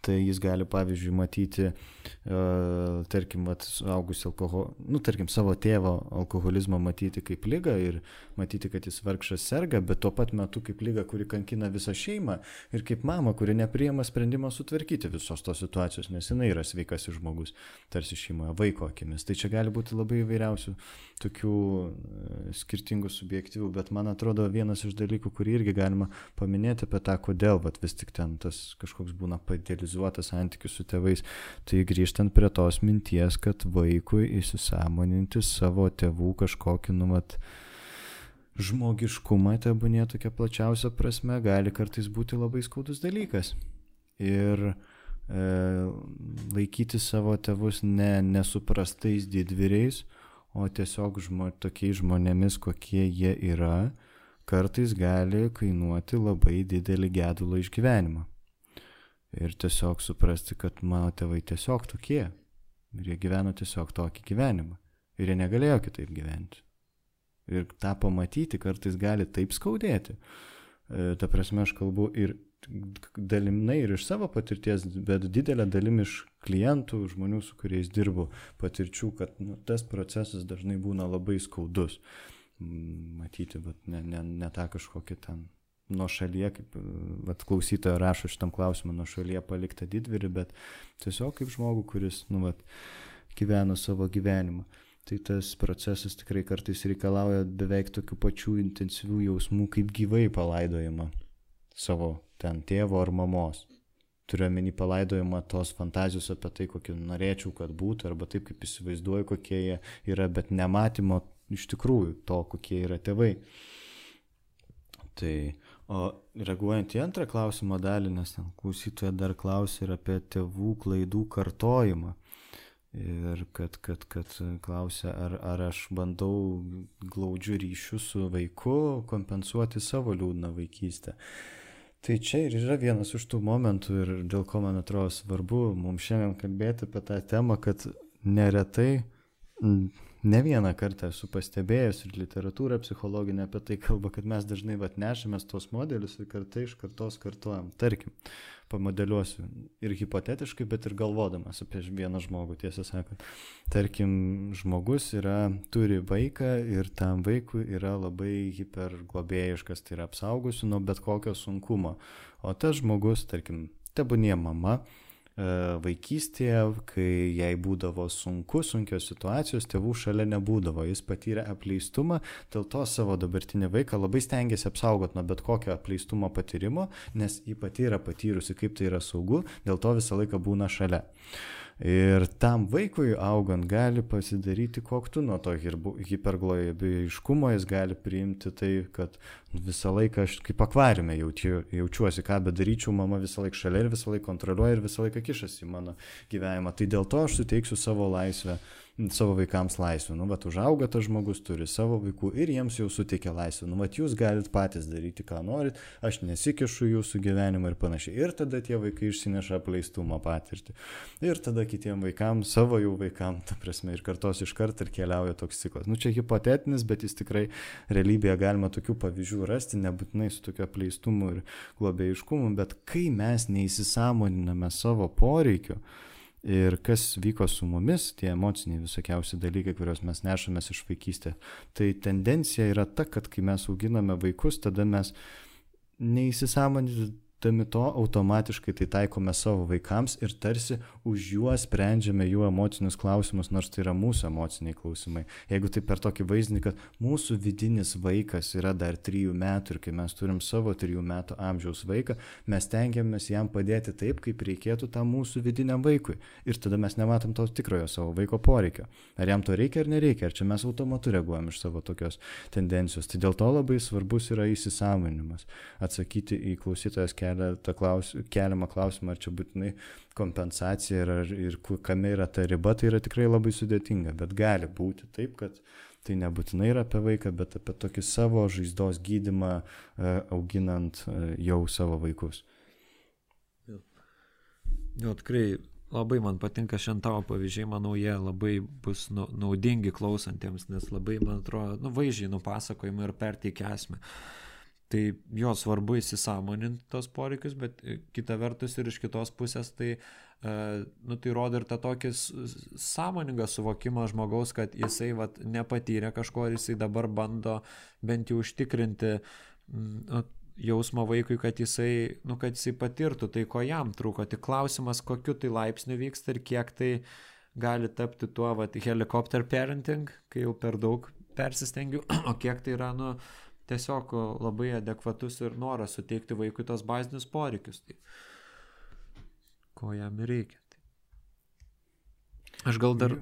tai jis gali, pavyzdžiui, matyti, uh, tarkim, suaugusi alkoholį, nu, tarkim, savo tėvo alkoholizmą matyti kaip lygą ir matyti, kad jis vargšas serga, bet tuo pat metu kaip lygą, kuri kankina visą šeimą ir kaip mama, kuri nepriema sprendimo sutvarkyti visos tos situacijos, nes jinai yra sveikas žmogus, tarsi šeimoje, vaiko akimis. Tai čia gali būti labai įvairiausių tokių uh, skirtingų subjektyvių, bet man atrodo vienas iš dalykų, kurį irgi galima paminėti apie tą, kodėl vat, vis tik ten tas kažkoks būna padėlis idealizuotą santykių su tėvais. Tai grįžtant prie tos minties, kad vaikui įsisamoninti savo tėvų kažkokį numat žmogiškumą, tebūnė tokia plačiausia prasme, gali kartais būti labai skaudus dalykas. Ir e, laikyti savo tėvus ne nesuprastais didvyriais, o tiesiog žmo, tokiais žmonėmis, kokie jie yra, kartais gali kainuoti labai didelį gedulą išgyvenimą. Ir tiesiog suprasti, kad mano tėvai tiesiog tokie. Ir jie gyveno tiesiog tokį gyvenimą. Ir jie negalėjo kitaip gyventi. Ir tą pamatyti kartais gali taip skaudėti. E, ta prasme, aš kalbu ir dalimnai ir iš savo patirties, bet didelė dalim iš klientų, žmonių, su kuriais dirbu, patirčių, kad nu, tas procesas dažnai būna labai skaudus. Matyti, bet ne, ne, ne tą kažkokį ten nuo šalyje, kaip vat, klausytojo rašo šitam klausimui, nuo šalyje paliktą didvirį, bet tiesiog kaip žmogų, kuris nu, vat, gyveno savo gyvenimą. Tai tas procesas tikrai kartais reikalauja beveik tokių pačių intensyvių jausmų, kaip gyvai palaidojama savo ten tėvo ar mamos. Turiu omeny palaidojimą tos fantazijos apie tai, kokį norėčiau, kad būtų, arba taip, kaip įsivaizduoju, kokie jie yra, bet nematymo iš tikrųjų to, kokie yra tėvai. Tai, o reaguojant į antrą klausimo dalį, nes ten klausytoja dar klausė ir apie tėvų klaidų kartojimą. Ir kad, kad, kad klausia, ar, ar aš bandau glaudžių ryšių su vaiku kompensuoti savo liūdną vaikystę. Tai čia ir yra vienas iš tų momentų ir dėl ko man atrodo svarbu mums šiandien kalbėti apie tą temą, kad neretai ne vieną kartą esu pastebėjęs ir literatūra psichologinė apie tai kalba, kad mes dažnai vat nešamės tos modelius ir kartai iš kartos kartuojam. Tarkim, pamodeliuosiu ir hipotetiškai, bet ir galvodamas apie vieną žmogų, tiesą sakant. Tarkim, žmogus yra, turi vaiką ir tam vaikui yra labai hiperglobėjiškas, tai yra apsaugusi nuo bet kokio sunkumo. O tas žmogus, tarkim, tebūnie mama, vaikystėje, kai jai būdavo sunku, sunkios situacijos, tėvų šalia nebūdavo, jis patyrė apleistumą, dėl to savo dabartinį vaiką labai stengiasi apsaugoti nuo bet kokio apleistumo patyrimo, nes jį pati yra patyrusi, kaip tai yra saugu, dėl to visą laiką būna šalia. Ir tam vaikui augant gali pasidaryti koktu nuo to hiperglobėjiškumo, jis gali priimti tai, kad visą laiką aš kaip akvariume jaučiu, jaučiuosi, ką bedaryčiau, mama visą laiką šalia ir visą laiką kontroliuoja ir visą laiką kišasi į mano gyvenimą. Tai dėl to aš suteiksiu savo laisvę savo vaikams laisvę. Nu, bet užauga tas žmogus, turi savo vaikų ir jiems jau suteikia laisvę. Nu, bet jūs galite patys daryti, ką norit, aš nesikišu jūsų gyvenimą ir panašiai. Ir tada tie vaikai išsineša apleistumo patirtį. Ir tada kitiem vaikams, savo jau vaikams, ta prasme, ir kartos iš karto ir keliauja toks ciklas. Nu, čia hipotetinis, bet jis tikrai realybėje galima tokių pavyzdžių rasti, nebūtinai su tokiu apleistumu ir globėjiškumu, bet kai mes neįsisamoniname savo poreikių, ir kas vyko su mumis, tie emociniai visokiausi dalykai, kuriuos mes nešamės iš vaikystės. Tai tendencija yra ta, kad kai mes auginame vaikus, tada mes neįsisamonindami Tami to automatiškai tai taikome savo vaikams ir tarsi už juos sprendžiame jų emocinius klausimus, nors tai yra mūsų emociniai klausimai. Jeigu tai per tokį vaizdinį, kad mūsų vidinis vaikas yra dar trijų metų ir kai mes turim savo trijų metų amžiaus vaiką, mes tengiamės jam padėti taip, kaip reikėtų tam mūsų vidiniam vaikui. Ir tada mes nematom to tikrojo savo vaiko poreikio. Ar jam to reikia ar nereikia, ar čia mes automatu reaguojam iš savo tokios tendencijos. Tai dėl to labai svarbus yra įsisamonimas. Atsakyti į klausytojas kelią kelia tą klaus, keliamą klausimą, ar čia būtinai kompensacija ir, ir, ir kame yra ta riba, tai yra tikrai labai sudėtinga, bet gali būti taip, kad tai nebūtinai yra apie vaiką, bet apie tokį savo žaizdos gydimą e, auginant e, jau savo vaikus. Jo, tikrai labai man patinka šiandien tavo pavyzdžiai, manau, jie labai bus nu, naudingi klausantiems, nes labai, man atrodo, nu, vaizdžiai nupasakojimai ir perteikia esmę. Uh, Tai jo svarbu įsisamoninti tos poreikius, bet e, kita vertus ir iš kitos pusės tai, uh, nu, tai rodo ir tą tokį sąmoningą suvokimą žmogaus, kad jisai vat, nepatyrė kažko ir jisai dabar bando bent jau užtikrinti nu, jausmą vaikui, kad jisai, nu, kad jisai patirtų tai, ko jam trūko. Tik klausimas, kokiu tai laipsniu vyksta ir kiek tai gali tapti tuo vat, helikopter parenting, kai jau per daug persistengiu, o kiek tai yra, nu, tiesiog labai adekvatus ir noras suteikti vaikui tos bazinius poreikius. Tai, ko jam reikia. Tai. Aš gal dar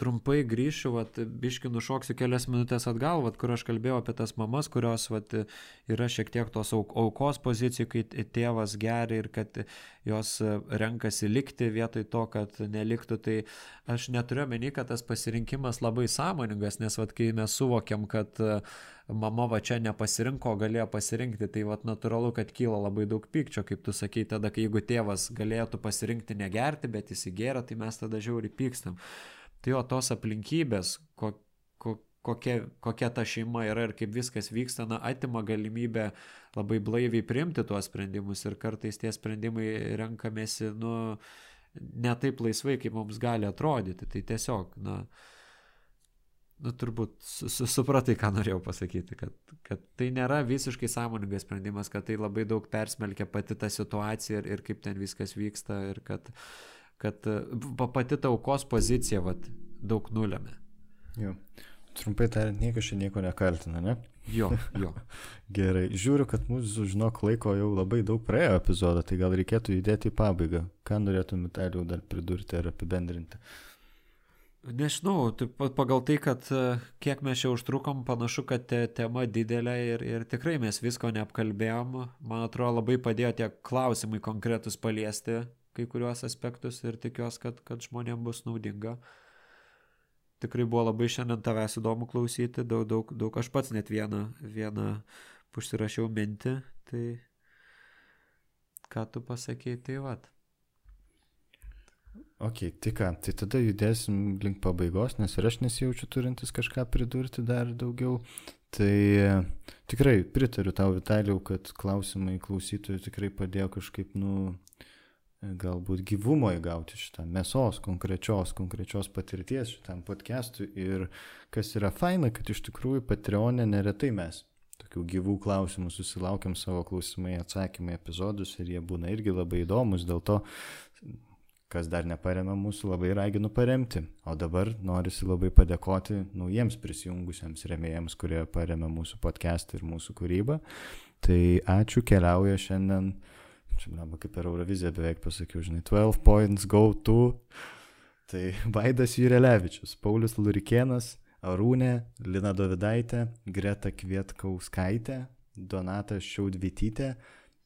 trumpai grįšiu, vat, biški nušoksiu kelias minutės atgal, vat, kur aš kalbėjau apie tas mamas, kurios vat, yra šiek tiek tos aukos pozicijų, kai tėvas geria ir kad jos renkasi likti vietoj to, kad neliktų. Tai aš neturiu meni, kad tas pasirinkimas labai sąmoningas, nes vat, kai mes suvokiam, kad mama va čia nepasirinko, galėjo pasirinkti, tai vat natūralu, kad kyla labai daug pykčio, kaip tu sakei, tada, kai jeigu tėvas galėtų pasirinkti negerti, bet jis įgėrė, tai mes tada žiauri pykstam tai jo tos aplinkybės, ko, ko, kokia, kokia ta šeima yra ir kaip viskas vyksta, na, atima galimybę labai blaiviai priimti tuos sprendimus ir kartais tie sprendimai renkamėsi, nu, ne taip laisvai, kaip mums gali atrodyti. Tai tiesiog, na, nu, turbūt su, supratai, ką norėjau pasakyti, kad, kad tai nėra visiškai sąmoningas sprendimas, kad tai labai daug persmelkia pati ta situacija ir, ir kaip ten viskas vyksta ir kad, kad e, pati ta aukos pozicija vat, daug nulėmė. Jo. Trumpai tariant, niekas čia nieko nekaltina, ne? Jo, jo. Gerai, žiūriu, kad mūsų, žinok, laiko jau labai daug praėjo epizodą, tai gal reikėtų įdėti į pabaigą. Ką norėtum Vitalijau dar pridurti ar apibendrinti? Nežinau, taip pat pagal tai, kad e, kiek mes čia užtrukom, panašu, kad te, tema didelė ir, ir tikrai mes visko neapkalbėjom. Man atrodo, labai padėjo tie klausimai konkretus paliesti, kai kuriuos aspektus ir tikiuosi, kad, kad žmonėms bus naudinga. Tikrai buvo labai šiandien tavęs įdomu klausyti, daug, daug, daug aš pats net vieną, vieną užsirašiau mintį, tai ką tu pasakėjai, tai vad. Ok, tai ką, tai tada judėsim link pabaigos, nes ir aš nesijaučiu turintis kažką pridurti dar daugiau. Tai tikrai pritariu tau, Vitalijau, kad klausimai klausytojų tikrai padėjo kažkaip, nu, galbūt gyvumo įgauti šitą mėsos, konkrečios, konkrečios patirties šitam podcast'ui. Ir kas yra faina, kad iš tikrųjų Patreonė neretai mes tokių gyvų klausimų susilaukiam savo klausimai, atsakymai epizodus ir jie būna irgi labai įdomus, dėl to, kas dar neparemė mūsų, labai raginu paremti. O dabar norisi labai padėkoti naujiems prisijungusiems remėjams, kurie paremė mūsų podcast'ą ir mūsų kūrybą. Tai ačiū, keliauja šiandien čia man kaip per Euroviziją beveik pasakiau, žinai, 12 points go to. Tai Vaidas Jurelevičius, Paulius Lurikienas, Arūnė, Lina Dovidaitė, Greta Kvietkauskaitė, Donata Šiaudvitytė,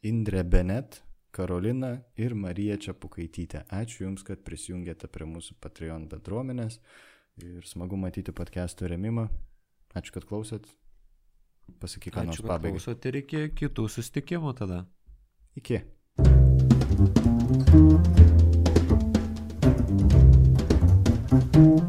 Indrė Benet, Karolina ir Marija Čiapukaitytė. Ačiū Jums, kad prisijungėte prie mūsų Patreon bendruomenės ir smagu matyti podcast'o remimą. Ačiū, kad klausėt. Pasakyk, ką nors pabaigai. Ačiū, kad klausot ir iki kitų susitikimų tada. Iki. Thank you